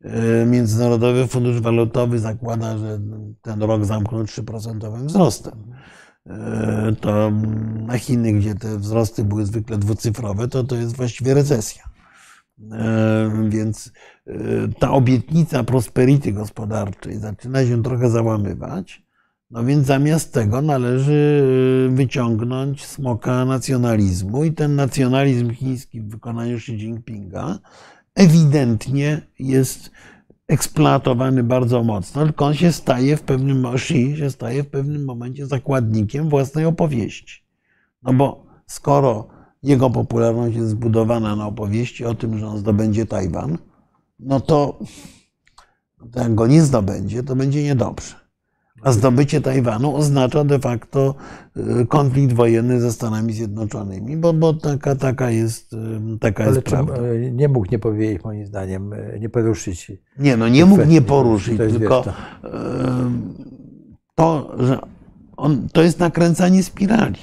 e, Międzynarodowy Fundusz Walutowy zakłada, że ten rok zamknął 3% wzrostem. To na Chiny, gdzie te wzrosty były zwykle dwucyfrowe, to to jest właściwie recesja. Więc ta obietnica prosperity gospodarczej zaczyna się trochę załamywać. No więc zamiast tego należy e, wyciągnąć smoka nacjonalizmu i ten nacjonalizm chiński w wykonaniu Xi Jinpinga ewidentnie jest eksploatowany bardzo mocno, tylko on się staje w pewnym Xi się staje w pewnym momencie zakładnikiem własnej opowieści. No bo skoro jego popularność jest zbudowana na opowieści o tym, że on zdobędzie Tajwan, no to, to jak go nie zdobędzie, to będzie niedobrze. A zdobycie Tajwanu oznacza de facto y, konflikt wojenny ze Stanami Zjednoczonymi, bo, bo taka, taka jest, taka Ale jest prawda. e, nie mógł nie powiedzieć, moim zdaniem, e, nie poruszyć. Nie, no nie mógł nie poruszyć, to tylko wiesz, em, to, że on, to jest nakręcanie spirali.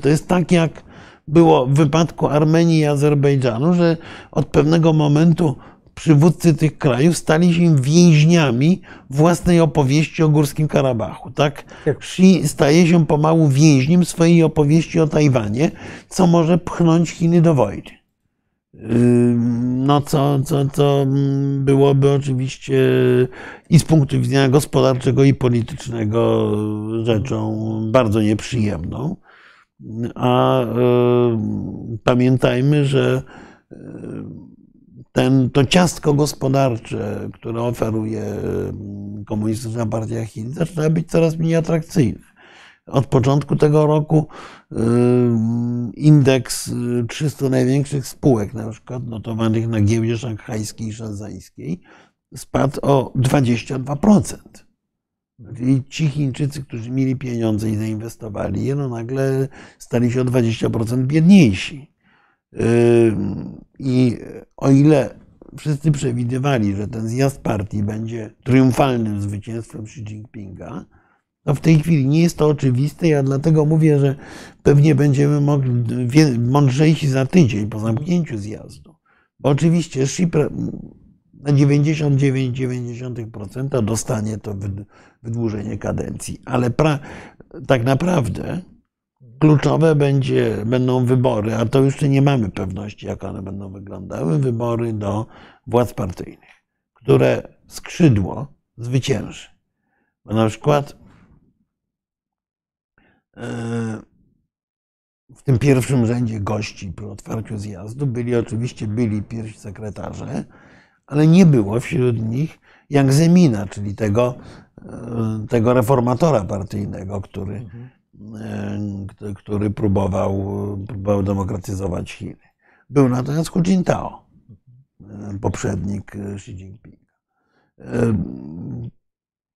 To jest tak, jak było w wypadku Armenii i Azerbejdżanu, że od pewnego momentu przywódcy tych krajów stali się więźniami własnej opowieści o Górskim Karabachu. Tak? Xi staje się pomału więźniem swojej opowieści o Tajwanie, co może pchnąć Chiny do wojny. No, co, co, co mm, byłoby oczywiście i z punktu widzenia gospodarczego, i politycznego rzeczą bardzo nieprzyjemną. A pamiętajmy, że ten, to ciastko gospodarcze, które oferuje y, Komunistyczna Partia Chin, zaczyna być coraz mniej atrakcyjne. Od początku tego roku y, indeks y, 300 największych spółek, na przykład notowanych na giełdzie szanghajskiej i szanzańskiej, spadł o 22%. Czyli ci Chińczycy, którzy mieli pieniądze i zainwestowali je, no nagle stali się o 20% biedniejsi. I o ile wszyscy przewidywali, że ten zjazd partii będzie triumfalnym zwycięstwem Xi Jinpinga, to w tej chwili nie jest to oczywiste. Ja dlatego mówię, że pewnie będziemy mądrzejsi za tydzień po zamknięciu zjazdu. Bo oczywiście Xi na 99,9% dostanie to wyd- wydłużenie kadencji, ale pra, tak naprawdę kluczowe będzie, będą wybory, a to jeszcze nie mamy pewności, jak one będą wyglądały, wybory do władz partyjnych, które skrzydło zwycięży. Bo na przykład e, w tym pierwszym rzędzie gości przy otwarciu zjazdu byli oczywiście byli pierwsi sekretarze, ale nie było wśród nich Yang Zemina, czyli tego, e, tego reformatora partyjnego, który, k- który próbował, próbował demokratyzować Chiny. Był natomiast Hu Jintao, e, poprzednik e, Xi Jinpinga. E,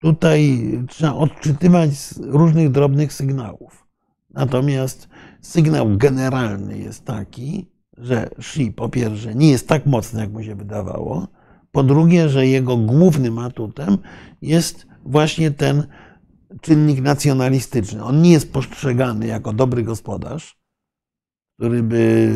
Tutaj trzeba odczytywać z różnych drobnych sygnałów. Natomiast sygnał generalny jest taki, że Xi po pierwsze nie jest tak mocny, jak mu się wydawało, po drugie, że jego głównym atutem jest właśnie ten czynnik nacjonalistyczny. On nie jest postrzegany jako dobry gospodarz, który by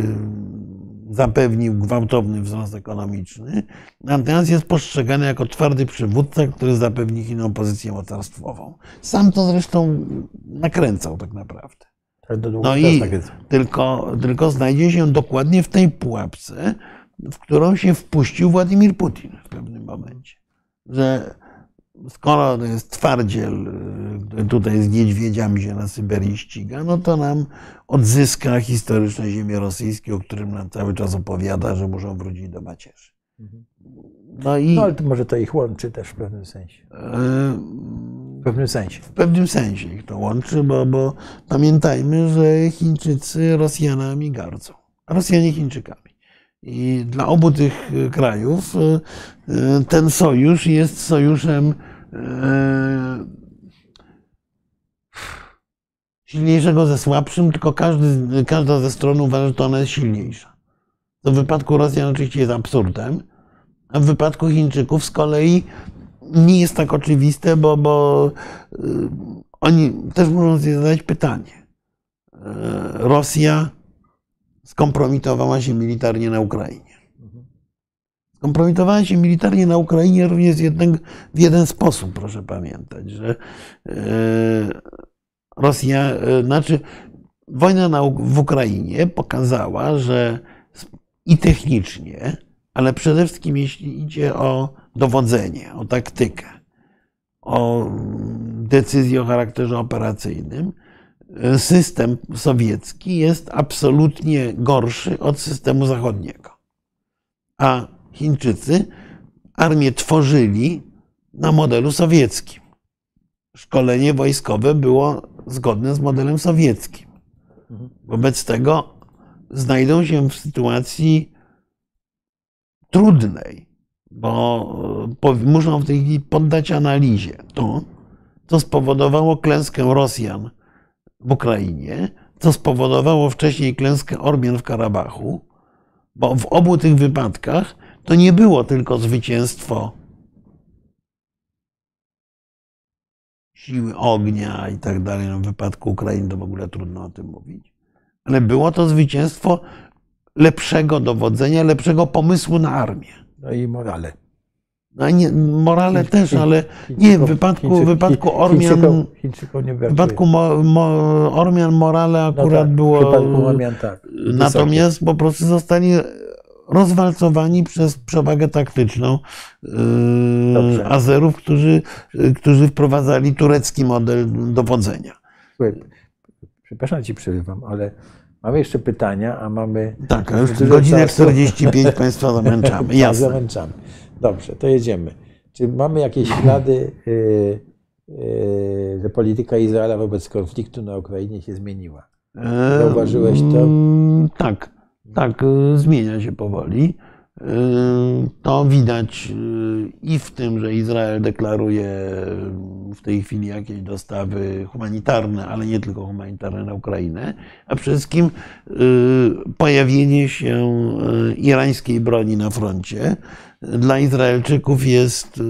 zapewnił gwałtowny wzrost ekonomiczny, natomiast jest postrzegany jako twardy przywódca, który zapewni Chinom pozycję mocarstwową. Sam to zresztą nakręcał tak naprawdę. Tak No i tak tylko, tylko znajdzie się dokładnie w tej pułapce, w którą się wpuścił Władimir Putin w pewnym momencie. Że skoro to jest twardziel, y, tutaj z niedźwiedziami się na Syberii ściga, no to nam odzyska historyczne ziemie rosyjskie, o którym nam cały czas opowiada, że muszą wrócić do macierzy. No i No ale to może to ich łączy też w pewnym sensie. y, W pewnym sensie. w pewnym sensie ich to łączy, bo, bo pamiętajmy, że Chińczycy Rosjanami gardzą, a Rosjanie Chińczykami. I dla obu tych y, krajów y, y, ten sojusz jest sojuszem silniejszego ze słabszym, tylko każdy, każda ze stron uważa, że to ona jest silniejsza. To w wypadku Rosjan oczywiście jest absurdem, a w wypadku Chińczyków z kolei nie jest tak oczywiste, bo, bo oni też muszą sobie zadać pytanie. Rosja skompromitowała się militarnie na Ukrainie. Skompromitowała się militarnie na Ukrainie również jeden, w jeden sposób, proszę pamiętać, że y, Rosja, y, znaczy wojna na, w Ukrainie pokazała, że i technicznie, ale przede wszystkim jeśli idzie o dowodzenie, o taktykę, o decyzję o charakterze operacyjnym, system sowiecki jest absolutnie gorszy od systemu zachodniego. A Chińczycy armię tworzyli na modelu sowieckim. Szkolenie wojskowe było zgodne z modelem sowieckim. Wobec tego znajdą się w sytuacji trudnej, bo e, muszą w tej chwili poddać analizie to, co spowodowało klęskę Rosjan w Ukrainie, co spowodowało wcześniej klęskę Ormian w Karabachu, bo w obu tych wypadkach to nie było tylko zwycięstwo siły ognia i tak dalej. No w wypadku Ukrainy to w ogóle trudno o tym mówić. Ale było to zwycięstwo lepszego dowodzenia, lepszego pomysłu na armię. No i morale. No nie, morale też, ale nie, w wypadku, Chińczyk- wypadku Ormian, Chińczykom, Chińczykom nie w wypadku mo, mo, Ormian morale No akurat tak, było... Ormian tak. Natomiast po prostu zostali rozwalcowani przez przewagę taktyczną yy, Dobrze. Azerów, którzy, którzy wprowadzali turecki model dowodzenia. Słuchaj, przepraszam ci przerywam, ale mamy jeszcze pytania, a mamy. Tak, a już godzinę czasu. 45 Państwa zamęczamy. Tak, Jasne. zamęczamy. Dobrze, to jedziemy. Czy mamy jakieś ślady, yy, yy, że polityka Izraela wobec konfliktu na Ukrainie się zmieniła? Zauważyłeś to? Ehm, Tak, tak, y, zmienia się powoli. Y, To widać y, i w tym, że Izrael deklaruje w tej chwili jakieś dostawy humanitarne, ale nie tylko humanitarne na Ukrainę, a przede wszystkim y, pojawienie się irańskiej broni na froncie dla Izraelczyków jest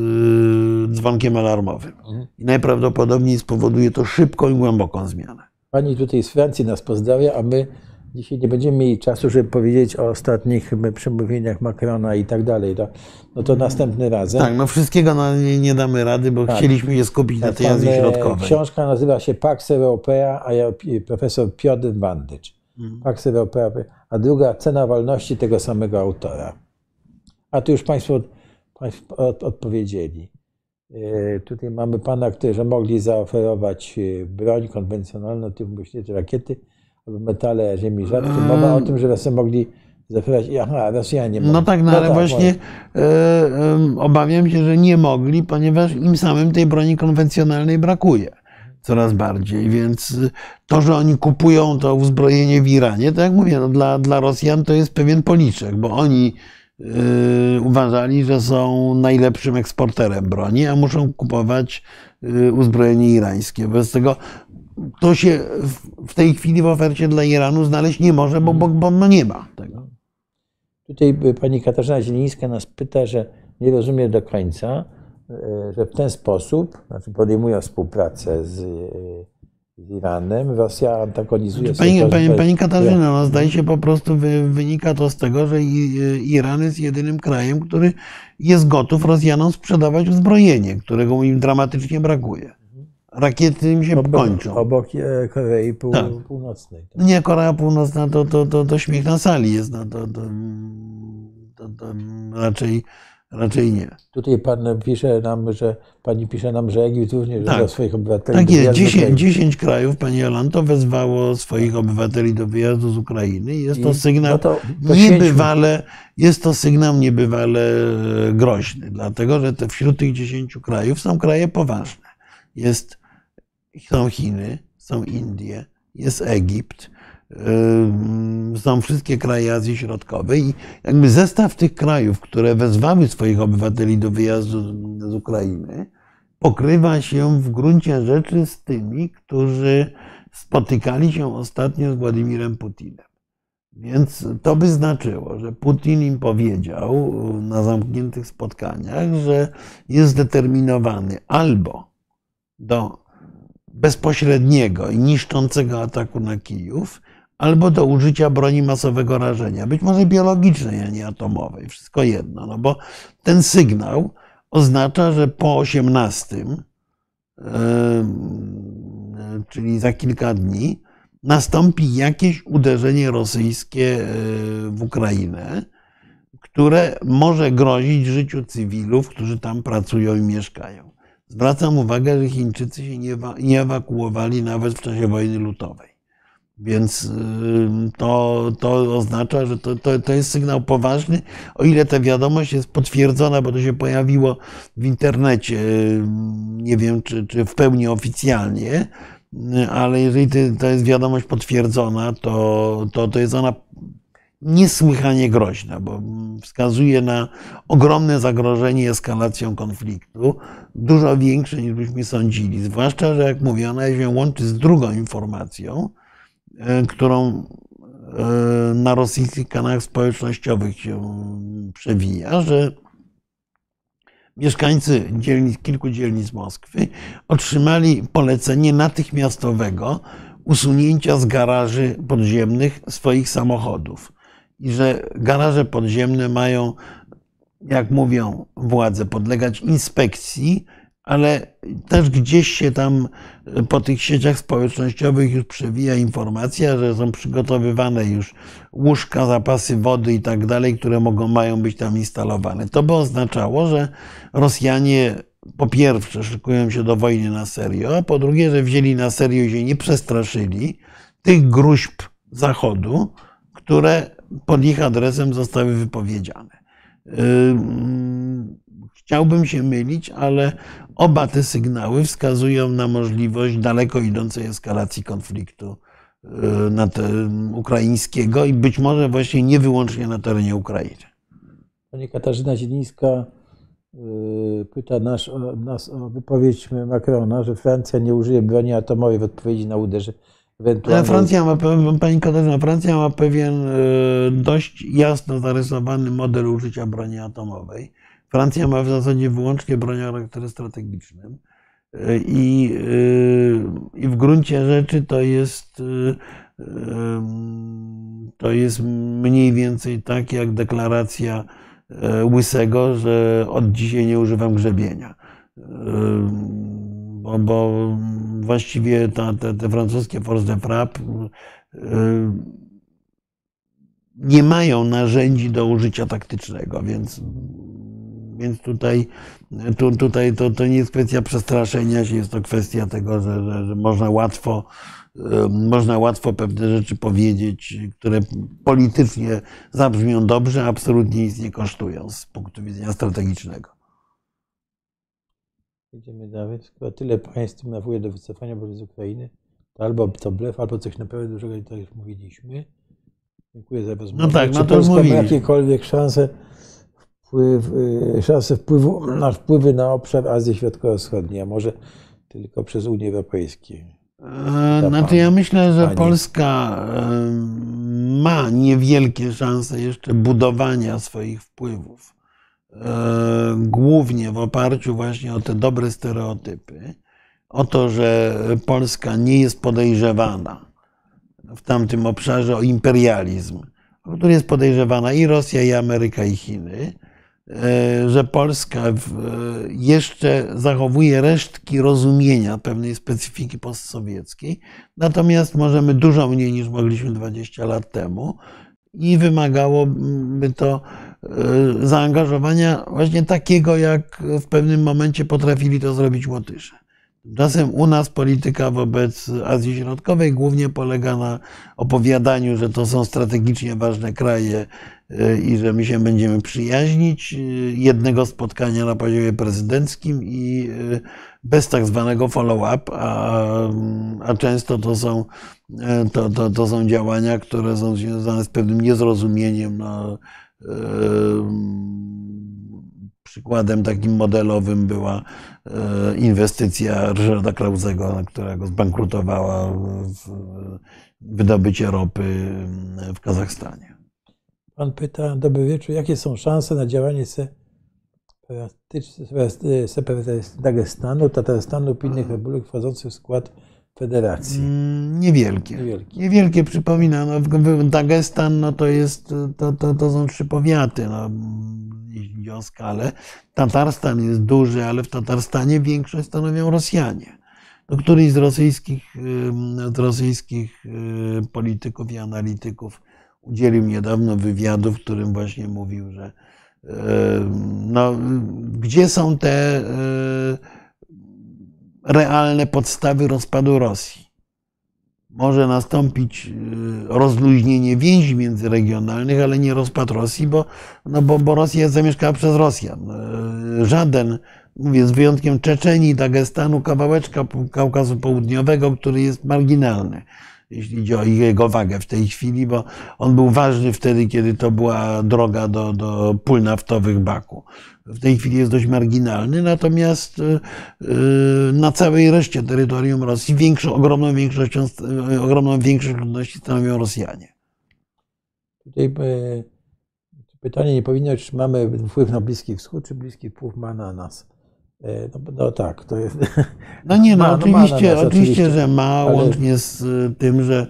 dzwonkiem alarmowym. I najprawdopodobniej spowoduje to szybką i głęboką zmianę. Pani tutaj z Francji nas pozdrawia, a my dzisiaj nie będziemy mieli czasu, żeby powiedzieć o ostatnich przemówieniach Macrona i tak dalej. To, no to następny razem. Tak, no wszystkiego no, nie, nie damy rady, bo Tak. chcieliśmy się skupić na Tak, tej Azji Środkowej. Książka nazywa się Pax Europea, a ja profesor Piotr Bandycz. Mhm. Pax Europea, a druga Cena wolności tego samego autora. A tu już Państwo, państwo od, odpowiedzieli. E, Tutaj mamy pana, którzy mogli zaoferować e, broń konwencjonalną typu myślicie rakiety metale ziemi rzadkie. Mowa o tym, że Rosjanie mogli zaoferować. Aha, Rosjanie mogli. No tak, no ale właśnie mogli. e, em, obawiam się, że nie mogli, ponieważ im samym tej broni konwencjonalnej brakuje coraz bardziej, więc y, to, że oni kupują to uzbrojenie w Iranie, to jak mówię, no dla, dla Rosjan to jest pewien policzek, bo oni y, uważali, że są najlepszym eksporterem broni, a muszą kupować y, uzbrojenie irańskie. Bez tego to się w, tej chwili w ofercie dla Iranu znaleźć nie może, bo, bo, bo no nie ma tego. Tutaj pani Katarzyna Zielińska nas pyta, że nie rozumie do końca, y, że w ten sposób, znaczy podejmują współpracę z, y, z Iranem, Rosja antagonizuje Pani, to, pani, że- pani Katarzyna, no zdaje się po prostu wy, wynika to z tego, że i- Iran jest jedynym krajem, który jest gotów Rosjanom sprzedawać uzbrojenie, którego im dramatycznie brakuje. Rakiety im się obok, kończą. Obok e, Korei Pół, Tak. Północnej. Nie, Korea Północna to, to, to, to śmiech na sali jest, no to, to, to, to raczej, raczej nie. Tutaj pan pisze nam, że pani pisze nam, że Egipt również Tak. wezwał swoich obywateli Tak jest, wyjazdu do 10, Ukrainy. 10 krajów, pani Jolanto, wezwało swoich obywateli do wyjazdu z Ukrainy. Jest to I- sygnał no to poświęćmy- niebywale, jest to sygnał niebywale groźny, dlatego że te, wśród tych 10 krajów są kraje poważne. Jest, są Chiny, są Indie, jest Egipt, są wszystkie kraje Azji Środkowej i jakby zestaw tych krajów, które wezwały swoich obywateli do wyjazdu z Ukrainy, pokrywa się w gruncie rzeczy z tymi, którzy spotykali się ostatnio z Władimirem Putinem. Więc to by znaczyło, że Putin im powiedział na zamkniętych spotkaniach, że jest zdeterminowany albo do bezpośredniego i niszczącego ataku na Kijów, albo do użycia broni masowego rażenia, być może biologicznej, a nie atomowej, wszystko jedno, no bo ten sygnał oznacza, że po 18, em, czyli za kilka dni, nastąpi jakieś uderzenie rosyjskie e, w Ukrainę, które może grozić życiu cywilów, którzy tam pracują i mieszkają. Zwracam uwagę, że Chińczycy się nie, nie ewakuowali nawet w czasie wojny lutowej. Więc to, to oznacza, że to, to, to jest sygnał poważny, o ile ta wiadomość jest potwierdzona, bo to się pojawiło w internecie, nie wiem czy, czy w pełni oficjalnie, ale jeżeli to jest wiadomość potwierdzona, to, to, to jest ona niesłychanie groźna, bo wskazuje na ogromne zagrożenie eskalacją konfliktu, dużo większe niż byśmy sądzili. Zwłaszcza, że jak mówię, ona się łączy z drugą informacją, e, którą e, na rosyjskich kanałach społecznościowych się przewija, że mieszkańcy dzielnic, kilku dzielnic Moskwy otrzymali polecenie natychmiastowego usunięcia z garaży podziemnych swoich samochodów. I że garaże podziemne mają, jak mówią władze, podlegać inspekcji, ale też gdzieś się tam po tych sieciach społecznościowych już przewija informacja, że są przygotowywane już łóżka, zapasy wody i tak dalej, które mogą, mają być tam instalowane. To by oznaczało, że Rosjanie po pierwsze szykują się do wojny na serio, a po drugie, że wzięli na serio i się nie przestraszyli tych gruźb Zachodu, które pod ich adresem zostały wypowiedziane. Ym, Chciałbym się mylić, ale oba te sygnały wskazują na możliwość daleko idącej eskalacji konfliktu y, na ukraińskiego i być może właśnie nie wyłącznie na terenie Ukrainy. Pani Katarzyna Zielińska y, pyta nas, nas o wypowiedź Macrona, że Francja nie użyje broni atomowej w odpowiedzi na uderzenie. Ale ewentualne- Francja ma, pani Katarzyna, Francja ma pewien y, dość jasno zarysowany model użycia broni atomowej. Francja ma w zasadzie wyłącznie broń o charakterze strategicznym. Y, I, y, I w gruncie rzeczy to jest, to jest mniej więcej tak jak deklaracja Łysego, że od dzisiaj nie używam grzebienia. Bo, bo właściwie ta, te, te francuskie force de frappe y, nie mają narzędzi do użycia taktycznego, więc, więc tutaj, tu, tutaj to, to nie jest kwestia przestraszenia się, jest to kwestia tego, że, że, że można łatwo y, można łatwo pewne rzeczy powiedzieć, które politycznie zabrzmią dobrze, a absolutnie nic nie kosztują z punktu widzenia strategicznego. Idziemy dalej. Skoro tyle państw nawołuje do wycofania wobec Ukrainy, to albo to blef, albo coś naprawdę dużego, tak jak mówiliśmy. Dziękuję za rozmowę. No tak, Czy no to Polska ma mówiliśmy. jakiekolwiek szanse, wpływ, y, szanse wpływu na wpływy na obszar Azji Środkowo-Wschodniej, a może tylko przez Unię Europejską? E, Znaczy ja myślę, że Pani. Polska e, ma niewielkie szanse jeszcze budowania swoich wpływów. E, Głównie w oparciu właśnie o te dobre stereotypy. O to, że Polska nie jest podejrzewana w tamtym obszarze o imperializm, który jest podejrzewana i Rosja, i Ameryka, i Chiny. e, że Polska jeszcze zachowuje resztki rozumienia pewnej specyfiki postsowieckiej, natomiast możemy dużo mniej niż mogliśmy 20 lat temu i wymagałoby to zaangażowania właśnie takiego, jak w pewnym momencie potrafili to zrobić Łotysze. Tymczasem u nas polityka wobec Azji Środkowej głównie polega na opowiadaniu, że to są strategicznie ważne kraje y, i że my się będziemy przyjaźnić. Y, jednego spotkania na poziomie prezydenckim i y, bez tak zwanego follow-up, a, a często to są, to, to, to są działania, które są związane z pewnym niezrozumieniem. No, Przykładem takim modelowym była e, inwestycja Ryszarda Klausego, którego zbankrutowała w wydobycie ropy w Kazachstanie. Pan pyta, dobry wieczór, jakie są szanse na działanie separatystów Dagestanu, Tatarstanu i innych republik wchodzących w skład federacji? Mm, niewielkie. Niewielkie, Niewielkie przypomina. No, Dagestan no, to, jest, to, to, to są trzy powiaty. No, jeśli o skalę. Tatarstan jest duży, ale w Tatarstanie większość stanowią Rosjanie. No, któryś z rosyjskich, z rosyjskich y, polityków i analityków udzielił niedawno wywiadu, w którym właśnie mówił, że no, gdzie są te y, realne podstawy rozpadu Rosji? może nastąpić y, rozluźnienie więzi międzyregionalnych, ale nie rozpad Rosji, bo, no bo, bo Rosja jest zamieszkała przez Rosjan. Y, żaden, mówię, z wyjątkiem Czeczenii, Dagestanu, kawałeczka Kaukazu Południowego, który jest marginalny jeśli chodzi o jego wagę w tej chwili, bo on był ważny wtedy, kiedy to była droga do, do pól naftowych Baku. W tej chwili jest dość marginalny, natomiast y, y, na całej reszcie terytorium Rosji większą, ogromną, większością, ogromną większość ludności stanowią Rosjanie. Tutaj e, pytanie nie powinno, czy mamy wpływ na Bliski Wschód, czy Bliski wpływ ma na nas. E, no, no, tak, to jest. No nie, no, ma, oczywiście, no nas, oczywiście, że ma, ale... łącznie z tym, że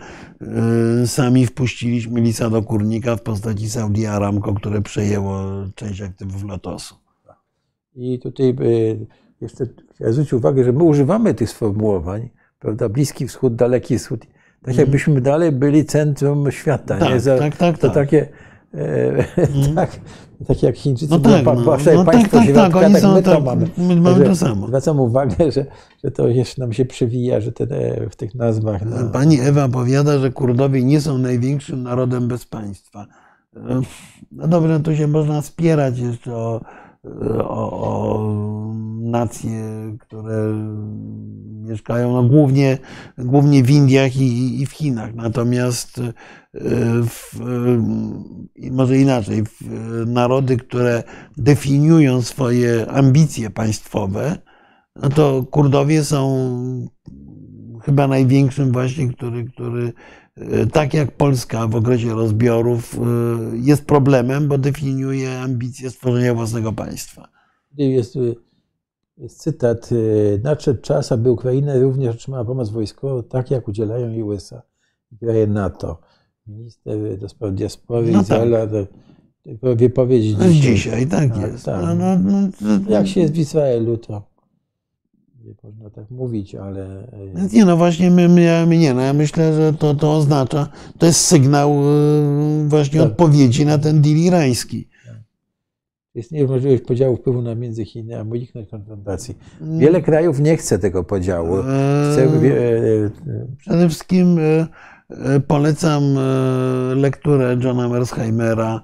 y, sami wpuściliśmy lisa do kurnika w postaci Saudi Aramco, które przejęło część aktywów Lotosu. I tutaj y, jeszcze chciałem zwrócić uwagę, że my używamy tych sformułowań, prawda? Bliski Wschód, Daleki Wschód. Tak mhm. jakbyśmy dalej byli centrum świata. Tak, nie? Za, tak, tak, to tak. takie Mm. tak, tak jak Chińczycy, no tak, no, no, tak, państwo tak, tak, tak my to tak, mamy. My mamy to samo. Zwracam uwagę, że, że to jeszcze nam się przewija, że te, w tych nazwach. No. Pani Ewa powiada, że Kurdowie nie są największym narodem bez państwa. No dobrze, tu się można spierać jeszcze o, o, o nacje, które mieszkają no głównie, głównie w Indiach i, i w Chinach. Natomiast e, w, może inaczej, narody, które definiują swoje ambicje państwowe, no to Kurdowie są chyba największym właśnie, który, który tak jak Polska w okresie rozbiorów e, jest problemem, bo definiuje ambicje stworzenia własnego państwa. Jest jest cytat. Nadszedł czas, aby Ukraina również otrzymała pomoc wojskową, tak jak udzielają jej USA i kraje NATO. Minister do spraw diaspory no Izraela tak. wypowiedź dzisiaj. Dzisiaj, tak, tak jest. Tak. No, no, no, jak się jest w Izraelu, to nie można tak mówić, ale... Y, nie, no właśnie, my, my, nie, no ja myślę, że to, to oznacza, to jest sygnał y, właśnie tak. odpowiedzi na ten deal irański istnieje możliwość podziału wpływu na między Chiny, aby uniknąć konfrontacji. Mm. Wiele krajów nie chce tego podziału. Chce, e, Przede wszystkim e, e, polecam lekturę Johna Mersheimera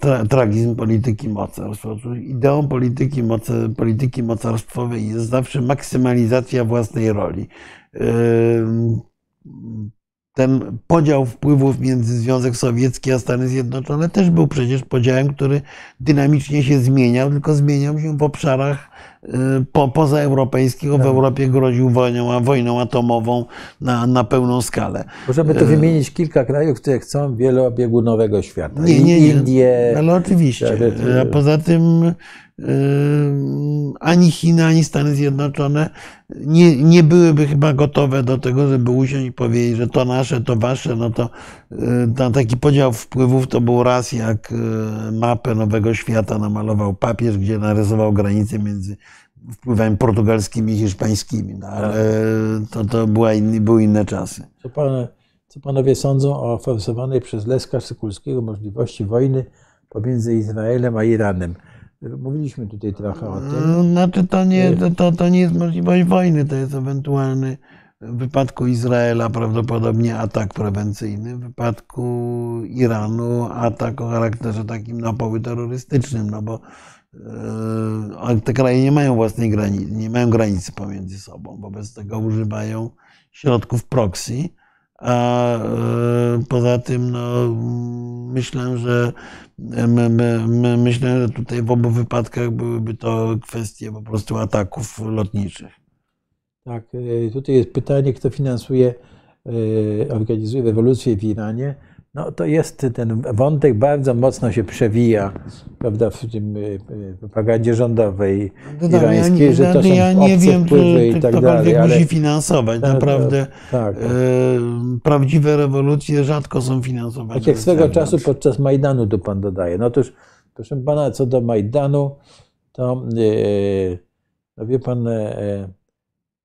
tra, Tragizm polityki mocarstw. Ideą polityki, moce, polityki mocarstwowej jest zawsze maksymalizacja własnej roli ten podział wpływów między Związek Sowiecki a Stany Zjednoczone też był przecież podziałem, który dynamicznie się zmieniał, tylko zmieniał się w obszarach y, po, pozaeuropejskiego w Europie groził wojną, wojną atomową na, na pełną skalę. Możemy tu wymienić kilka krajów, które chcą wielobiegunowego świata. Nie, nie, nie. Indie. Ale oczywiście. A poza tym y, ani Chiny, ani Stany Zjednoczone nie, nie byłyby chyba gotowe do tego, żeby usiąść i powiedzieć, że to nasze, to wasze. No to y, tam taki podział wpływów to był raz, jak y, mapę Nowego Świata namalował papież, gdzie narysował granicę między wpływami portugalskimi i hiszpańskimi. No, ale to, to była inny, były inne czasy. Co, pan, co panowie sądzą o forsowanej przez Leska Sykulskiego możliwości wojny pomiędzy Izraelem a Iranem? Mówiliśmy tutaj trochę o tym. Znaczy to nie, to, to, to nie jest możliwość wojny, to jest ewentualny w wypadku Izraela prawdopodobnie atak prewencyjny, w wypadku Iranu atak o charakterze takim napoły terrorystycznym, no bo e, te kraje nie mają własnej granicy, nie mają granicy pomiędzy sobą, wobec tego używają środków proxy, a e, poza tym no, myślę, że my, my, my, myślę, że tutaj w obu wypadkach byłyby to kwestie po prostu ataków lotniczych. Tak, e, tutaj jest pytanie, kto finansuje, e, organizuje rewolucję w Iranie. No to jest ten wątek bardzo mocno się przewija, prawda, w tym propagandzie rządowej No irańskiej, ja nie, że to są ja nie wiem, wpływy czy i tak dalej, ale musi finansować. Tak, Naprawdę tak. e, prawdziwe rewolucje rzadko są finansowane. Tak jak swego czasu podczas Majdanu tu pan dodaje. No otóż, proszę pana, co do Majdanu, to e, no wie pan, e,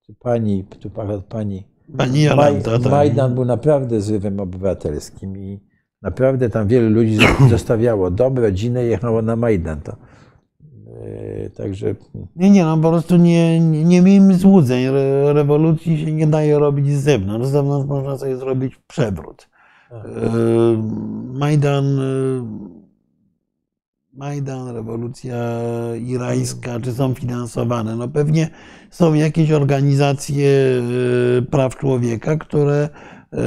czy pani, tu pani, Pani Jolanta, Maj. Majdan był naprawdę zrywem obywatelskim i naprawdę tam wielu ludzi zostawiało dom, rodzinę i jechało na Majdan. To, e, także Nie, nie, no po prostu nie, nie, nie miejmy złudzeń. Re, rewolucji się nie daje robić z zewnątrz. Z zewnątrz można sobie zrobić przewrót. E, Majdan, e, Majdan, rewolucja irańska, czy są finansowane? No pewnie są jakieś organizacje e, praw człowieka, które, e,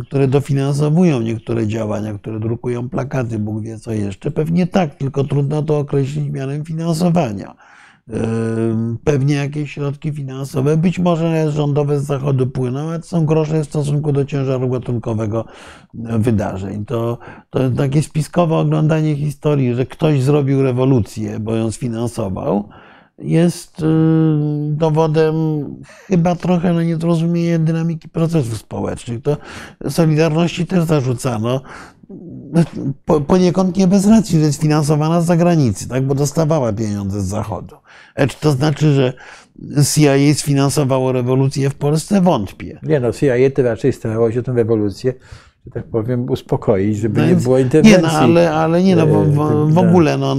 które dofinansowują niektóre działania, które drukują plakaty, Bóg wie co jeszcze. Pewnie tak, tylko trudno to określić mianem finansowania. Pewnie jakieś środki finansowe, być może rządowe z zachodu płyną, ale są grosze w stosunku do ciężaru gatunkowego wydarzeń. To, to takie spiskowe oglądanie historii, że ktoś zrobił rewolucję, bo ją sfinansował, jest y, dowodem chyba trochę na niezrozumienie dynamiki procesów społecznych. To Solidarności też zarzucano, po- poniekąd nie bez racji, że jest finansowana z zagranicy, tak? bo dostawała pieniądze z Zachodu. Lecz to znaczy, że CIA sfinansowało rewolucję w Polsce? Wątpię. nie no, CIA to raczej starało się tę rewolucję, że tak powiem, uspokoić, żeby No nie było Nie, interwencji. no, ale, ale nie, no, bo E, w, tak, ogóle no,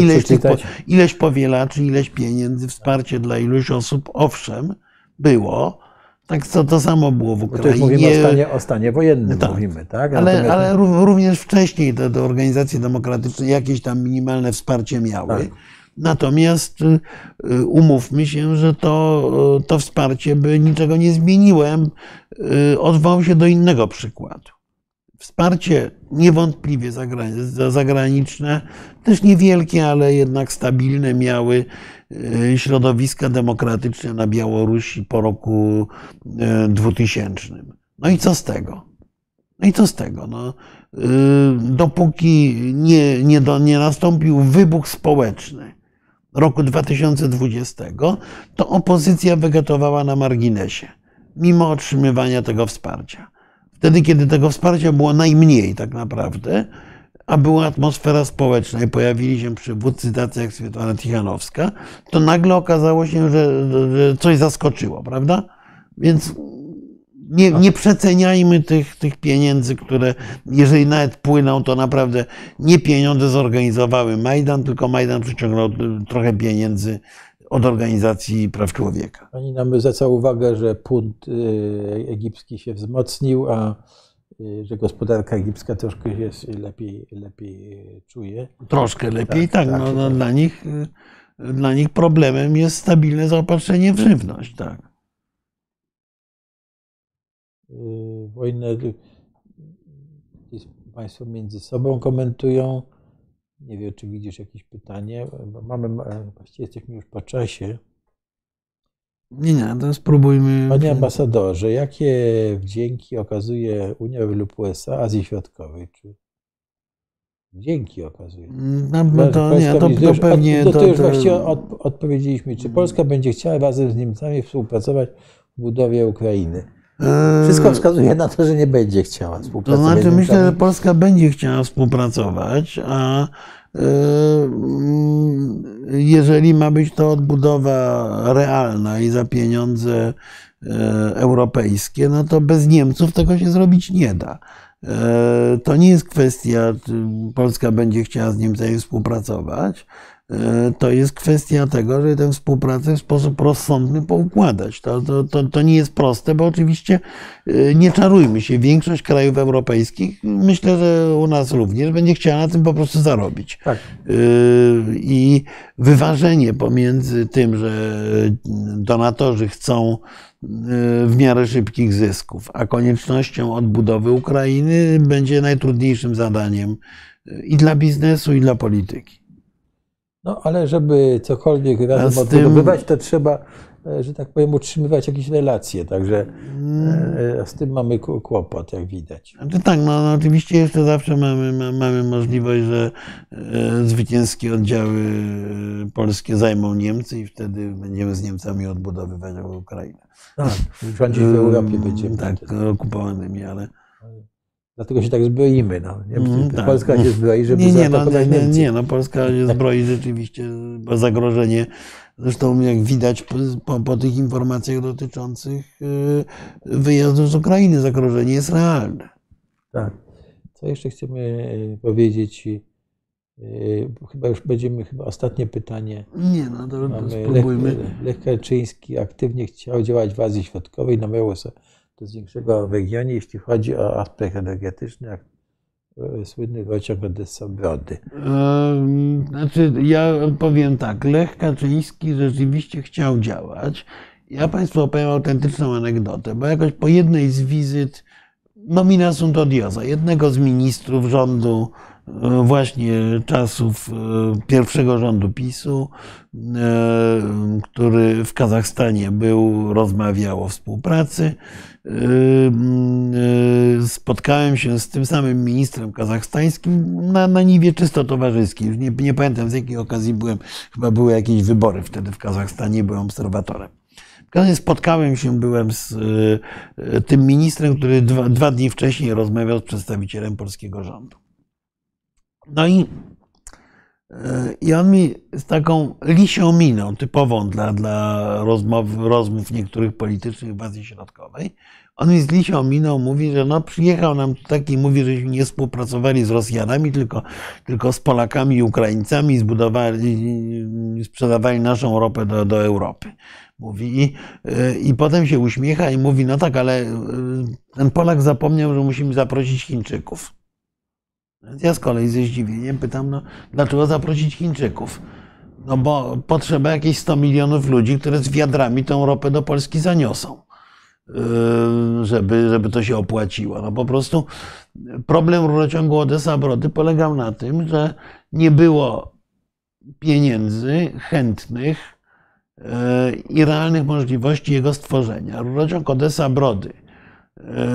ileś, tych, ileś powielaczy, ileś pieniędzy, wsparcie dla iluś osób, owszem, było. Tak co to samo było w Bo to już Ukrainie. mówimy o stanie, o stanie wojennym, Tak. mówimy, tak? Ale, Natomiast- ale ró- również wcześniej te, te organizacje demokratyczne jakieś tam minimalne wsparcie miały. Tak. Natomiast y, y, umówmy się, że to, y, to wsparcie by niczego nie y, Odwołał się do innego przykładu. Wsparcie niewątpliwie zagra- za- zagraniczne, też niewielkie, ale jednak stabilne, miały środowiska demokratyczne na Białorusi po roku y, 2000. No i co z tego? No i co z tego? No, y, dopóki nie, nie, do, nie nastąpił wybuch społeczny roku 2020, to opozycja wegetowała na marginesie, mimo otrzymywania tego wsparcia. Wtedy, kiedy tego wsparcia było najmniej tak naprawdę, a była atmosfera społeczna i pojawili się przywódcy tacy jak Swietłana Tichanowska, to nagle okazało się, że, że coś zaskoczyło, prawda? Więc nie, nie przeceniajmy tych, tych pieniędzy, które, jeżeli nawet płyną, to naprawdę nie pieniądze zorganizowały Majdan, tylko Majdan przyciągnął trochę pieniędzy od organizacji praw człowieka. Pani nam zwraca uwagę, że punt y, egipski się wzmocnił, a że gospodarka egipska troszkę się lepiej, lepiej czuje. Troszkę lepiej, Tak, tak. tak, no, no, tak. Dla, nich, y, dla nich problemem jest stabilne zaopatrzenie w żywność, tak. Y, Wojnę y, Państwo między sobą komentują. Nie wiem, czy widzisz jakieś pytanie. Mamy, e, właściwie jesteśmy już po czasie. Nie, nie, to spróbujmy. Panie ambasadorze, jakie wdzięki okazuje Unia lub USA Azji Środkowej? Czy wdzięki okazuje? No, no to nie, to, to pewnie. To, to, to już właściwie od, odpowiedzieliśmy. Czy Polska będzie chciała razem z Niemcami współpracować w budowie Ukrainy? Wszystko wskazuje na to, że nie będzie chciała To współpracować. znaczy, z myślę, że. Polska będzie chciała współpracować, a mm, jeżeli ma być to odbudowa realna i za pieniądze e, europejskie, no to bez Niemców tego się zrobić nie da. E, To nie jest kwestia, czy Polska będzie chciała z Niemcami współpracować. E, To jest kwestia tego, że tę współpracę w sposób rozsądny poukładać. To, to, to, to nie jest proste, bo oczywiście e, nie czarujmy się. Większość krajów europejskich, myślę, że u nas również, będzie chciała na tym po prostu zarobić. Tak. Yy, I wyważenie pomiędzy tym, że donatorzy chcą w miarę szybkich zysków, a koniecznością odbudowy Ukrainy będzie najtrudniejszym zadaniem i dla biznesu, i dla polityki. No ale żeby cokolwiek razem odbudowywać, to trzeba, e, że tak powiem, utrzymywać jakieś relacje. Także Mm. e, z tym mamy kłopot, jak widać. Znaczy tak, no, no oczywiście jeszcze zawsze mamy, ma- mamy możliwość, że e, zwycięskie oddziały e, polskie zajmą Niemcy i wtedy będziemy z Niemcami odbudowywać Ukrainę. Tak, rządzić w Europie będziemy. Tak, okupowanymi, ale. Dlatego się tak zbroimy. No. Mm, tak. Polska się zbroi, żeby Nie, nie, no, nie, Niemcy. nie, no Polska się zbroi rzeczywiście, bo zagrożenie, zresztą jak widać po, po, tych informacjach dotyczących y, wyjazdu z Ukrainy, zagrożenie jest realne. Tak. Co jeszcze chcemy e, powiedzieć? E, Chyba już będziemy, chyba ostatnie pytanie. Nie, no to, Mamy Lech, spróbujmy. Lech Kaczyński aktywnie chciał działać w Azji Środkowej, namawiał się do większego regionie, jeśli chodzi o aspekt energetyczny, jak e, słynny rociąg Odessa-Brody. Em, Znaczy, ja powiem tak, Lech Kaczyński rzeczywiście chciał działać. Ja Państwu opowiem autentyczną anegdotę, bo jakoś po jednej z wizyt nomina sunt odiosa, jednego z ministrów rządu właśnie czasów e, pierwszego rządu PiSu, e, który w Kazachstanie był, rozmawiał o współpracy. E, e, Spotkałem się z tym samym ministrem kazachstańskim na, na niwie czysto towarzyskiej. Już nie, nie pamiętam z jakiej okazji byłem, chyba były jakieś wybory wtedy w Kazachstanie, byłem obserwatorem. W każdym razie spotkałem się, byłem z e, tym ministrem, który dwa, dwa dni wcześniej rozmawiał z przedstawicielem polskiego rządu. No i, e, i on mi z taką lisią miną, typową dla, dla rozmów, rozmów niektórych politycznych w Azji Środkowej, on mi z lisią miną mówi, że no przyjechał nam taki, mówi, żeśmy nie współpracowali z Rosjanami, tylko, tylko z Polakami i Ukraińcami, zbudowali, sprzedawali naszą ropę do, do Europy. Mówi i, y, i potem się uśmiecha i mówi, no tak, ale y, ten Polak zapomniał, że musimy zaprosić Chińczyków. Ja z kolei ze zdziwieniem pytam, no dlaczego zaprosić Chińczyków? No bo potrzeba jakieś 100 milionów ludzi, które z wiadrami tą ropę do Polski zaniosą, yy, żeby, żeby to się opłaciło. No po prostu problem rurociągu Odessa-Brody polegał na tym, że nie było pieniędzy chętnych yy, i realnych możliwości jego stworzenia. Rurociąg Odessa-Brody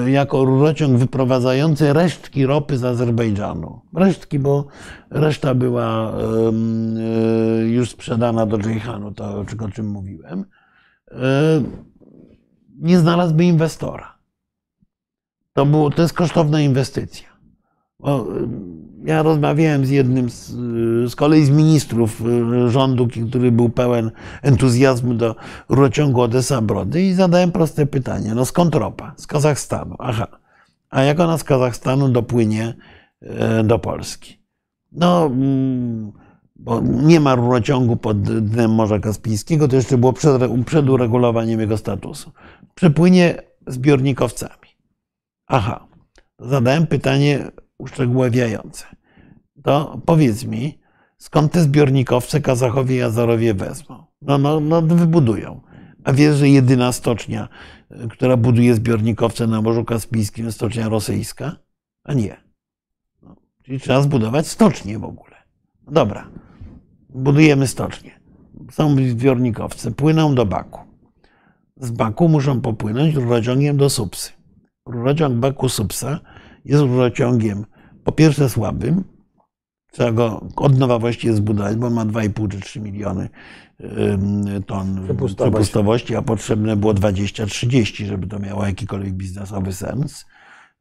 jako rurociąg wyprowadzający resztki ropy z Azerbejdżanu. Resztki, bo reszta była yy, już sprzedana do Dżejhanu, to o czym- mówiłem, yy, nie znalazłby inwestora. To, było, to jest kosztowna inwestycja. Ja rozmawiałem z jednym z, z kolei z ministrów yy, rządu, który był pełen entuzjazmu do rurociągu Odessa-Brody i zadałem proste pytanie. No skąd ropa? Z Kazachstanu. Aha. A jak ona z Kazachstanu dopłynie e, do Polski? No, mm, bo nie ma rurociągu pod dnem Morza Kaspijskiego, to jeszcze było przed, przed uregulowaniem jego statusu. Przepłynie zbiornikowcami. Aha. Zadałem pytanie uszczegóławiające. To powiedz mi, skąd te zbiornikowce Kazachowie i Azorowie wezmą? No, no, no wybudują. A wiesz, że jedyna stocznia, y, która buduje zbiornikowce na Morzu Kaspijskim, stocznia rosyjska? A nie. No, czyli trzeba zbudować stocznię w ogóle. Dobra, budujemy stocznię. Są zbiornikowce, płyną do Baku. Z Baku muszą popłynąć rurociągiem do Supsy. Rurociąg Baku-Supsa jest rurociągiem po pierwsze słabym, trzeba go od nowa właściwie zbudować, bo ma 2,5 czy 3 miliony ton przepustowości, a potrzebne było 20-30, żeby to miało jakikolwiek biznesowy sens.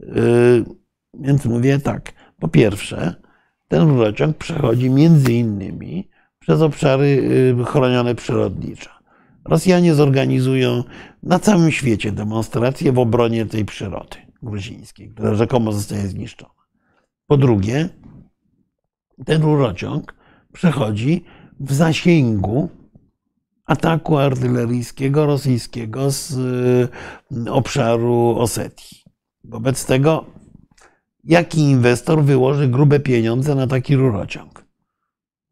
Yy, Więc mówię tak, po pierwsze, ten rurociąg przechodzi między innymi przez obszary chronione przyrodniczo. Rosjanie zorganizują na całym świecie demonstracje w obronie tej przyrody gruzińskiej, która rzekomo zostaje zniszczona. Po drugie, ten rurociąg przechodzi w zasięgu ataku artyleryjskiego rosyjskiego z y, obszaru Osetii. Wobec tego, jaki inwestor wyłoży grube pieniądze na taki rurociąg?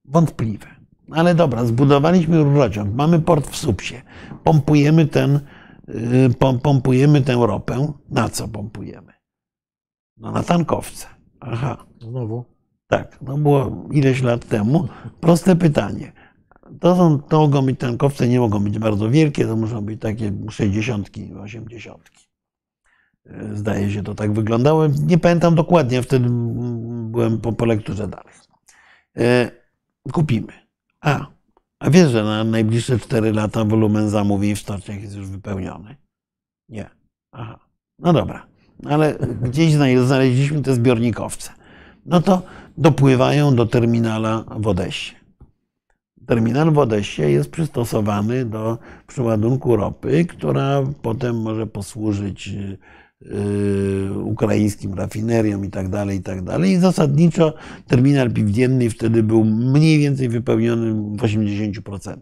Wątpliwe. Ale dobra, zbudowaliśmy rurociąg, mamy port w Supsie, pompujemy, ten, pompujemy tę ropę. Na co pompujemy? No na tankowce. Aha. Znowu. Tak, to było ileś lat temu. Proste pytanie. To, są, to mogą być tankowce, nie mogą być bardzo wielkie, to muszą być takie 60, 80. Zdaje się, to tak wyglądało. Nie pamiętam dokładnie, wtedy byłem po, po lekturze dalej. E, Kupimy. A, a wiesz, że na najbliższe 4 lata wolumen zamówień w stoczniach jest już wypełniony? Nie. Aha. No dobra. Ale gdzieś zna- znaleźliśmy te zbiornikowce no to dopływają do terminala w Odessie. Terminal w Odessie jest przystosowany do przeładunku ropy, która potem może posłużyć y, ukraińskim rafineriom i tak dalej, i tak dalej. I zasadniczo terminal piwnienny wtedy był mniej więcej wypełniony w 80%.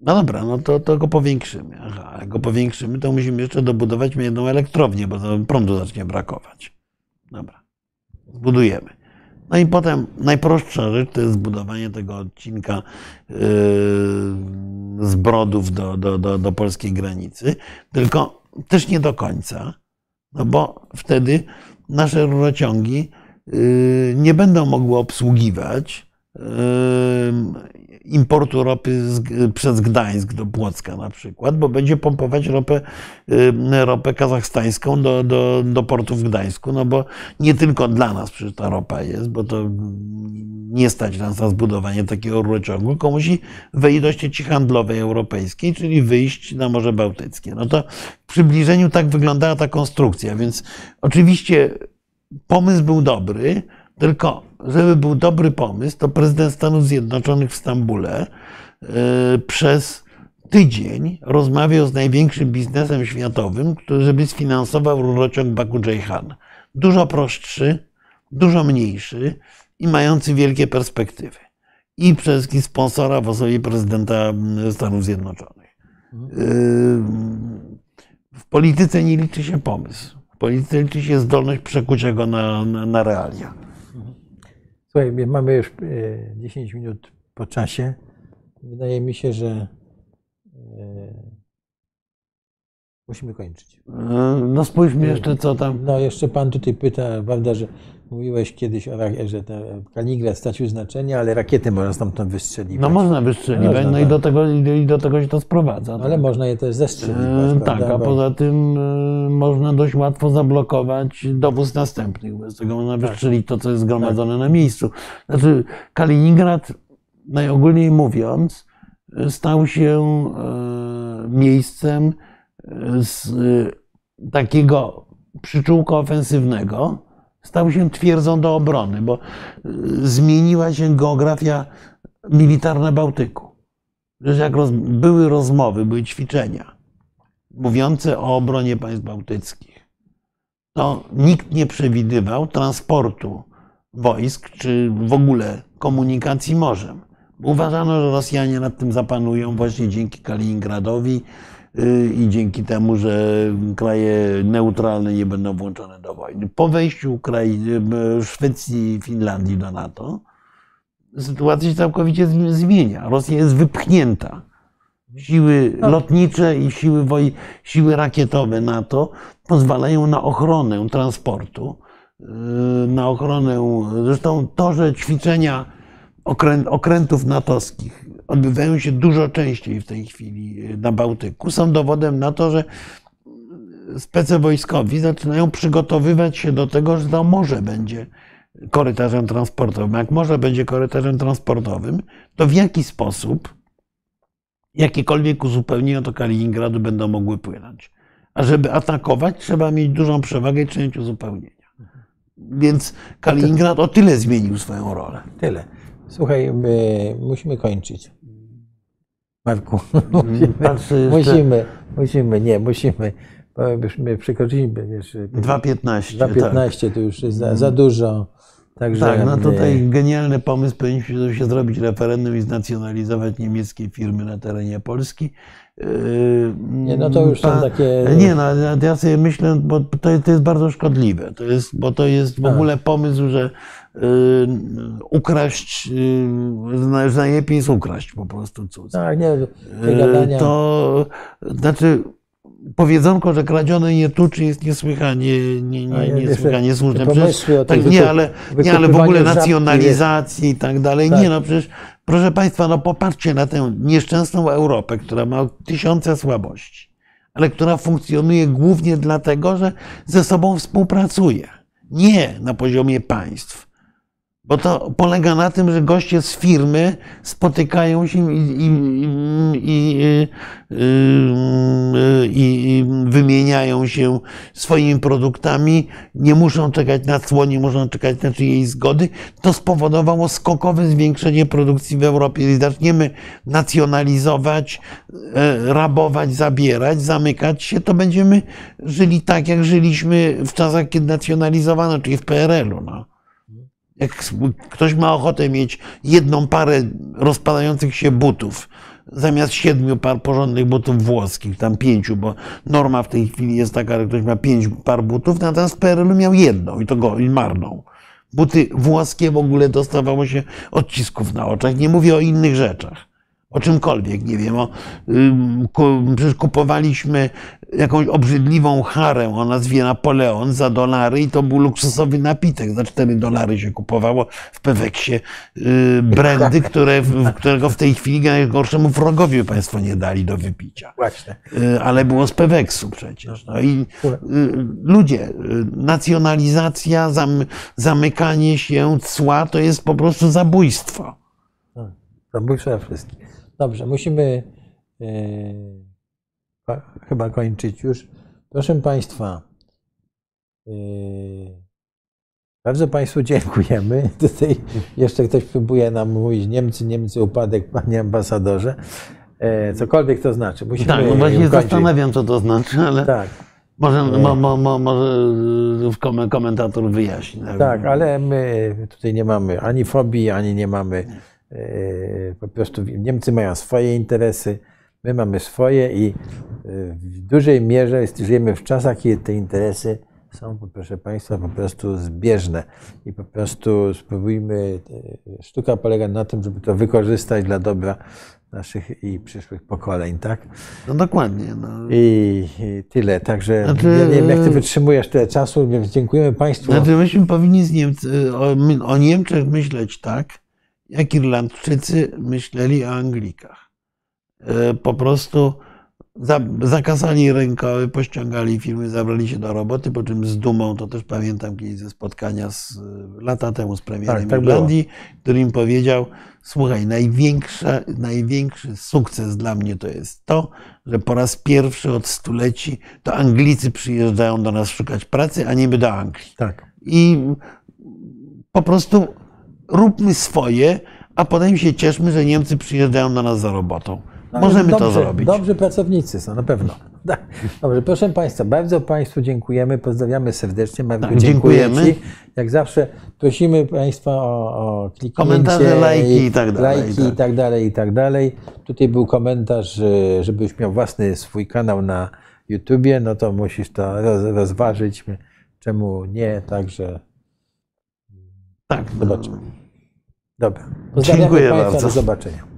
No dobra, no to, to go powiększymy. Aha, jak go powiększymy, to musimy jeszcze dobudować jedną elektrownię, bo prądu zacznie brakować. Dobra, zbudujemy. No i potem najprostsza rzecz to jest zbudowanie tego odcinka yy, z Brodów do, do, do, do polskiej granicy, tylko też nie do końca, no bo wtedy nasze rurociągi yy, nie będą mogły obsługiwać yy, importu ropy z, przez Gdańsk do Płocka na przykład, bo będzie pompować ropę, y, ropę kazachstańską do, do, do portu w Gdańsku, no bo nie tylko dla nas przecież ta ropa jest, bo to nie stać nas na zbudowanie takiego rurociągu, tylko musi wejść do sieci handlowej europejskiej, czyli wyjść na Morze Bałtyckie. No to w przybliżeniu tak wyglądała ta konstrukcja, więc oczywiście pomysł był dobry, tylko żeby był dobry pomysł, to prezydent Stanów Zjednoczonych w Stambule yy, przez tydzień rozmawiał z największym biznesem światowym, który żeby sfinansował rurociąg Baku-Jayhan. Dużo prostszy, dużo mniejszy i mający wielkie perspektywy. I przede wszystkim sponsora w osobie prezydenta Stanów Zjednoczonych. Yy, W polityce nie liczy się pomysł. W polityce liczy się zdolność przekucia go na, na, na realia. Słuchaj, my mamy już e, 10 minut po czasie. Wydaje mi się, że e, musimy kończyć. Yy, No spójrzmy jeszcze, co tam. No, jeszcze pan tutaj pyta, prawda, że mówiłeś kiedyś, o, że ten Kaliningrad stracił znaczenie, ale rakiety można stamtąd wystrzeliwać. No można wystrzeliwać, Można, no i tak. do tego, i do tego się to sprowadza. Ale można je też zestrzeliwać, Yy, prawda? Tak, a Bo- poza tym yy, można dość łatwo zablokować dowóz następnych. Bez tego można Tak. wystrzelić to, co jest zgromadzone na miejscu. Znaczy, Kaliningrad, najogólniej mówiąc, yy, stał się yy, miejscem z yy, takiego przyczółka ofensywnego, stał się twierdzą do obrony, bo yy, zmieniła się geografia militarna Bałtyku. Że jak roz, były rozmowy, były ćwiczenia mówiące o obronie państw bałtyckich, to nikt nie przewidywał transportu wojsk, czy w ogóle komunikacji morzem. Uważano, że Rosjanie nad tym zapanują właśnie dzięki Kaliningradowi i dzięki temu, że kraje neutralne nie będą włączone do wojny. Po wejściu Ukrainy, yy, Szwecji i Finlandii do NATO, sytuacja się całkowicie zmi- zmienia. Rosja jest wypchnięta. Siły lotnicze i siły, woj, siły rakietowe NATO pozwalają na ochronę transportu y, na ochronę. Zresztą to, że ćwiczenia okrę, okrętów natowskich odbywają się dużo częściej w tej chwili na Bałtyku, są dowodem na to, że spece wojskowi zaczynają przygotowywać się do tego, że to morze będzie korytarzem transportowym. Jak morze będzie korytarzem transportowym, to w jaki sposób jakiekolwiek uzupełnienia do Kaliningradu będą mogły płynąć. A żeby atakować, trzeba mieć dużą przewagę i część uzupełnienia. Więc Kaliningrad o tyle zmienił swoją rolę. Tyle. Słuchaj, my musimy kończyć. Marku, musimy, jeszcze- musimy, musimy, nie, musimy. My przekroczyliśmy, wiesz, 2,15. 2,15 to już jest za, za dużo. Także Tak, no tutaj genialny pomysł, powinniśmy się zrobić referendum i znacjonalizować niemieckie firmy na terenie Polski. Yy, Nie, no to już są takie- Nie, no ja sobie myślę, bo to, jest bardzo szkodliwe, to jest, bo to jest w ogóle pomysł, że ukraść, yy, że najlepiej jest ukraść po prostu cudze. Tak, nie, gadania. To znaczy powiedzonko, że kradzione nie tuczy jest niesłychanie, nie, nie, nie, niesłychanie słuszne. Przecież, tak, nie, ale, nie, ale w ogóle nacjonalizacji i tak dalej. Tak. Nie no, przecież proszę Państwa, no popatrzcie na tę nieszczęsną Europę, która ma tysiące słabości, ale która funkcjonuje głównie dlatego, że ze sobą współpracuje. Nie na poziomie państw. Bo to polega na tym, że goście z firmy spotykają się i, i, i, i, i, i wymieniają się swoimi produktami, nie muszą czekać na cło, nie muszą czekać na czyjejś zgody. To spowodowało skokowe zwiększenie produkcji w Europie. Jeśli zaczniemy nacjonalizować, e, rabować, zabierać, zamykać się, to będziemy żyli tak, jak żyliśmy w czasach, kiedy nacjonalizowano, czyli w PRL-u. No. Jak ktoś ma ochotę mieć jedną parę rozpadających się butów, zamiast siedmiu par porządnych butów włoskich, tam pięciu, bo norma w tej chwili jest taka, że ktoś ma pięć par butów, natomiast w PRL miał jedną i to go, i marną. Buty włoskie w ogóle dostawało się odcisków na oczach. Nie mówię o innych rzeczach. O czymkolwiek, nie wiem. O, przecież kupowaliśmy jakąś obrzydliwą harę o nazwie Napoleon za dolary i to był luksusowy napitek. Za 4 dolary się kupowało w Peweksie yy, brandy, które, którego w tej chwili najgorszemu wrogowi państwo nie dali do wypicia. Właśnie. Y, ale było z Peweksu przecież. No i y, ludzie, y, nacjonalizacja, zam, zamykanie się cła to jest po prostu zabójstwo. Zabójcze wszystkich. Dobrze, musimy e, pa- chyba kończyć już. Proszę Państwa, e, bardzo Państwu dziękujemy. Tutaj jeszcze ktoś próbuje nam mówić Niemcy, Niemcy, upadek, Panie Ambasadorze. E, cokolwiek to znaczy. Musimy Tak, no właśnie zastanawiam, co to znaczy, ale Tak, może, mo, mo, mo, może komentator wyjaśni. tak, ale my tutaj nie mamy ani fobii, ani nie mamy. E, Po prostu Niemcy mają swoje interesy, my mamy swoje i e, w dużej mierze żyjemy w czasach, kiedy te interesy są, proszę Państwa, po prostu zbieżne. I po prostu spróbujmy, e, sztuka polega na tym, żeby to wykorzystać dla dobra naszych i przyszłych pokoleń, tak? No dokładnie. No. I, i tyle. Także Znaczy, ja nie wiem, jak ty wytrzymujesz tyle czasu, więc dziękujemy Państwu. Znaczy myśmy powinni z Niemcy, o, o Niemczech myśleć tak, jak Irlandczycy myśleli o Anglikach. E, Po prostu za, zakasali rękawy, pościągali firmy, zabrali się do roboty, po czym z dumą, to też pamiętam kiedyś ze spotkania z, lata temu z premierem Tak, tak Irlandii, który im powiedział, słuchaj, największy sukces dla mnie to jest to, że po raz pierwszy od stuleci to Anglicy przyjeżdżają do nas szukać pracy, a nie my do Anglii. Tak. I po prostu róbmy swoje, a potem się cieszmy, że Niemcy przyjeżdżają do nas za robotą. Możemy to No, dobrze, zrobić. Dobrzy pracownicy są, na pewno. Dobrze, proszę Państwa, bardzo Państwu dziękujemy, pozdrawiamy serdecznie. Marku, Tak, dziękujemy. Ci. Jak zawsze prosimy Państwa o, o kliknięcie. Komentarze, lajki i tak dalej, Lajki tak. i tak dalej, i tak dalej. Tutaj był komentarz, że- żebyś miał własny swój kanał na YouTubie, no to musisz to roz, rozważyć. Czemu nie, także Tak, zobaczymy. Dobra. Pozdrawiamy Dziękuję Państwa, bardzo. do zobaczenia.